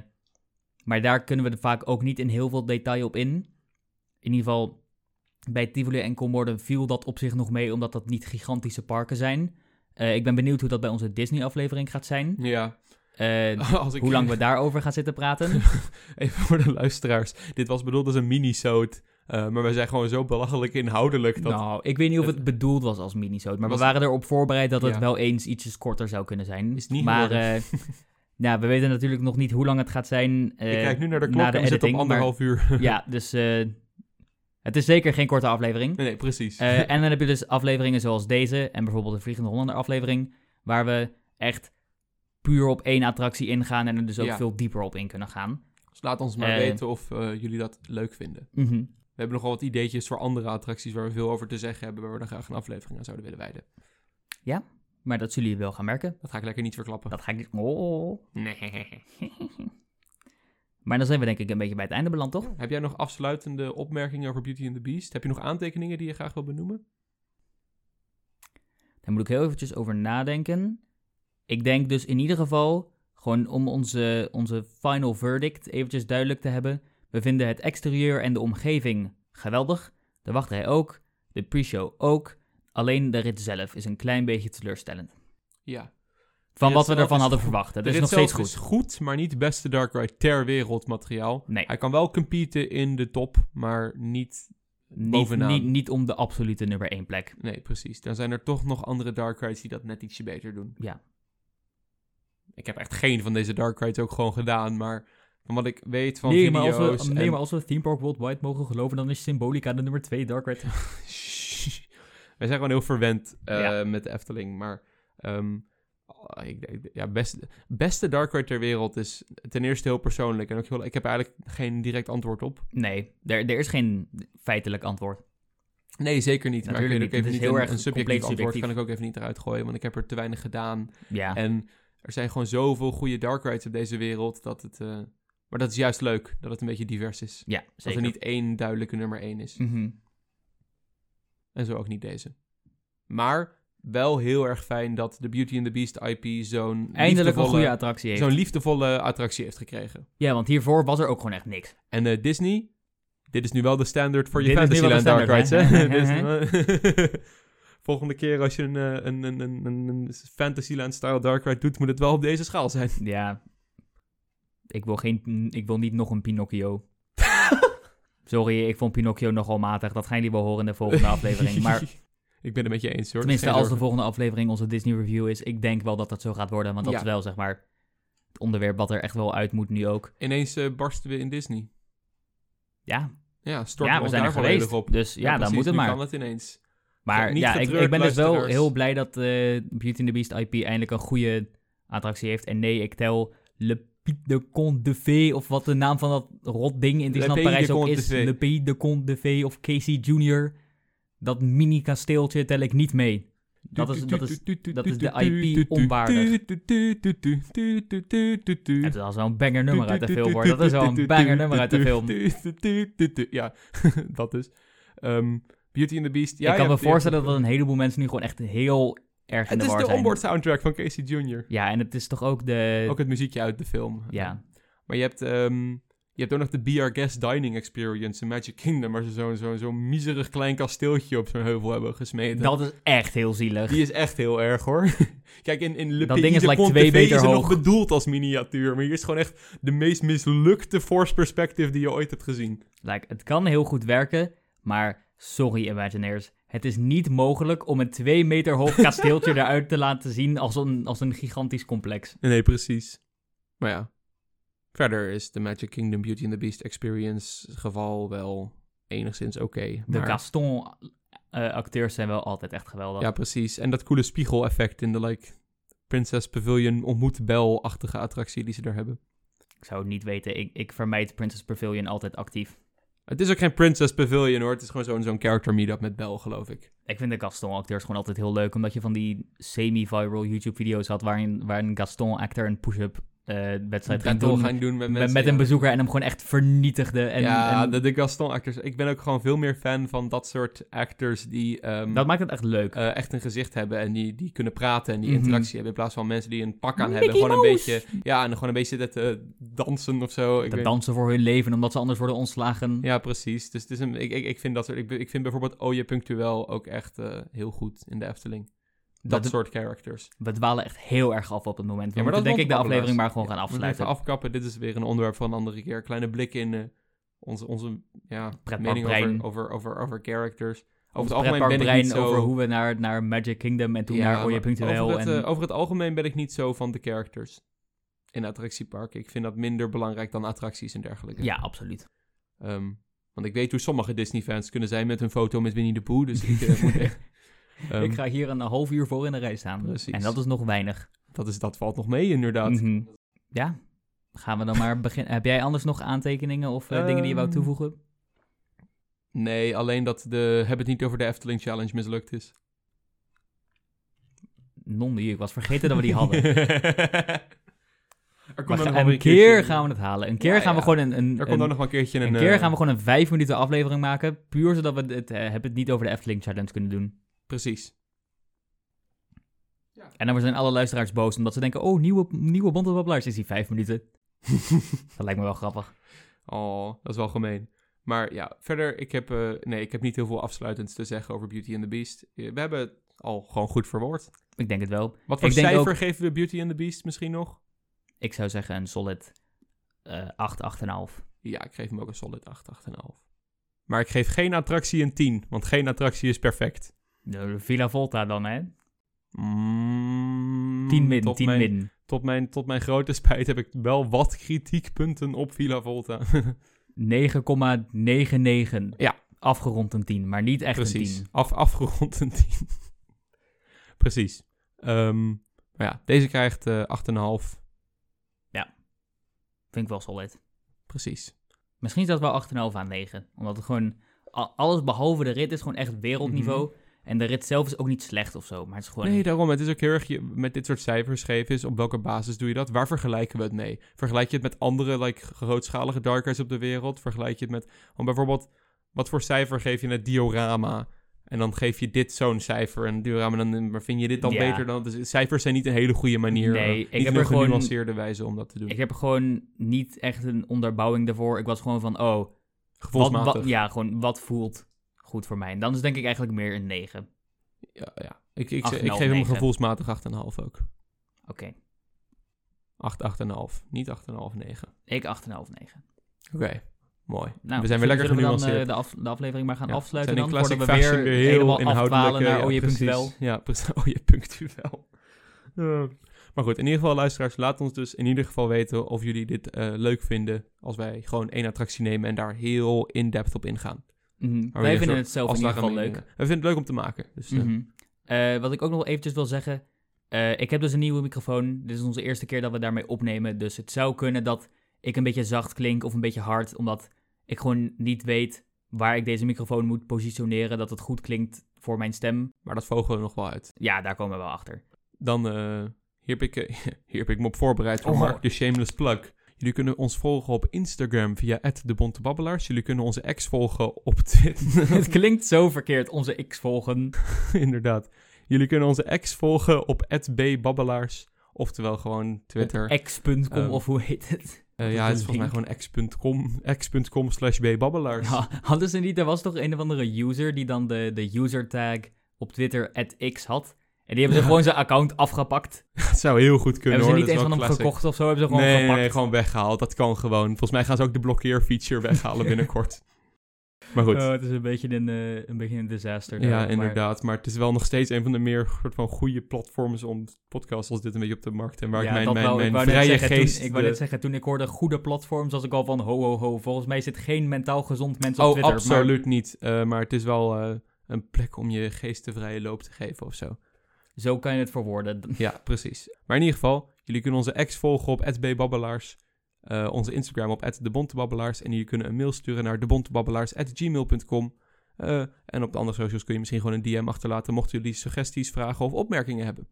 maar daar kunnen we er vaak ook niet in heel veel detail op in. In ieder geval, bij Tivoli en Commorden viel dat op zich nog mee, omdat dat niet gigantische parken zijn. Eh, ik ben benieuwd hoe dat bij onze Disney-aflevering gaat zijn. Ja. Eh, Als ik, hoe lang we daarover gaan zitten praten. Even voor de luisteraars. Dit was bedoeld als een mini-soot. eh, maar wij zijn gewoon zo belachelijk inhoudelijk. Dat... Nou, ik weet niet of het bedoeld was als minisoot, maar Was- we waren erop voorbereid dat het Ja. wel eens ietsjes korter zou kunnen zijn. Is niet maar ja, we weten natuurlijk nog niet hoe lang het gaat zijn. ik kijk nu naar de klok na de en we zitten op maar- anderhalf uur. Ja, dus het is zeker geen korte aflevering. nee, nee, precies. Eh, en dan heb je dus afleveringen zoals deze en bijvoorbeeld de Vliegende Hollander aflevering, waar we echt puur op één attractie ingaan en er dus ook Ja. veel dieper op in kunnen gaan. Dus laat ons maar eh, weten of eh, jullie dat leuk vinden. Mhm. We hebben nog wel wat ideetjes voor andere attracties waar we veel over te zeggen hebben, waar we dan graag een aflevering aan zouden willen wijden. Maar dat zullen jullie wel gaan merken. Dat ga ik lekker niet verklappen. Dat ga ik niet... Oh. Nee. Maar dan zijn we denk ik een beetje bij het einde beland, toch? Heb jij nog afsluitende opmerkingen over Beauty and the Beast? Heb je nog aantekeningen die je graag wil benoemen? Daar moet ik heel eventjes over nadenken. Ik denk dus in ieder geval, gewoon om onze, onze final verdict eventjes duidelijk te hebben. We vinden het exterieur en de omgeving geweldig. De wachtrij ook. De pre-show ook. Alleen de rit zelf is een klein beetje teleurstellend. Ja. Van wat we ervan hadden verwacht. Het is nog steeds goed. is goed, maar niet beste Dark Ride ter wereld materiaal. Nee, Hij kan wel competen in de top, maar niet... niet, bovenaan. niet, niet om de absolute nummer 1 plek. Nee, precies. Dan zijn er toch nog andere Dark Rides die dat net ietsje beter doen. Ja. Ik heb echt geen van deze Dark Rides ook gewoon gedaan, maar van wat ik weet van Nee maar, als video's... we, nee, en- maar als we Theme Park Worldwide mogen geloven, dan is Symbolica de nummer 2 Dark Ride. Wij zijn gewoon heel verwend eh, Ja. met de Efteling, maar... ehm, oh, ik, ik- ja, beste, beste Dark Ride ter wereld is ten eerste heel persoonlijk. En ook heel, ik heb eigenlijk geen direct antwoord op. Nee, er, er is geen feitelijk antwoord. Nee, zeker niet. Maar ik Natuurlijk weet ook niet. even niet heel een, erg een subjectief antwoord kan ik ook even niet eruit gooien, want ik heb er te weinig gedaan. Ja. En er zijn gewoon zoveel goede dark rides op deze wereld, dat het... eh, maar dat is juist leuk, dat het een beetje divers is. Ja, Dat er niet één duidelijke nummer één is. Mhm. En zo ook niet deze. Maar wel heel erg fijn dat de Beauty and the Beast IP zo'n Eindelijk een liefdevolle- goede attractie heeft. zo'n liefdevolle attractie heeft gekregen. Ja, want hiervoor was er ook gewoon echt niks. En eh, Disney, dit is nu wel de standaard voor je Fantasyland Dark Rides, hè? is- Volgende keer als je een, eh, een, een, een, een, een Fantasyland-style Dark Ride doet, moet het wel op deze schaal zijn. Ja. Ik wil, geen, ik wil niet nog een Pinocchio. Sorry, ik vond Pinocchio nogal matig. Dat gaan jullie wel horen in de volgende aflevering. Maar ik ben het met je eens hoor. tenminste, als de volgende aflevering onze Disney review is, ik denk wel dat dat zo gaat worden. Want dat Ja. is wel, zeg maar, het onderwerp wat er echt wel uit moet nu ook. Ineens eh, barsten we in Disney. Ja, Ja, storten ja we zijn er geweest. op. Dus ja, dan moet het maar. kan het ineens. Maar ja, ik, ben dus wel heel blij dat eh, Beauty and the Beast IP eindelijk een goede attractie heeft. En nee, ik tel Le de Conte de Fée, of wat de naam van dat rot ding in Disneyland Parijs ook is. Le Pays de Conte de Fée of Casey Jr. Dat mini-kasteeltje tel ik niet mee. Dat is, dat is, dat is de IP onwaardig. het was wel een banger nummer uit de film hoor. Dat is wel een banger nummer uit de film. Ja, dat is. Ehm, Beauty and the Beast. Ja, ik kan me voorstellen dat een heleboel mensen nu gewoon echt heel erg in Het de is war de zijn. onboard soundtrack van Casey Jr. Ja, en het is toch ook de... Ook het muziekje uit de film. Ja, Maar je hebt, ehm, je hebt ook nog de Be Our Guest Dining Experience in Magic Kingdom, waar ze zo'n zo, zo miserig klein kasteeltje op zo'n heuvel hebben gesmeten. dat is echt heel zielig. Die is echt heel erg hoor. Kijk, in, in Le Dat ding is like twee meter is nog bedoeld als miniatuur. Maar hier is gewoon echt de meest mislukte force perspective die je ooit hebt gezien. Like, het kan heel goed werken, maar sorry Imagineers. Het is niet mogelijk om een twee meter hoog kasteeltje eruit te laten zien als een, als een gigantisch complex. Nee, precies. Maar ja. Verder is de Magic Kingdom Beauty and the Beast Experience geval wel enigszins oké. De maar- Gaston-acteurs zijn wel altijd echt geweldig. Ja, precies. En dat coole spiegeleffect in de like Princess Pavilion ontmoet Bel-achtige attractie die ze daar hebben. Ik zou het niet weten. Ik, ik vermijd Princess Pavilion altijd actief. Het is ook geen Princess Pavilion hoor. Het is gewoon zo'n zo'n character meetup met Bel, geloof ik. Ik vind de Gaston-acteurs gewoon altijd heel leuk, omdat je van die semi-viral YouTube-video's had waarin, waarin een Gaston-actor een push-up eh, wedstrijd ging battle doen. gaan doen met Met, mensen. met ja. een bezoeker en hem gewoon echt vernietigde. En, ja, en de, de Gaston actors. Ik ben ook gewoon veel meer fan van dat soort actors die ehm, dat maakt het echt leuk. eh, echt een gezicht hebben en die, die kunnen praten en die Mhm. interactie hebben. In plaats van mensen die een pak aan Mickey hebben. Gewoon een beetje, ja, en gewoon een beetje zitten te dansen of zo. Ik te weet- dansen voor hun leven, omdat ze anders worden ontslagen. Ja, precies. Dus het is een, ik, ik, ik vind dat soort, ik, ik vind bijvoorbeeld Oje Punctueel ook echt eh, heel goed in de Efteling. Dat soort characters. We dwalen echt heel erg af op het moment. We Ja, maar moeten dat denk ik de aflevering maar gewoon gaan Ja, afsluiten. Even afkappen. Dit is weer een onderwerp voor een andere keer. Kleine blik in eh, onze, onze ja, mening over, over, over, over characters. Over het algemeen ben ik niet zo... over hoe we naar, naar Magic Kingdom en toen Ja, naar Oye maar Punctueel. Over het, en... eh, over het algemeen ben ik niet zo van de characters in attractieparken. Ik vind dat minder belangrijk dan attracties en dergelijke. Ja, absoluut. Ehm, want ik weet hoe sommige Disney-fans kunnen zijn met hun foto met Winnie de Pooh. Dus ik eh, moet echt... Ehm, ik ga hier een half uur voor in de rij staan. Precies. En dat is nog weinig. dat, is, dat valt nog mee, inderdaad. Mhm. Ja, gaan we dan maar beginnen. Heb jij anders nog aantekeningen of eh, dingen die je wou Ehm, toevoegen? Nee, alleen dat de Heb het niet over de Efteling Challenge mislukt is. Non die, ik was vergeten dat we die hadden. er komt een keer gaan we het halen. Een keer Ja, gaan we ja. gewoon een, een, Er komt nog een keertje een... een keer eh, gaan we gewoon een vijf minuten aflevering maken. Puur zodat we het, eh, heb het niet over de Efteling Challenge kunnen doen. Precies. En dan zijn alle luisteraars boos omdat ze denken... Oh, nieuwe, nieuwe Bonte is die vijf minuten. dat lijkt me wel grappig. Oh, dat is wel gemeen. Maar ja, verder, ik heb, eh, nee, ik heb niet heel veel afsluitends te zeggen over Beauty and the Beast. Eh, We hebben het al gewoon goed verwoord. Ik denk het wel. Wat voor Ik cijfer ook- geven we Beauty and the Beast misschien nog? Ik zou zeggen een solid eh 8, 8,5. Ja, ik geef hem ook een solid 8, 8,5. Maar ik geef geen attractie een 10, want geen attractie is perfect. De Villa Volta dan, hè? Mm, 10 min, tot 10 mijn, min. Tot mijn, tot mijn grote spijt heb ik wel wat kritiekpunten op Villa Volta. 9,99. Ja. Afgerond een 10, maar niet echt een Precies. 10. Af, afgerond een 10. Precies. Ehm, maar ja, deze krijgt eh 8,5. Vind ik wel solid. Precies. Misschien is dat wel 8,5 aan 9. Omdat het gewoon... Alles behalve de rit is gewoon echt wereldniveau. En de rit zelf is ook niet slecht of zo. Maar het is gewoon... Nee, daarom. Het is ook heel erg je, met dit soort cijfers geven is op welke basis doe je dat? Waar vergelijken we het mee? Vergelijk je het met andere like, grootschalige dark rides op de wereld? Vergelijk je het met, bijvoorbeeld, wat voor cijfer geef je het diorama? En dan geef je dit zo'n cijfer en diorama, dan, maar vind je dit dan Ja. beter dan? Dus cijfers zijn niet een hele goede manier, Nee, ik niet heb een er gewoon- genuanceerde wijze om dat te doen. Ik heb gewoon niet echt een onderbouwing daarvoor. Ik was gewoon van, oh... Wat, Gevoelsmatig. wat, ja, gewoon wat voelt goed voor mij. En dan is denk ik eigenlijk meer een 9. Ja, ja. Ik, ik, 8,5, ik geef hem 9. gevoelsmatig 8,5 ook. Oké. 8, 8,5. Niet 8,5, 9. Ik 8,5, 9. Oké, mooi. Nou, we zijn weer lekker zullen we dan, genuanceerd. eh, de, af, de aflevering maar gaan Ja, afsluiten in dan, voordat we weer, weer heel inhoudelijk afdwalen naar precies. Punctueel. Ja, precies. Oje Punctueel. Ja. Maar goed, in ieder geval luisteraars, laat ons dus in ieder geval weten of jullie dit eh, leuk vinden als wij gewoon één attractie nemen en daar heel in-depth op ingaan. Mhm. Maar Wij vinden het zelf in ieder geval leuk. We vinden het leuk om te maken. Dus, eh, Mhm. Eh, wat ik ook nog eventjes wil zeggen. eh, ik heb dus een nieuwe microfoon. Dit is onze eerste keer dat we daarmee opnemen. Dus het zou kunnen dat ik een beetje zacht klink of een beetje hard. Omdat ik gewoon niet weet waar ik deze microfoon moet positioneren. Dat het goed klinkt voor mijn stem. maar dat vogelen we nog wel uit. Ja, daar komen we wel achter. Dan, eh, hier, heb ik, hier heb ik me op voorbereid voor Oh. Mark de Shameless Plug. Jullie kunnen ons volgen op Instagram via @debontebabbelaars. Jullie kunnen onze ex volgen op Twitter. het klinkt zo verkeerd, onze X volgen. Inderdaad. Jullie kunnen onze ex volgen op @bbabbelaars. Oftewel gewoon Twitter. X.com Ehm, of hoe heet het? Eh, ja, het is volgens mij gewoon x.com, x.com slash bbabbelaars. Ja, hadden ze niet, er was toch een of andere user die dan de, de user tag op Twitter X had. En die hebben ze Ja. gewoon zijn account afgepakt. Het zou heel goed kunnen hebben ze hoor. niet dat eens van hem classic. gekocht of zo, hebben ze gewoon nee, gepakt. nee, gewoon weggehaald. Dat kan gewoon. Volgens mij gaan ze ook de blokkeerfeature weghalen binnenkort. maar goed. Oh, het is een beetje een, eh, een, beetje een disaster. ja, maar- inderdaad. Maar het is wel nog steeds een van de meer soort van goede platforms om podcasts als dit een beetje op de markt. En waar Ja, ik mijn, dat mijn, vrije zeggen, geest... Toen, ik wou de- net zeggen, toen ik hoorde goede platforms, was ik al van ho, ho, ho. Volgens mij zit geen mentaal gezond mens op oh, Twitter. absoluut niet. Eh, maar het is wel eh, een plek om je geest de vrije loop te geven of zo. Zo kan je het verwoorden. Ja, precies. Maar in ieder geval, jullie kunnen onze ex volgen op @bbabbelaars, eh onze Instagram op @debontebabbelaars en jullie kunnen een mail sturen naar debontebabbelaars@gmail.com. Eh en op de andere socials kun je misschien gewoon een DM achterlaten mochten jullie suggesties, vragen of opmerkingen hebben.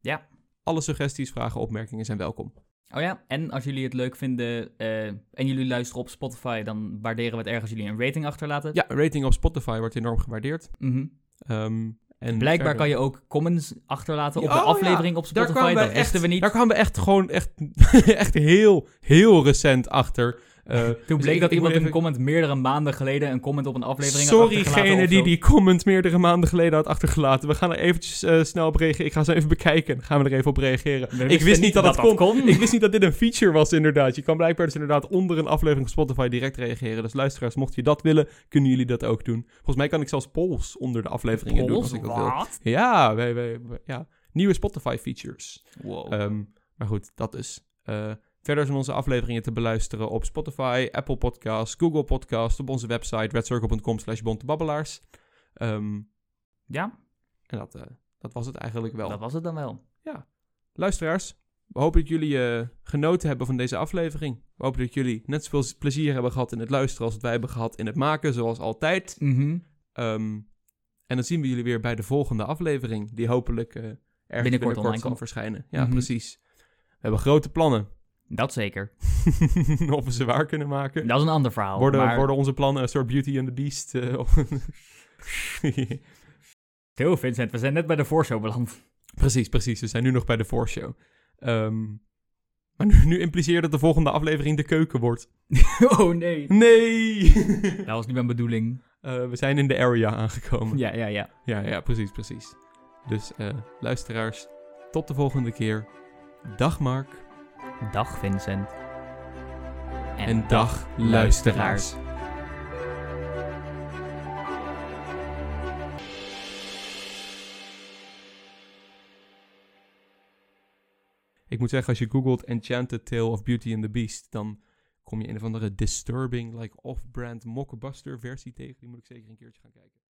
Ja. Alle suggesties, vragen, opmerkingen zijn welkom. Oh ja, en als jullie het leuk vinden eh, en jullie luisteren op Spotify, dan waarderen we het erg als jullie een rating achterlaten. Ja, rating op Spotify wordt enorm gewaardeerd. Ehm, en Blijkbaar verder- kan je ook comments achterlaten op Oh, de ja. aflevering op Daar Spotify. kwamen Dat we echt- we niet. Daar kwamen we echt gewoon echt, echt heel, heel recent achter. Eh, Toen dus bleek dat iemand een comment meerdere maanden geleden een comment op een aflevering had Sorry, achtergelaten gene of die die comment meerdere maanden geleden had achtergelaten. We gaan er eventjes eh, snel op reageren. Ik ga ze even bekijken. Dan gaan we er even op reageren. We Ik wist niet dat, het kon. kon. Ik wist niet dat dit een feature was, inderdaad. Je kan blijkbaar dus inderdaad onder een aflevering op Spotify direct reageren. Dus luisteraars, mocht je dat willen, kunnen jullie dat ook doen. Volgens mij kan ik zelfs polls onder de afleveringen doen. Als ik dat wil. Wat? Ja, wij, wij, wij- ja, nieuwe Spotify features. Wow. Ehm, maar goed, dat is. Eh, verder zijn onze afleveringen te beluisteren op Spotify, Apple Podcasts, Google Podcasts, op onze website redcircle.com slash bontebabbelaars. Ehm, ja, en dat, eh, dat was het eigenlijk wel. dat was het dan wel. Luisteraars, we hopen dat jullie eh, genoten hebben van deze aflevering. We hopen dat jullie net zoveel plezier hebben gehad in het luisteren als wij hebben gehad in het maken, zoals altijd. Mhm. Ehm, en dan zien we jullie weer bij de volgende aflevering, die hopelijk eh ergens binnenkort, online zal komt. verschijnen. Ja, Mhm. precies. We hebben grote plannen. Dat zeker. of we ze waar kunnen maken. Dat is een ander verhaal. worden, maar... worden onze plannen een soort Beauty and the Beast? eh, of- Heel Vincent, we zijn net bij de voorshow beland. precies, precies. We zijn nu nog bij de voorshow. Ehm, maar nu, nu impliceert dat de volgende aflevering de keuken wordt. oh nee. Nee! Dat was niet mijn bedoeling. Eh, we zijn in de area aangekomen. Ja, ja, ja. ja, ja, precies, precies. Dus eh, luisteraars, tot de volgende keer. Dag Mark. Dag Vincent. En, dag luisteraars. Ik moet zeggen, als je googelt Enchanted Tale of Beauty and the Beast, dan kom je een of andere disturbing, like off-brand mockbuster versie tegen. Die moet ik zeker een keertje gaan kijken.